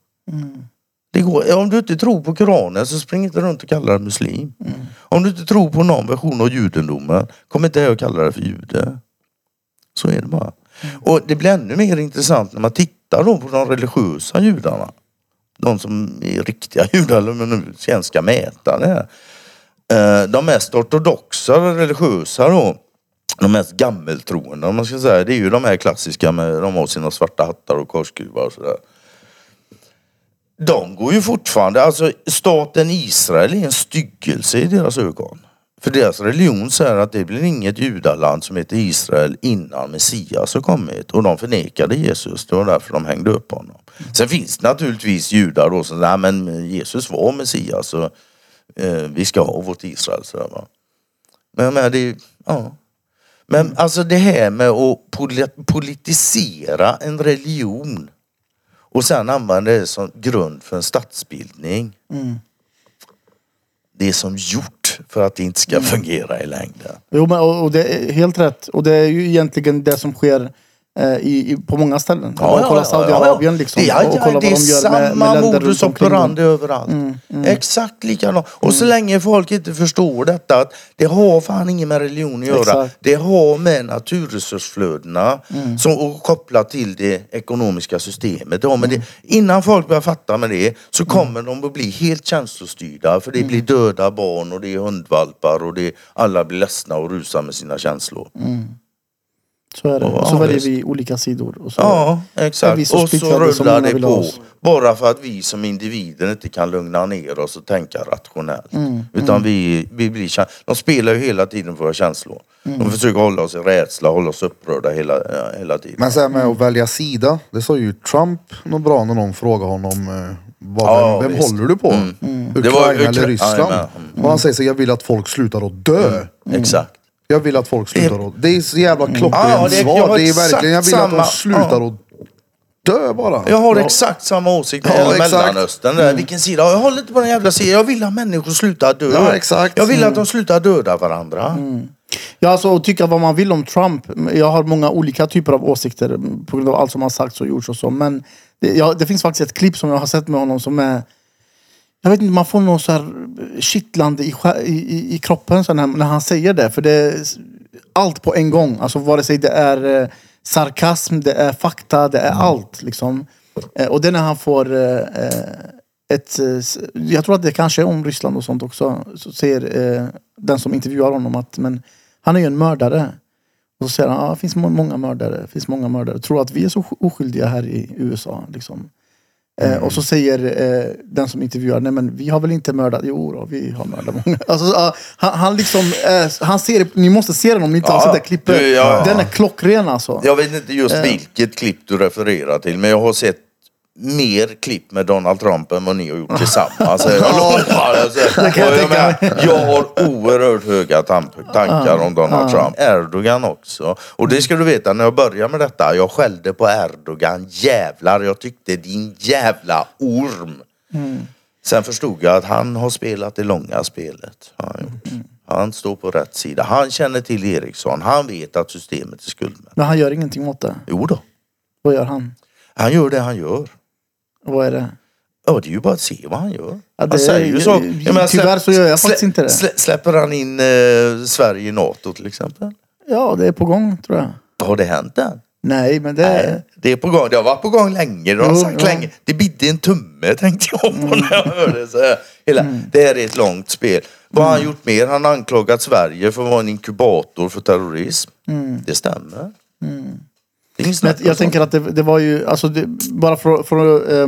Det går, om du inte tror på Koranen så spring inte runt och kalla dig muslim. Om du inte tror på någon version av judendomen, kom inte här och kalla dig för jude. Så är det bara. Och det blir ännu mer intressant när man tittar då på de religiösa judarna. De som är riktiga judar, eller om man nu sen ska mäta det här. Eh, de mest ortodoxa religiösa då, de mest gammeltroende om man ska säga, det är ju de här klassiska med de har sina svarta hattar och korsskruvar och sådär. De går ju fortfarande, alltså staten Israel är en styggelse i deras ögon. För deras religion säger att det blir inget judaland som heter Israel innan Messias har kommit. Och de förnekade Jesus, det var därför de hängde upp honom. Sen finns det naturligtvis judar då som säger, "Nej, men Jesus var Messias Och eh, vi ska ha vårt Israel. Så va? Men, men det är, ja. Men alltså det här med att poli- politisera en religion och sen använda det som grund för en statsbildning. Det är som gjort för att det inte ska fungera i längden. Jo, men, och, det är helt rätt. Och det är ju egentligen det som sker i, i, på många ställen. Ja, ja, kolla ja, Saudiarabien ja. liksom. Och ja, kolla det är de samma med, med modus operandi överallt. Mm, Exakt likadant. Och så länge folk inte förstår detta att det har fan inget med religion att göra. Exakt. Mm. Det har med naturresursflödena som, och kopplat till det ekonomiska systemet. Med Mm. det. Innan folk börjar fatta med det så kommer de att bli helt känslostyrda. För det Mm. blir döda barn och det är hundvalpar och det, alla blir ledsna och rusar med sina känslor. Så är det. Ja, Och så väljer visst. vi olika sidor. Och så, Ja, exakt. så Och så rullar det på. Bara för att vi som individer inte kan lugna ner oss och tänka rationellt. Mm, Utan vi, vi blir De spelar ju hela tiden på våra känslor. Mm. De försöker hålla oss i rädsla, hålla oss upprörda hela, ja, hela tiden. Men här med att välja sida. Det sa ju Trump något bra när någon frågade honom eh, vad, Ja, vem, vem visst. håller du på? Det Ukraina var eller Ryssland? Jajamän. Och han säger så jag vill att folk slutar att dö. Exakt. Jag vill att folk slutar att... Det är så jävla klockrent Ja, det- svar. har Det är exakt verkligen, jag vill att de samma- slutar ja. att dö bara. Jag har exakt samma åsikt när det Ja, gäller exakt. Mellanöstern. Där. Vilken sida? Jag håller inte på den jävla sidan. Jag vill att människor slutar dö. Ja, exakt. Jag vill att de slutar döda varandra. Ja, alltså att tycka vad man vill om Trump. Jag har många olika typer av åsikter mm, på grund av allt som har sagts och gjorts och så. Men det, ja, det finns faktiskt ett klipp som jag har sett med honom som är... Jag vet inte, man får något så här kittlande i, i, i, kroppen så när, när han säger det. För det är allt på en gång. Alltså vare sig det är eh, sarkasm, det är fakta, det är allt. Liksom. Eh, och det är när han får eh, eh, ett... eh, Jag tror att det kanske är om Ryssland och sånt också. Så säger eh, den som intervjuar honom att men, han är ju en mördare. Och så säger han, ja, det finns må- många mördare, finns många mördare. Tror att vi är så oskyldiga här i USA. Liksom. Eh, och så säger eh, den som intervjuar, nej men vi har väl inte mördat, jo då, vi har mördat många. Alltså, ja, han, han liksom, eh, han ser, det- ni måste se den om ni inte har Ja, sett det klippet. ja. Den är klockren alltså. Jag vet inte just Eh. vilket klipp du refererar till, men jag har sett mer klipp med Donald Trump än vad ni har gjort tillsammans. Jag lovar. Alltså, jag menar, jag har oerhört höga tankar om Donald Trump. Erdogan också. Och det ska du veta, när jag började med detta, jag skällde på Erdogan. Jävlar, jag tyckte din jävla orm. Sen förstod jag att han har spelat det långa spelet. Han, gjort. han står på rätt sida. Han känner till Ericsson. Han vet att systemet är skuldmätt. Men han gör ingenting åt det. Jo då. Vad gör han? Han gör det han gör. Vad är det? Ja, det är ju bara att se vad han gör. Ja, det han säger ju så. jag- tyvärr så gör jag faktiskt inte det. Slä, släpper han in eh, Sverige i NATO till exempel? Ja, det är på gång tror jag. Har det hänt än? Nej, men det... Nej, det är på gång. Det har varit på gång länge. Det har Jo, sagt ja. länge. Det bidde en tumme tänkte jag på när jag hörde så här. Hela, Mm. Det här är ett långt spel. Vad har han gjort mer? Han har anklagat Sverige för att vara en inkubator för terrorism. Det stämmer. Det inget Mm. Men jag, tänker att det, det var ju, alltså det, bara för, för att, eh,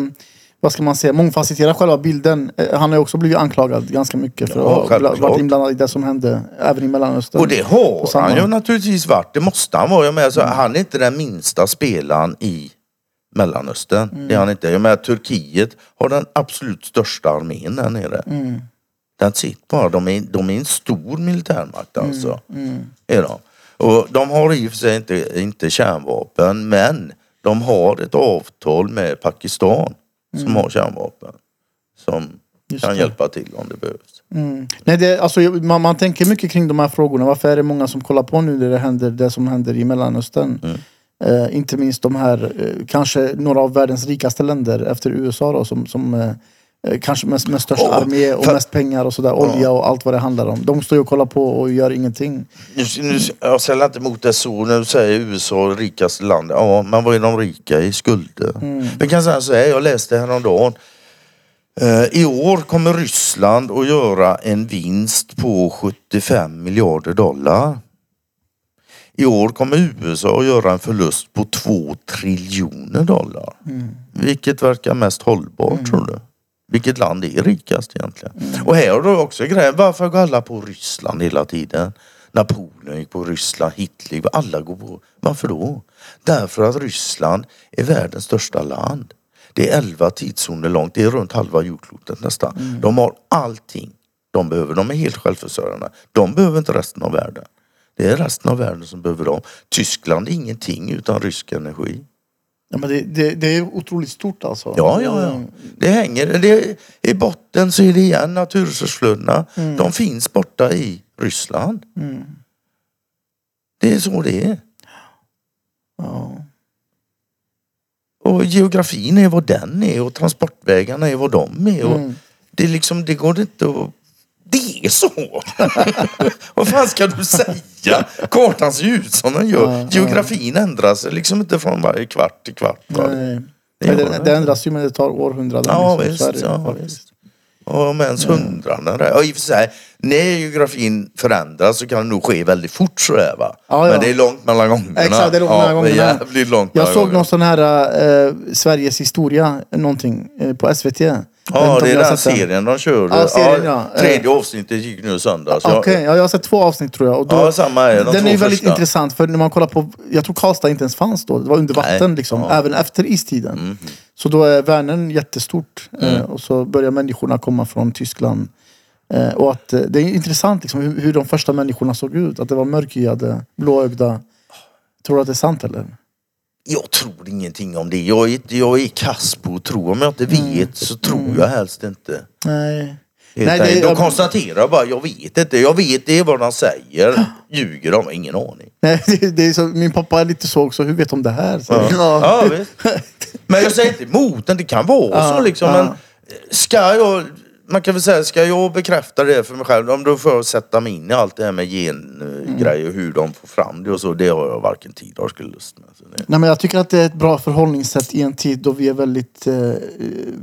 vad ska man säga, mångfacetera själva bilden. Eh, han har ju också blivit anklagad ganska mycket för Ja, att ha varit inblandad i det som hände även i Mellanöstern. Och det har han ju naturligtvis varit. Det måste han vara. Jag menar, alltså, Han är inte den minsta spelaren i Mellanöstern. Det är han inte. Jag menar, Turkiet har den absolut största armén där nere. That's it bara. De är, de är en stor militärmakt alltså. Är de. Och de har i och för sig inte, inte kärnvapen men de har ett avtal med Pakistan som har kärnvapen. Som Just kan det. hjälpa till om det behövs. Mm. Nej, det, alltså, man, man tänker mycket kring de här frågorna. Varför är det många som kollar på nu när det händer det som händer i Mellanöstern? Mm. Eh, inte minst de här, eh, kanske några av världens rikaste länder efter USA då, som, som eh, kanske med, med störst Ja, armé och för- mest pengar och sådär. Olja och allt vad det handlar om. De står ju och kollar på och gör ingenting. Nu, nu, jag säljer inte emot det så när du säger USA rikaste land. Ja, men vad är de rika i? Skulder. Vi kan säga så här, jag läste häromdagen. Eh, I år kommer Ryssland att göra en vinst på 75 miljarder dollar. I år kommer USA att göra en förlust på 2 triljoner dollar. Vilket verkar mest hållbart tror du? Vilket land är rikast egentligen? Och här har du också grejen, varför går alla på Ryssland hela tiden? Napoleon gick på Ryssland, Hitler, alla går på. Varför då? Därför att Ryssland är världens största land. Det är 11 tidszoner långt, det är runt halva jordklotet nästan. De har allting de behöver. De är helt självförsörjande. De behöver inte resten av världen. Det är resten av världen som behöver dem. Tyskland är ingenting utan rysk energi. Ja, men det, det, det är otroligt stort alltså. Ja, ja, ja. Det hänger. Det, I botten så är det igen naturresursflödena. De finns borta i Ryssland. Det är så det är. Ja. Och geografin är vad den är och transportvägarna är vad de är. Och Mm. Det är liksom, det går inte att... Det är så! vad fan ska du säga? Kartan ser ut som den gör. Ja, ja. Geografin ändrar sig liksom inte från varje kvart till kvart. va? Nej. Det gör det, det. ändras ju men det tar århundraden. Ja liksom. Visst. ju Ja, faktiskt. visst. Om ens hundraden. Och i och för sig, när geografin förändras så kan det nog ske väldigt fort sådär va. Ja, ja. Men det är långt mellan gångerna. Exakt, det är långt ja, mellan gångerna. Jävligt långt Jag såg gångerna. någon sån här eh, Sveriges historia, någonting, eh, på SVT. Ja, det är den serien de kör. Ja, serien, ja. Tredje avsnittet gick nu söndags. Jag- Okej, ja, jag har sett två avsnitt tror jag. Och då, Ja, samma är de den är ju väldigt första. intressant för när man kollar på, jag tror Karlstad inte ens fanns då. Det var under vatten Nej, liksom, ja. Mm. även efter istiden. Så då är Vänern jättestort. Eh, och så börjar människorna komma från Tyskland. Eh, och att eh, det är intressant liksom, hur, hur de första människorna såg ut. Att det var mörkhyade, blåögda. Tror du att det är sant eller? Jag tror ingenting om det. Jag är, jag är kass på att tro. Om jag inte vet så tror jag helst inte. Nej. Nej, det-. De konstaterar bara, jag vet inte. Jag vet det är vad de säger. Ljuger de? Ingen aning. Nej, det, det är så, min pappa är lite så också. Hur vet de det här? Så, Ja. Ja, visst. Men jag säger inte emot den. Det kan vara Ja, så liksom. ja. Men ska jag man kan väl säga, ska jag bekräfta det för mig själv, om då får jag sätta mig in i allt det här med gengrejer och hur de får fram det och så. Det har jag varken tid eller skulle lust med. Nej, men jag tycker att det är ett bra förhållningssätt i en tid då vi är väldigt eh,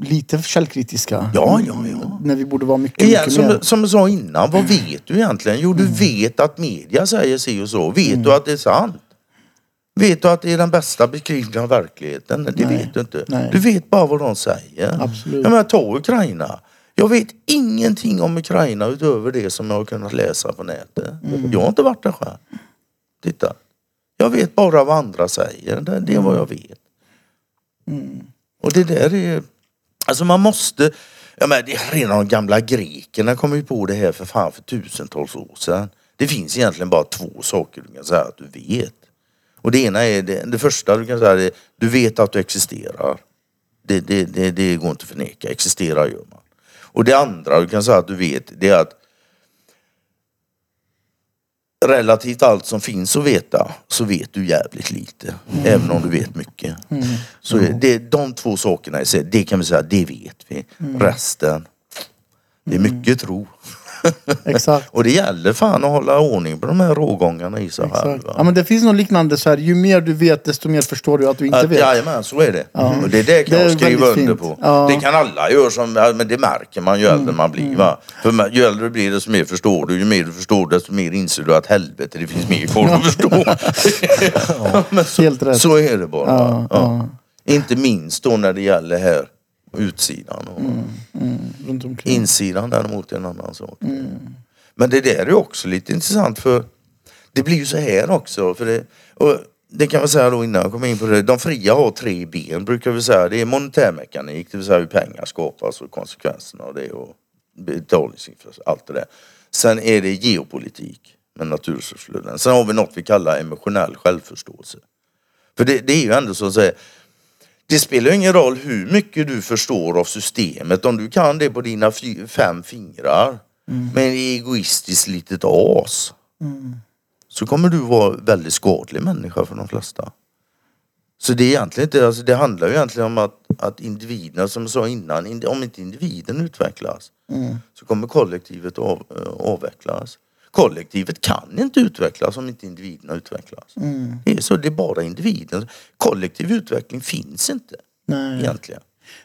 lite källkritiska. Ja, ja, ja. När vi borde vara mycket, Igen, mycket mer. som, som jag sa innan, vad vet du egentligen? Jo, du vet att media säger si och så. Vet du att det är sant? Vet du att det är den bästa beskrivningen av verkligheten? Det Nej. vet du inte. Nej. Du vet bara vad de säger. Absolut. Jag menar, ta Ukraina. Jag vet ingenting om Ukraina utöver det som jag har kunnat läsa på nätet. Mm. Jag har inte varit där själv. Titta. Jag vet bara vad andra säger. Det, det är vad jag vet. Mm. Och det där är... Alltså man måste... Ja, men det är redan de gamla grekerna kom ju på det här för fan för tusentals år sedan. Det finns egentligen bara två saker du kan säga att du vet. Och det ena är det, det första du kan säga är du vet att du existerar. Det, det, det, det går inte att förneka. Existerar gör man. Och det andra du kan säga att du vet det är att relativt allt som finns att veta så vet du jävligt lite. Även om du vet mycket. Så det, det, de två sakerna, i sig, det kan vi säga, det vet vi. Resten, det är mycket tro. Exakt. Och det gäller fan att hålla ordning på de här rågångarna i sig själv. Exakt. va? Ja, men det finns något liknande så här. Ju mer du vet desto mer förstår du att du inte Att, vet. jajamän, så är det. Och det, det kan Det är jag skriva väldigt under fint. på. Ja. Mm, Det kan alla göra, som, ja, men det märker man ju äldre man blir. Va? För man- ju äldre du blir desto mer förstår du. Ju mer du förstår desto mer inser du att helvete det finns mer kvar att förstå. men så, Helt rätt. så är det bara. Ja, Ja. Inte minst då när det gäller här utsidan. Och Mm. Omkring. Insidan däremot är en annan sak. Mm. Men det där är ju också lite intressant för det blir ju så här också. För det, och det kan man säga då innan jag kommer in på det. De fria har tre ben brukar vi säga. Det är monetärmekanik, det vill säga hur pengar skapas och konsekvenserna av det och betalningsinfrastruktur, allt det där. Sen är det geopolitik med naturresursflöden. Sen har vi något vi kallar emotionell självförståelse. För det, det är ju ändå så att säga det spelar ingen roll hur mycket du förstår av systemet. Om du kan det på dina fem fingrar med en egoistiskt litet as. Så kommer du vara väldigt skadlig människa för de flesta. Så det är egentligen inte, alltså det handlar ju egentligen om att, att individerna, som jag sa innan, om inte individen utvecklas så kommer kollektivet av, eh, avvecklas. Kollektivet kan inte utvecklas om inte individerna utvecklas. Det är så, det är bara individen. Kollektiv utveckling finns inte Nej. egentligen.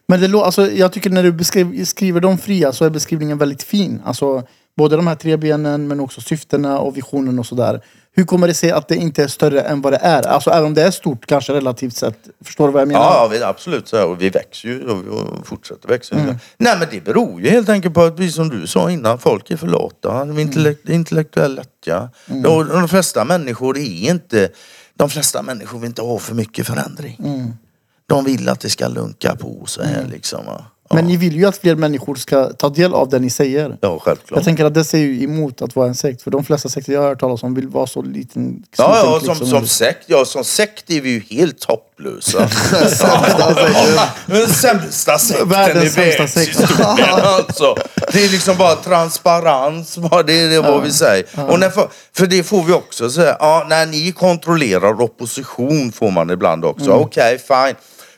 Men det, alltså, jag tycker när du beskriv, skriver de fria så är beskrivningen väldigt fin. Alltså, både de här tre benen men också syftena och visionen och sådär. Hur kommer det sig att det inte är större än vad det är? Alltså även om det är stort kanske relativt sett. Förstår du vad jag menar? Ja, vi, absolut. Så här, och vi växer ju och vi och fortsätter växa. Nej men det beror ju helt enkelt på att, precis som du sa innan, folk är för lata. De är intellekt, intellektuellt lättja. Och de flesta människor är inte... De flesta människor vill inte ha för mycket förändring. De vill att det ska lunka på så här liksom. va. Men ni vill ju att fler människor ska ta del av det ni säger. ja självklart. Jag tänker att det säger ju emot att vara en sekt. För de flesta sekter jag har hört talas om vill vara så liten Ja, ja som, som sekt, ja, som sekt är vi ju helt hopplösa. Den sämsta sekten Världens i sämsta sekt. världshistorien alltså. Det är liksom bara transparens, bara det är det vad vi säger. Och när, för, för det får vi också säga, ja, när ni kontrollerar opposition får man ibland också. Okej, fine.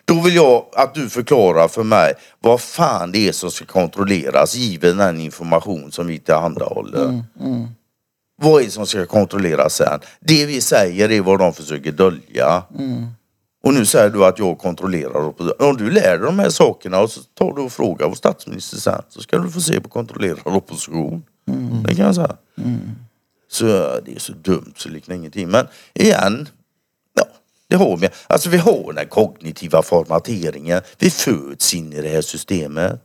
Då vill jag att du förklarar för mig vad fan det är som ska kontrolleras given den information som vi tillhandahåller. Vad är det som ska kontrolleras sen? Det vi säger är vad de försöker dölja. Och nu säger du att jag kontrollerar. Om du lär dig de här sakerna och så tar du och frågar vår statsminister sen så ska du få se på kontrollerad opposition. Det kan jag säga. Så det är så dumt så liknar ingenting. Men igen, det har vi. Alltså vi har den kognitiva formateringen. Vi föds in i det här systemet.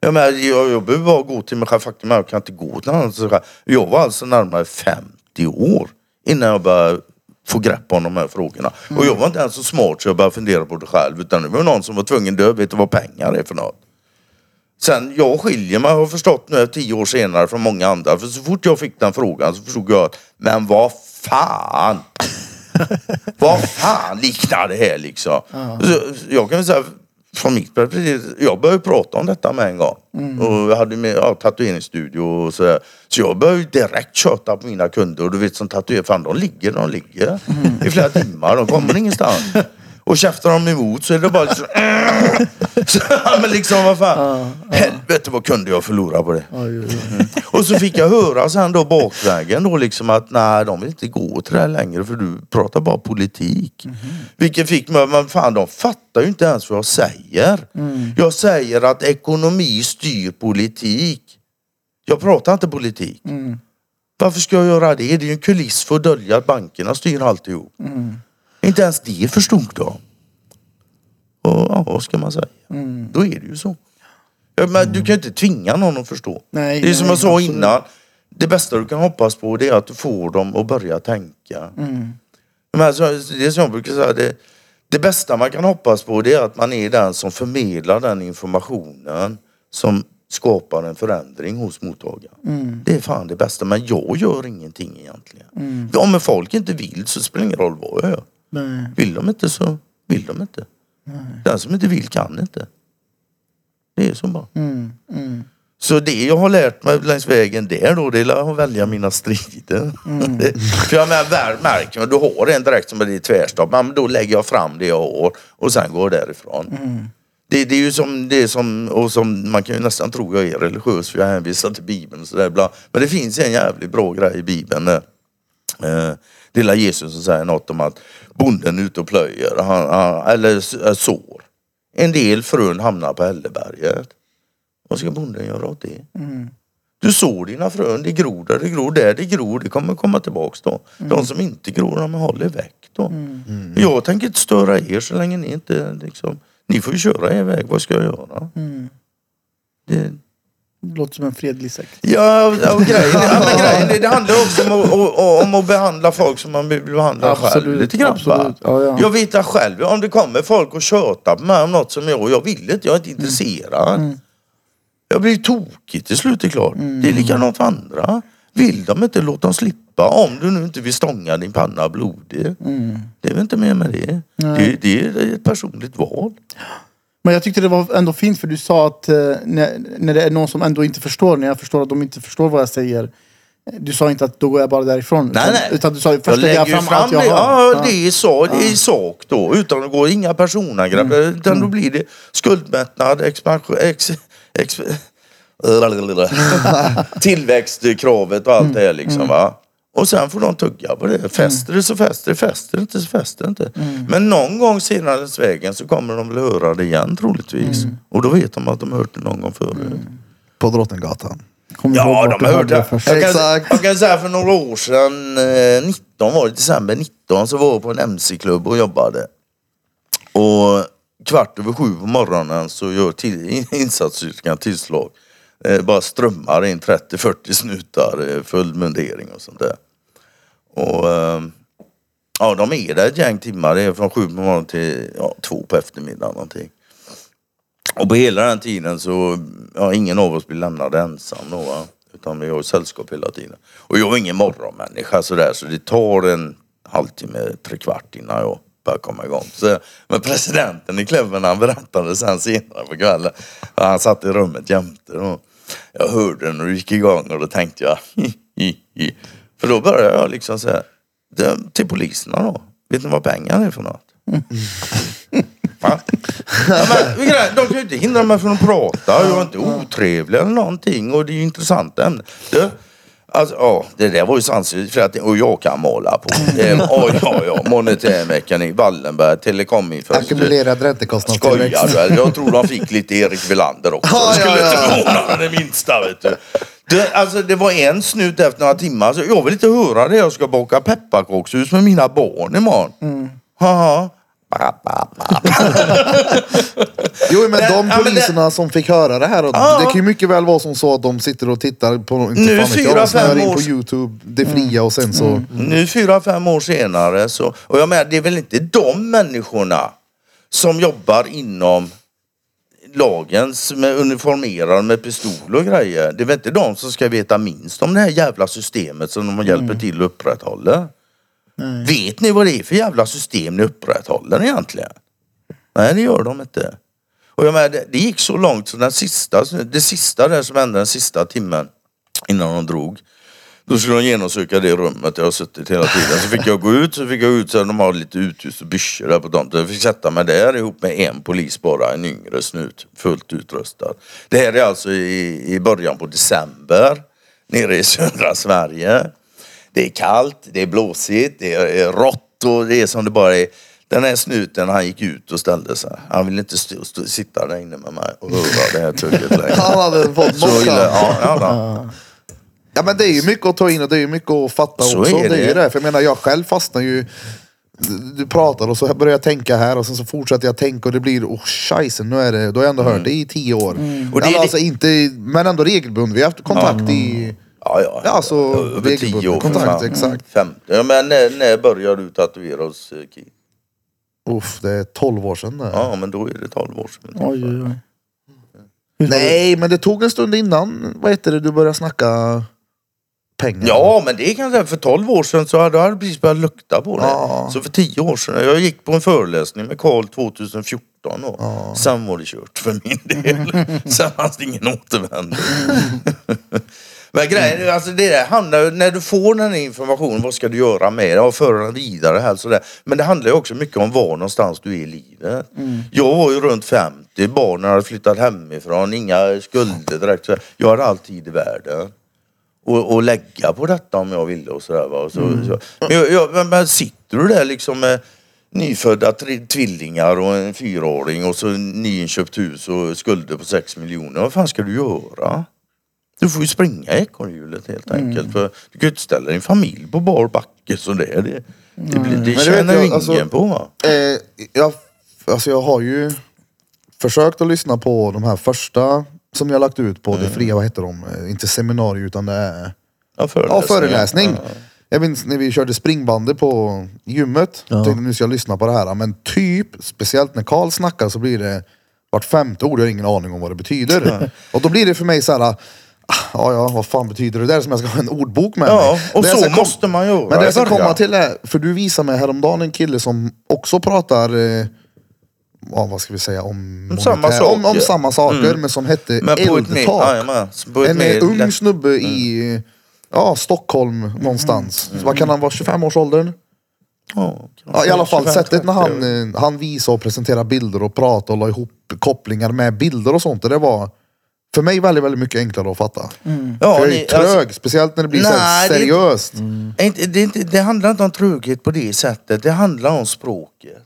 Jag, menar, jag, jag behöver bara gå till mig själv. Faktum är jag kan inte gå till någon annan. Jag var alltså närmare 50 år innan jag började få grepp om de här frågorna. Och jag var inte ens så smart så jag började fundera på det själv. Utan det var någon som var tvungen dö. Vet du vad pengar är för något? Sen jag skiljer mig, har förstått nu tio år senare från många andra. För så fort jag fick den frågan så förstod jag att, men vad fan! vad fan liknar det här liksom? Så, jag kan säga, från mitt perspektiv, jag började prata om detta med en gång. Och jag hade med ja, tatueringsstudio och sådär. Så jag började direkt köta på mina kunder. Och du vet som tatuerare, fan de ligger, de ligger i flera timmar. De kommer ingenstans. Och käftar de emot så är det bara liksom... så, men liksom vad fan. Helvete vad kunde jag förlora på det. Oj. Och så fick jag höra sen då bakvägen då liksom att nej de vill inte gå till det här längre för du pratar bara politik. Vilket fick mig, men fan de fattar ju inte ens vad jag säger. Jag säger att ekonomi styr politik. Jag pratar inte politik. Varför ska jag göra det? Det är ju en kuliss för att dölja att bankerna styr alltihop. Inte ens det förstod de. Och ja, vad ska man säga? Då är det ju så. Ja, men Du kan ju inte tvinga någon att förstå. Nej, det är som nej, jag sa absolut. innan. Det bästa du kan hoppas på det är att du får dem att börja tänka. Mm. Men så, det är som jag brukar säga. Det, det bästa man kan hoppas på det är att man är den som förmedlar den informationen som skapar en förändring hos mottagaren. Mm. Det är fan det bästa. Men jag gör ingenting egentligen. Om folk inte vill så spelar det ingen roll vad jag gör. Nej. Vill de inte så vill de inte. Den som inte vill kan inte. Det är så bara. Mm. Mm. Så det jag har lärt mig längs vägen där då, det är att välja mina strider. För jag menar, märker man, du har en direkt som är tvärstopp, men då lägger jag fram det jag har och sen går jag därifrån. Det, det är ju som, det som, och som, man kan ju nästan tro jag är religiös för jag hänvisar till bibeln och sådär. bla. Men det finns en jävligt bra grej i bibeln. där. Eh, det är Jesus som säger något om att bonden ute och plöjer, han, han, eller äh, sår. En del frön hamnar på Hälleberget. Vad ska bonden göra åt det? Du sår dina frön, det gror där det gror, där det gror, det kommer komma tillbaks då. De som inte gror, de håller väck då. Jag tänker inte störa er så länge ni inte liksom, ni får ju köra er väg, vad ska jag göra? Det, Det låter som en fredlig sekt. Ja, och grejen, ja, men grejen det, det handlar också om att, om, om att behandla folk som man vill behandla själv Absolut, lite grann. absolut. Ja, ja. Jag vet att själv, om det kommer folk och tjötar på mig om något som jag, jag vill inte, jag är inte intresserad. Jag blir tokig till slut, det är klart. Det är likadant för andra. Vill de inte, låt dem slippa. Om du nu inte vill stånga din panna blodig. Det är väl inte mer med det. Det, det är ett personligt val. Men jag tyckte det var ändå fint för du sa att eh, när, när det är någon som ändå inte förstår, när jag förstår att de inte förstår vad jag säger. eh, Du sa inte att då går jag bara därifrån. Nej, utan, nej. utan du sa Jag först lägger lägger jag fram, fram allt jag det, har. ja, det är så, det är i sak då. Utan att gå inga personangrepp. Mm. Utan då blir det skuldmättnad, expansion, ex, ex, tillväxtkravet och allt det här liksom va. Och sen får de tugga på det. Fäster det så fäster det, fäster det inte så fäster det inte. Men någon gång senare längs vägen så kommer de väl höra det igen troligtvis. Och då vet de att de har hört det någon gång förut. På Drottninggatan. Kommer Ja, de har hört hörde det. Jag kan, Exakt. jag kan säga för några år sedan, eh, 19 var det, december 19, så var jag på en MC-klubb och jobbade. Och kvart över sju på morgonen så gör till, insatsstyrkan tillslag. Eh, bara strömmar in 30-40 snutar, eh, full mundering och sånt där. Ja, de är där ett gäng timmar. Det är från sju på morgonen till ja, två på eftermiddagen någonting. Och på hela den tiden så, ja, ingen av oss blir lämnad ensam då va. Utan vi har ju sällskap hela tiden. Och jag är ingen morgonmänniska sådär så det tar en halvtimme, tre kvart innan jag börjar komma igång. Så, men presidenten i klubben han berättade sen senare på kvällen. Han satt i rummet jämte då. jag hörde när du gick igång och då tänkte jag hi, hi, hi. För då började jag liksom till poliserna då. Vet ni vad pengar är för något? Va? Ja, men, de kan ju inte hindra mig från att prata. Jag är inte otrevlig eller någonting. Och det är ju intressanta ämnen. Det, alltså, ja, det där var ju sanslöst. För att, och jag kan måla på. Oh, ja, ja, monetärmekanik, Wallenberg, telekominfrastruktur. Ackumulerad räntekostnadstillväxt. Skojar du? Jag tror de fick lite Erik Welander också. Ja, skulle ja, ja. inte förvåna mig det minsta vet du. Det, alltså, det var en snut efter några timmar. Så jag vill inte höra det. Jag ska baka pepparkakshus med mina barn imorgon. Mm. Haha. Ba, ba, ba. Jo men de ja, poliserna som fick höra det här. Och Ja. Det kan ju mycket väl vara som så att de sitter och tittar på, inte Nu fan fyra, jag, in år- på youtube, det fria och sen så. Nu fyra, fem år senare så, och jag menar det är väl inte de människorna som jobbar inom lagens med uniformerade med pistol och grejer. Det är väl inte de som ska veta minst om det här jävla systemet som de hjälper till att upprätthålla. Vet ni vad det är för jävla system ni upprätthåller egentligen? Nej, det gör de inte. Och jag menar, det, det gick så långt så den sista, det sista där som hände den sista timmen innan de drog. Då skulle de genomsöka det rummet jag har suttit hela tiden. Så fick jag gå ut, så fick jag ut så de har lite uthus och byssor där på tomten. Jag fick sätta mig där ihop med en polis bara, en yngre snut, fullt utrustad. Det här är alltså i, i början på december, nere i södra Sverige. Det är kallt, det är blåsigt, det är rått och det är som det bara är. Den här snuten han gick ut och ställde sig. Han ville inte stå, stå, sitta där inne med mig och höra det här tugget längre. Han hade fått Så illa, ja, ja, ja. Ja men det är ju mycket att ta in och det är ju mycket att fatta Så också. är det. är ju det. det. För jag menar jag själv fastnar ju. Du pratar och så börjar jag tänka här och sen så fortsätter jag tänka och det blir, oh scheisse, nu är det, då har jag ändå hört det i tio år. Och Och det är det- alltså inte, men ändå regelbundet. Vi har haft kontakt i, Ja, ja. Ja, alltså, Över tio år. kontakt, exakt. Femte. Ja, men när, när började du tatuera hos eh, Keith? uff, det är 12 år sedan det. Ja, men då är det 12 år sedan. Oj, oj, oj. Nej men det tog en stund innan, vad heter det, du började snacka pengar. Ja, men det kan jag säga. För 12 år sedan så hade jag precis börjat lukta på det. Ja. Så för 10 år sedan. Jag gick på en föreläsning med Karl 2014 och sen var det kört för min del. sen fanns det ingen återvändo. Men grejen alltså det där handlar när du får den här informationen, vad ska du göra med det? Ja, föra den vidare här sådär. Men det handlar ju också mycket om var någonstans du är i livet. Jag var ju runt 50, barnen hade flyttat hemifrån, inga skulder direkt. Jag hade all tid i världen och, och lägga på detta om jag ville och sådär. Va? Och så, så. Men, jag, jag, men, sitter du där liksom med nyfödda tvillingar och en fyraåring och så nyinköpt hus och skulder på sex miljoner. Vad fan ska du göra? Du får ju springa i ekorrhjulet helt enkelt. För du kan ju inte ställa din familj på bar backe så det, det, det, det, blir- det tjänar ju jag- ingen alltså- på. Va? Eh, jag, alltså jag har ju försökt att lyssna på de här första som jag lagt ut på det fria, vad heter de? Eh, Inte seminarium utan det är Ja, ja, föreläsning. Jag minns när vi körde springbandet på gymmet. Ja. Tänkte nu ska jag lyssna på det här. Men typ, speciellt när Karl snackar så blir det vart femte ord, jag har ingen aning om vad det betyder. Och då blir det för mig så här. ah, Ja, ja, vad fan betyder det? Det är som jag ska ha en ordbok med Ja, mig. och Det så kom- måste man göra Men det jag ska komma till är, för du visade mig häromdagen en kille som också pratar, eh, ja, vad ska vi säga, om, Om samma monetär- om, om saker. samma saker, Mm. men som hette Eldtak. En mer eh, ung lätt- snubbe i ja, Stockholm någonstans. Mm. Vad kan han vara, 25 års åldern? Ja, Ja, I alla fall 25, sättet när 30. han, eh, han visade och presenterade bilder och pratade och la ihop kopplingar med bilder och sånt. Det var för mig väldigt, väldigt mycket enklare att fatta. Ja, för jag är ju trög, alltså- speciellt när det blir så här Nej, det seriöst. Är Inte, det, är inte, det handlar inte om tröghet på det sättet. Det handlar om språket.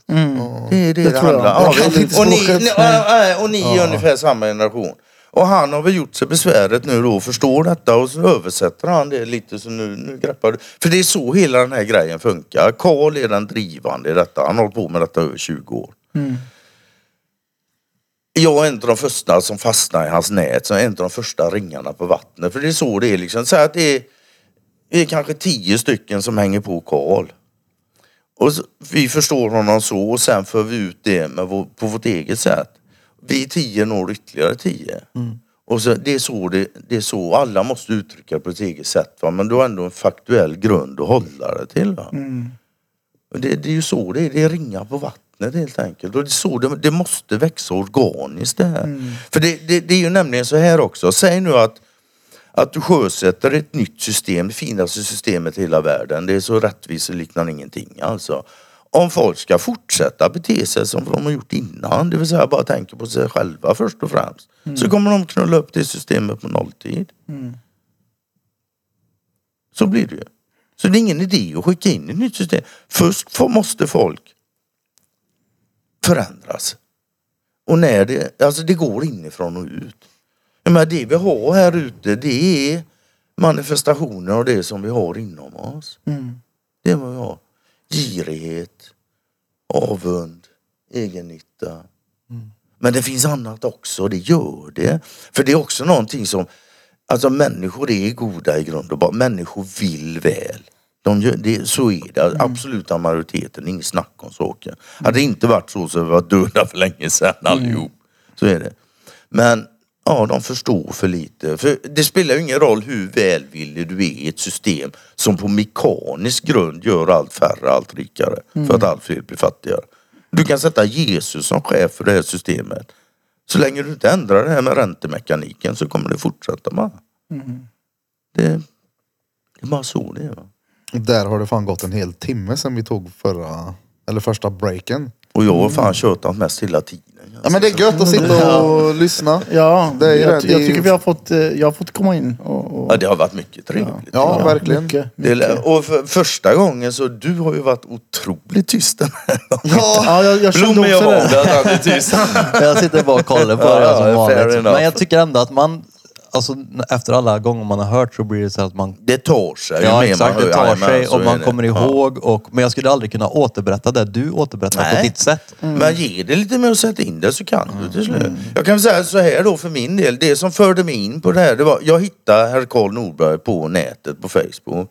Det är det det, tror jag. handlar om. Jag kan Ja, inte och ni, språket. ni, ja, ja, och ni är ungefär samma generation. Och han har väl gjort sig besväret nu då och förstår detta och så översätter han det lite så nu, nu greppar du. För det är så hela den här grejen funkar. Karl är den drivande i detta. Han har hållit på med detta över 20 år. Jag är en av de första som fastnar i hans nät, så en av de första ringarna på vattnet. För det är så det är liksom. Säg att det är, det är kanske tio stycken som hänger på Karl. Och så, vi förstår honom så och sen för vi ut det med vår, på vårt eget sätt. Vi tio når ytterligare tio. Och så, det, är så det, det är så alla måste uttrycka på ett eget sätt. Va? Men du har ändå en faktuell grund att hålla det till. Va? Och det, det är ju så det är. Det är ringar på vattnet helt enkelt. Och det så det, det måste växa organiskt det här. För det, det, det är ju nämligen så här också. Säg nu att att du sjösätter ett nytt system, det finaste systemet i hela världen. Det är så rättvist så liknar ingenting alltså. Om folk ska fortsätta bete sig som de har gjort innan, det vill säga bara tänka på sig själva först och främst. Så kommer de knulla upp det systemet på nolltid. Så blir det ju. Så det är ingen idé att skicka in ett nytt system. Först måste folk förändras. Och när det, alltså det går inifrån och ut. Menar, det vi har här ute det är manifestationer av det som vi har inom oss. Det är vad vi har. Girighet, avund, egennytta. Men det finns annat också, det gör det. För det är också någonting som, alltså människor är goda i grund och botten. Människor vill väl. De gör, det, så är det, absoluta majoriteten, inget snack om saken. Hade det inte varit så så hade vi varit döda för länge sedan allihop. Så är det. Men ja, de förstår för lite. För det spelar ju ingen roll hur välvillig du är i ett system som på mekanisk grund gör allt färre, allt rikare. För att allt fler blir fattigare. Du kan sätta Jesus som chef för det här systemet. Så länge du inte ändrar det här med räntemekaniken så kommer det fortsätta bara. Det, Det är bara så det är. Va? Där har det fan gått en hel timme sedan vi tog förra, eller första breaken. Och jag har fan tjötat mest hela tiden. Ja men det är gött att sitta och lyssna. Ja, Det är ju jag, det. Jag tycker vi har fått, eh, jag har fått komma in och... och Ja, det har varit mycket trevligt. Ja, verkligen. Mycket, Det är, och för första gången så du har ju varit otroligt tyst den här gången. Ja, Ja, jag, jag kände Blom är också van det. vid att han är tyst. Jag sitter bara och kollar på Ja, det som fair vanligt. enough. Men jag tycker ändå att man, alltså efter alla gånger man har hört så blir det så att man Det tar sig. ju Ja mer exakt, man det hör. tar Jajamän, sig så och är man det. kommer Ja. ihåg. Och, men jag skulle aldrig kunna återberätta det du återberättar på Nej. ditt sätt. Men ge det lite mer att sätta in det så kan du till slut. Jag kan säga så här då för min del. Det som förde mig in på det här, det var, jag hittade herr Karl Norberg på nätet på Facebook.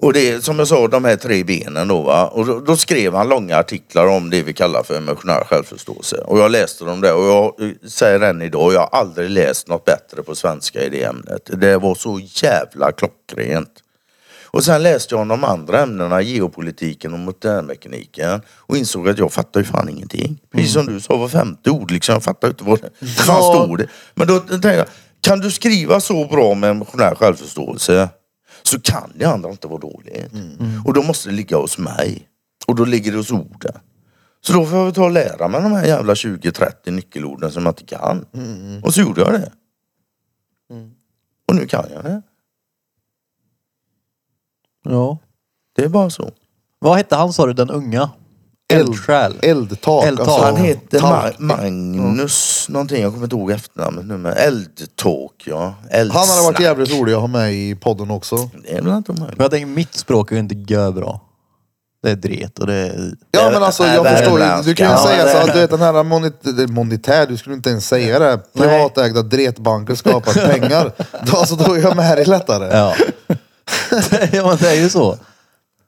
Och det är som jag sa, de här tre benen då va. Och då, då skrev han långa artiklar om det vi kallar för emotionell självförståelse. Och jag läste dem där och jag eh, säger än idag, jag har aldrig läst något bättre på svenska i det ämnet. Det var så jävla klockrent. Och sen läste jag om de andra ämnena, geopolitiken och modernmekaniken. Och insåg att jag fattar ju fan ingenting. Precis som du sa, var femte ord liksom. Jag fattar inte vad det fan stod. Men då tänkte jag, kan du skriva så bra med emotionell självförståelse så kan det andra inte vara dåligt. Och då måste det ligga hos mig. Och då ligger det hos orden. Så då får jag ta och lära mig de här jävla 20-30 nyckelorden som jag inte kan. Och så gjorde jag det. Och nu kan jag det. Ja. Det är bara så. Vad hette han sa du, den unga? Eldsjäl. Eldtak. Eldtak. Alltså, Han heter Ma. Magnus någonting, jag kommer inte ihåg efternamnet nu men Eldtalk ja. Han hade varit Eldsnack. jävligt rolig att ha med i podden också. Det är väl inte omöjligt. Men jag tänker mitt språk är ju inte görbra. Det är dret och det är... Ja men alltså Nej, jag förstår ju. Du kan ju Ja, säga det- så att du vet den här monit monetär, du skulle inte ens säga det. Privatägda dretbanker skapar pengar. Alltså, då är jag med här lättare. Ja. ja men det är ju så.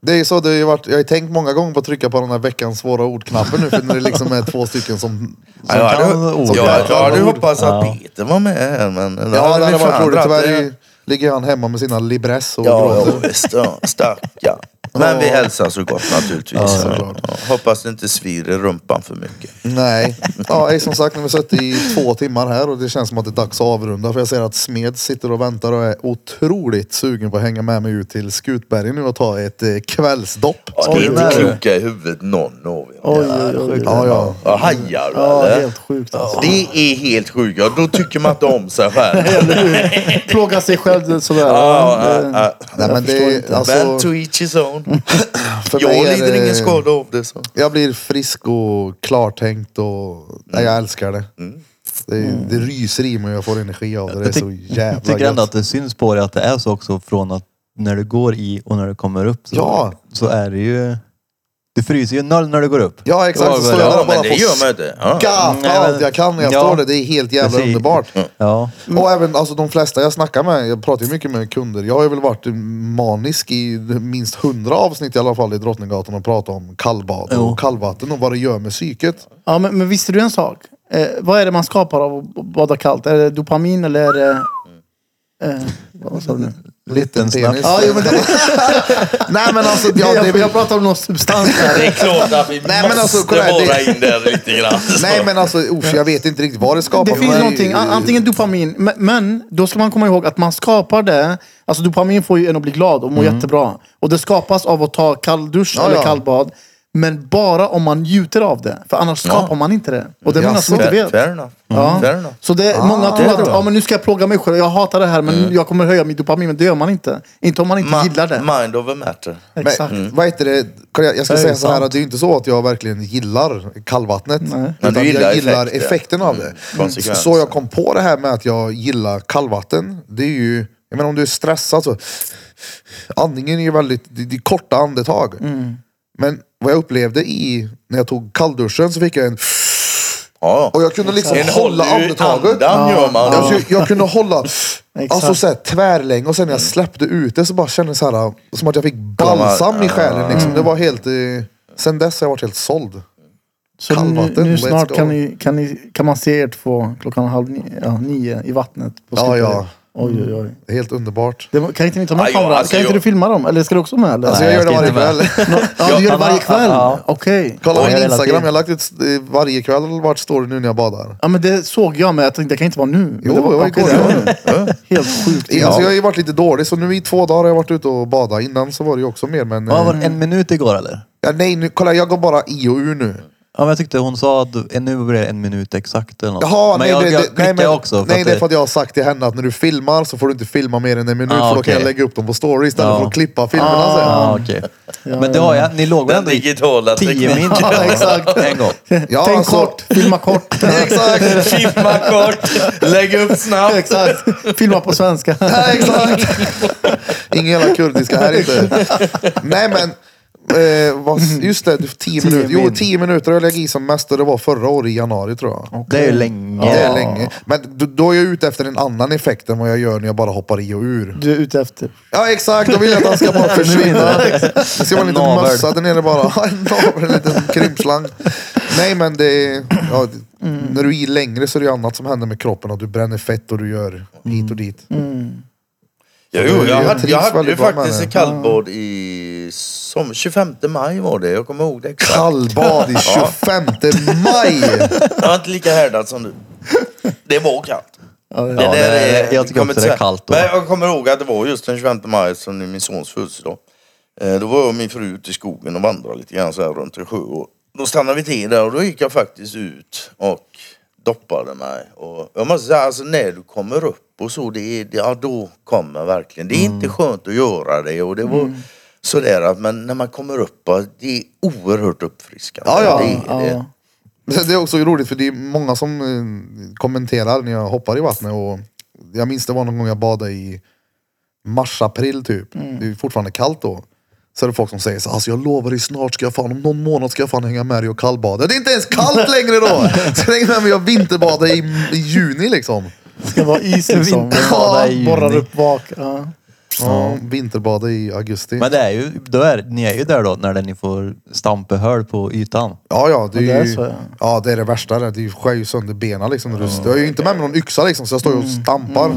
Det är ju så, det har ju varit, jag har ju tänkt många gånger på att trycka på den här veckans svåra ordknappen nu för när det liksom är två stycken som... Ja, jag hade, kan ord. jag, jag hade hoppats att Peter var med här men... Ja det hade varit roligt. Tyvärr är- ligger han hemma med sina libress och Ja, ja gråter. visst. Ja, stackarn. Men vi hälsar så gott naturligtvis. Ja, Ja, hoppas det inte svider rumpan för mycket. Nej. Ja, som sagt, nu har vi suttit i två timmar här och det känns som att det är dags att avrunda. För jag ser att Smed sitter och väntar och är otroligt sugen på att hänga med mig ut till Skutbergen nu och ta ett eh, kvällsdopp. Ja, det är inte kloka i huvudet någon av er. Oj, oj, oj, oj. Ja, ja. Ja, hajar du Ja, eller? helt sjukt alltså. Det är helt sjukt. Ja, då tycker man inte om sig själv. Plåga sig själv sådär. Ja, Det- ja, ja. Nej, men det, alltså, Men to each his own. för mig Jag lider det- ingen skada av det. Så. Jag blir frisk och klartänkt och nej, jag älskar det. Det, det ryser i mig och jag får energi av det. Det är så jävla Jag tycker ändå gött. att det syns på dig att det är så också från att när du går i och när du kommer upp så, Ja. så är det ju... Du fryser ju noll när du går upp. Ja exakt, så står jag där och bara men det får gör man inte. Ja. gapa Nej, men- allt jag kan när jag Ja. står där. Det är helt jävla Precis. underbart. Ja. Och även alltså, de flesta jag snackar med, jag pratar ju mycket med kunder. Jag har ju väl varit manisk i minst hundra avsnitt i alla fall i Drottninggatan och pratat om kallbad Jo. och kallvatten och vad det gör med psyket. Ja, men, men visste du en sak? Eh, vad är det man skapar av att bada kallt? Är det dopamin eller är det... Eh, vad sa du nu? Liten penis. Ja, jo, men det, Nej men alltså, ja, jag, det, jag pratar om någon substans Det här. är klart att vi Nej, men alltså, måste kolla vara det- in där lite grann. nej men alltså usch, jag vet inte riktigt vad det skapar. Det finns mig. någonting, an- antingen dopamin, men, men då ska man komma ihåg att man skapar det, alltså dopamin får ju en att bli glad och må jättebra. Och det skapas av att ta kalldusch Ja, eller ja. kallbad. Men bara om man njuter av det. För annars skapar man inte det. Och det är många som inte vet. fair enough. Ja. Fair enough. Så det, Ah, många det tror är att ja, men nu ska jag plåga mig själv, jag hatar det här men jag kommer höja min dopamin. Men det gör man inte. Inte om man inte Ma- gillar det. Mind over matter. Exakt. Men, vad heter det? Jag ska Det säga så här att det är inte så att jag verkligen gillar kallvattnet. Nej. Men du Utan gillar jag gillar effekten. effekten av det. Konsekvensen. Så jag kom på det här med att jag gillar kallvatten. Det är ju, jag menar om du är stressad så, andningen är ju väldigt, det, det är korta andetag. Men vad jag upplevde i, när jag tog kallduschen så fick jag en, Ja. och jag kunde liksom En hålla andetaget. Andan gör man. Jag, jag, jag kunde hålla alltså så här, tvärlänge och sen när jag släppte ut det så bara kändes det så här, som att jag fick balsam i själen. Liksom. Det var helt, eh, sen dess har jag varit helt såld. Så nu, kallvatten, nu let's snart kan, ni, kan, ni, kan man se er två klockan halv nio, ja, nio i vattnet på Ja, ja. Oj, oj, oj. Det är helt underbart. Det var, kan inte ni ta någon ja, kamera? alltså, kan inte jag- du filma dem? Eller ska du också med? Eller? Alltså Nej, jag gör jag det ska varje inte kväll. ja, du gör det varje kväll? Ja. Okej. Kolla Ja, min hela Instagram, tiden. jag har lagt ut eh, varje kväll vart står det nu när jag badar. Ja men det såg jag men jag tänkte det kan inte vara nu. Men Jo, det var, okej, igår. det var nu. Helt sjukt. Ja. Alltså jag har ju varit lite dålig så nu i två dagar har jag varit ute och badat. Innan så var det ju också mer men... Ja, eh, var det en minut igår eller? ja, nej, nu, kolla jag går bara i och ur nu. Ja, men jag tyckte hon sa att nu blir det en minut exakt eller något. Jaha, men nej, jag, det, jag det, klickade nej, men, också. För nej det är för att jag har sagt till henne att när du filmar så får du inte filma mer än en minut Ah, för då kan jag lägga upp dem på story istället Ja. för att klippa filmerna Ah. sen. Ja, okej. Men det har jag, ni låg väl Den ändå i tio tekniken. min? Ja, exakt. En gång. Ja, Tänk alltså- kort, filma kort. Exakt! Filma kort, lägg upp snabbt. exakt. Filma på svenska. Nej, exakt! Ingen jävla kurdiska här inte. Nej men, eh, vad, just det, du- tio Tio minuter. Jo, min. tio minuter har jag i som mest och det var förra året i januari tror jag. Det är ju länge. Det är länge. Men då, då är jag ute efter en annan effekt än vad jag gör när jag bara hoppar i och ur. Du är ute efter. Ja exakt, då vill jag att han ska bara försvinna. Det ska vara en liten Navel. mössa där nere bara. En navel, en liten krympslang. Nej men det är, ja, det- när du är i längre så är det ju annat som händer med kroppen och du bränner fett och du gör hit och dit. Ja, jo, jag Jag hade, jag hade ju faktiskt ett kallbad i som, 25 maj var det. Jag kommer ihåg det exakt. Kallbad i 25 maj! Jag var inte lika härdad som du. Det var kallt. Ja, Det ja. där det är- är, jag tycker också det är inte kallt då. Men jag kommer ihåg att det var just den 25 maj som är min sons födelsedag. Eh, Då var jag och min fru ute i skogen och vandrade lite grann så här runt en sjö. Och då stannade vi till där och då gick jag faktiskt ut och doppade mig. Och jag måste säga, alltså när du kommer upp och så, det är, det- ja då kommer verkligen. Det är inte Mm. skönt att göra det och det var sådär att, men när man kommer upp, det är oerhört uppfriskande. Ja, ja. Det är det. Ja. Men Det är också roligt för det är många som eh, kommenterar när jag hoppar i vattnet. Och jag minns det var någon gång jag badade i mars-april typ. Det är fortfarande kallt då. Så är det folk som säger så alltså jag lovar dig snart ska jag fan, om någon månad ska jag fan hänga med dig och kallbada. Det är inte ens kallt längre då! Så länge med mig och vinterbada i, i juni liksom. Det ska vara is liksom. Vinterbada i juni. Borrar upp bak. Ja. Ja, vinterbada i augusti. Men det är ju, då är, ni är ju där då när ni får stampa hål på ytan. Ja, ja. Det är, Ja, det är ju, så, ja. ja. det är det värsta. Det Det skär ju sönder benen liksom. när du- Jag har ju inte med mig någon yxa liksom, så jag står ju och stampar.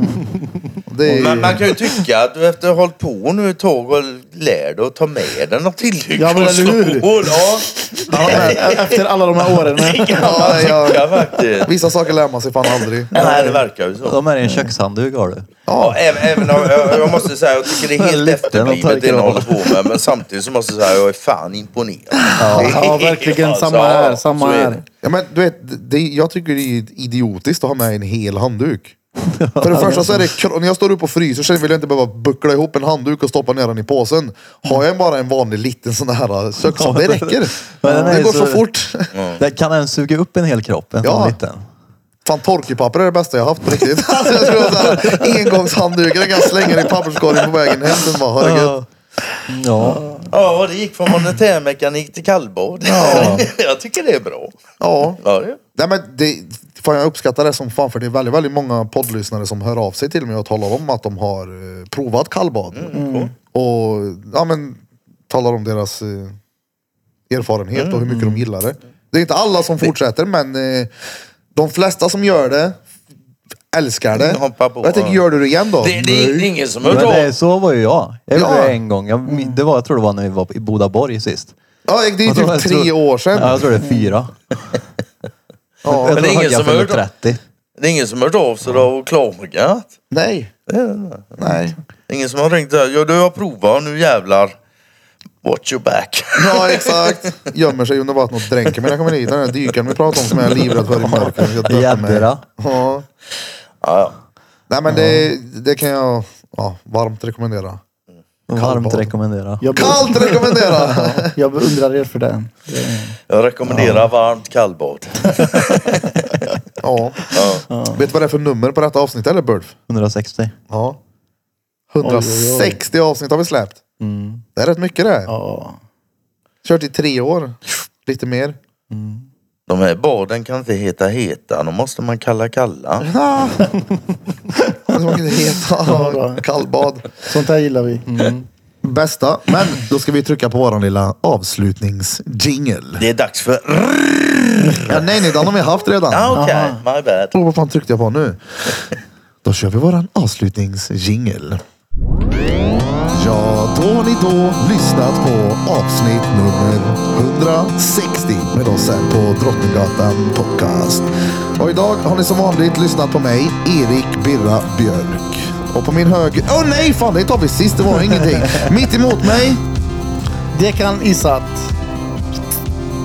Det är, Men man kan ju tycka att du efter att ha hållit på nu ett tag och lär dig att ta med dig något tillhygge Ja, men och eller hur? slå. Ja, Ja, men Efter alla de här åren. Ja, ja. faktiskt. vissa saker lär man sig fan aldrig. Nej, det verkar ju så. De är i en kökshandduk har du. Ja, även, även om, jag, jag måste säga, jag tycker det är helt efterblivet det ni håller på med. Men samtidigt så måste jag säga, jag är fan imponerad. Ja, verkligen. Samma ja, här, samma här. Ja, men du vet, det, jag tycker det är idiotiskt att ha med en hel handduk. För det första så är det, när jag står upp och fryser så vill jag inte behöva buckla ihop en handduk och stoppa ner den i påsen. Har jag bara en vanlig liten sån här kökshandduk, det räcker. Det går så så- fort. Det kan den suga upp en hel kropp, en Ja. sån liten. Fan torkepapper är det bästa jag haft på riktigt. Alltså, jag här, engångshanddukar, jag kan slänga i papperskorgen på vägen hem. Sen bara, gött. Ja. Ja, det gick från monetärmekanik till kallbad. jag tycker det är bra. Ja. Ja, det. Nej, men det, fan, jag uppskattar det som fan för det är väldigt, väldigt många poddlyssnare som hör av sig till mig och talar om att de har eh, provat kallbad. Och ja, men, talar om deras eh, erfarenhet och hur mycket de gillar det. Det är inte alla som fortsätter men eh, de flesta som gör det älskar det. På, Och jag tänker, gör du det igen då? Det, det, är ingen som Men hört det, så var ju jag. Jag gjorde Ja. det en gång. Jag, det var, jag tror det var när vi var i Bodaborg sist. Ja, det är ju Jag typ tre tror- år sedan. Ja, jag tror det är fyra. Ja. Jag det är tror ingen jag som har fyllde hört av- 30. Det är ingen som har hört av sig då och klagat. Nej, Det är det. nej. Ingen som har ringt där. Ja, du har provat nu jävlar. Watch your back. Ja exakt. Gömmer sig under vattnet och dränker mig när jag kommer hit. Den där dykaren vi pratade om som jag är livrädd för i mörkret. Jädra. Ja. Ja, ja. Nej men det, det kan jag ja, varmt rekommendera. Varmt Kallbad. rekommendera. Jag, be- Kallt rekommendera! jag beundrar er för det. det. Jag rekommenderar varmt kallbad. Ja. Vet du vad det är för nummer på detta avsnitt eller Burf? 160. Ja. Oj, oj, oj. 160 avsnitt har vi släppt. Mm. Det är rätt mycket det. Ja. Kört i tre år. Lite mer. De här baden kan inte heta heta. De måste man kalla kalla. Ah. Det ska inte heta kallbad. Sånt här gillar vi. Bästa. Men då ska vi trycka på våran lilla avslutningsjingle. Det är dags för... Ja, nej, nej, den har vi haft redan. Ja, okej. My bad. Oh, vad fan tryckte jag på nu? Då kör vi våran avslutningsjingel. Ja, då har ni då lyssnat på avsnitt nummer 160 med oss här på Drottninggatan Podcast. Och idag har ni som vanligt lyssnat på mig, Erik Birra Björk. Och på min höger... Åh nej, fan det tar vi sist, det var ingenting. Mitt emot mig Dekan Isat.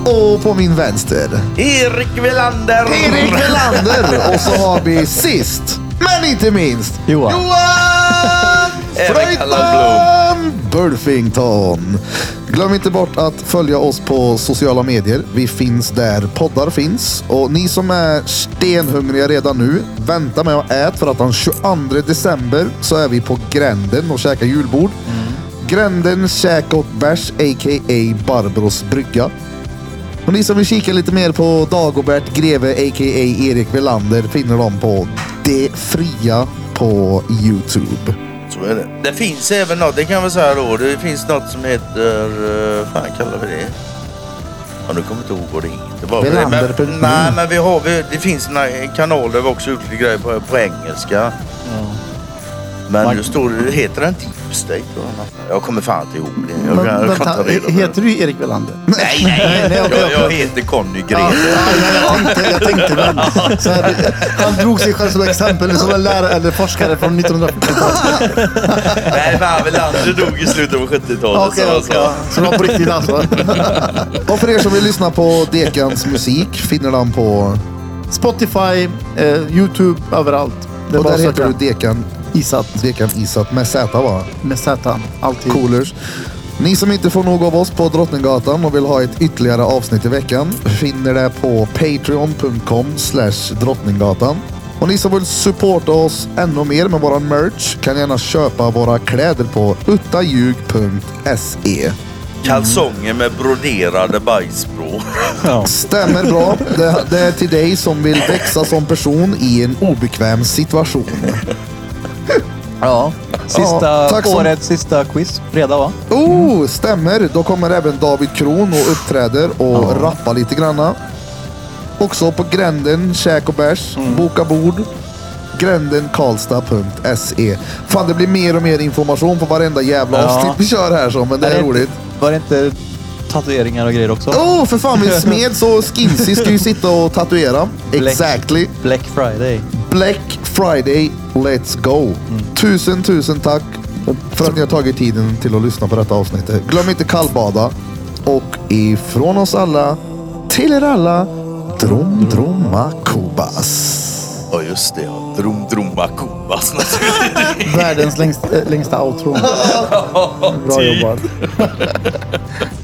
och på min vänster Erik Welander! Erik Welander. Och så har vi sist, men inte minst, Johan. Johan Fröjtman Burfington. Glöm inte bort att följa oss på sociala medier. Vi finns där poddar finns. Och ni som är stenhungriga redan nu, vänta med att äta för att den 22 december så är vi på Gränden och käkar julbord. Gränden käk och bärs, a.k.a. Barbaros brygga. Och ni som vill kika lite mer på Dagobert Greve a.k.a. Erik Velander finner dem på Det Fria på Youtube. Så är det. Det finns även något, det kan vi säga då. Det finns något som heter... Uh, fan kallar vi det? Ja, nu kommer jag inte ihåg vad det heter. Bara det. Men, nej, men vi har, vi, det finns en kanal där vi också gjort lite grejer på, på engelska. Men Man- nu står det, heter den Deep State? eller något? Jag kommer fan inte ihåg det. Jag Men, kan, jag kan ta heter du Erik Welander? Nej, nej, nej, jag, jag heter Conny Gren. Ja, jag, tänkte, jag tänkte väl. Så här, han drog sig själv som exempel som en lärare eller forskare från 1940-talet. Nej, fan Welander dog i slutet av 70-talet. Okej, så, okej. så. Så det var på riktigt alltså. Och för er som vill lyssna på Dekans musik finner den på... Spotify, eh, Youtube, överallt. Det Och där heter du Dekan, Isat Dekan Isat med Z va? med Z. Alltid. Coolers. Ni som inte får nog av oss på Drottninggatan och vill ha ett ytterligare avsnitt i veckan finner det på patreon.com slash drottninggatan. Och ni som vill supporta oss ännu mer med våran merch kan gärna köpa våra kläder på uttaljug.se. Kalsonger med broderade bajsbrå. Stämmer bra. Det, det är till dig som vill växa som person i en obekväm situation. Ja. Sista, tack som- årets sista quiz. Fredag va? Oh, stämmer. Då kommer även David Kron och uppträder och rappar lite granna. Också på Gränden, käk och bärs, boka bord. Grändenkarlstad.se Fan, det blir mer och mer information på varenda jävla Ja. avsnitt vi kör här så, men det är roligt. Var det inte tatueringar och grejer också? Oh, för fan, vi smed så Skinsy ska ju sitta och tatuera. Exactly. Black Friday. Black Friday, let's go. Tusen, tusen tack för att ni har tagit tiden till att lyssna på detta avsnittet. Glöm inte kallbada. Och ifrån oss alla, till er alla, Drom Dromma Kubas. Ja just det, ja. Drum Drumma Kubas naturligtvis. Världens längst, äh, längsta outro. Bra jobbat.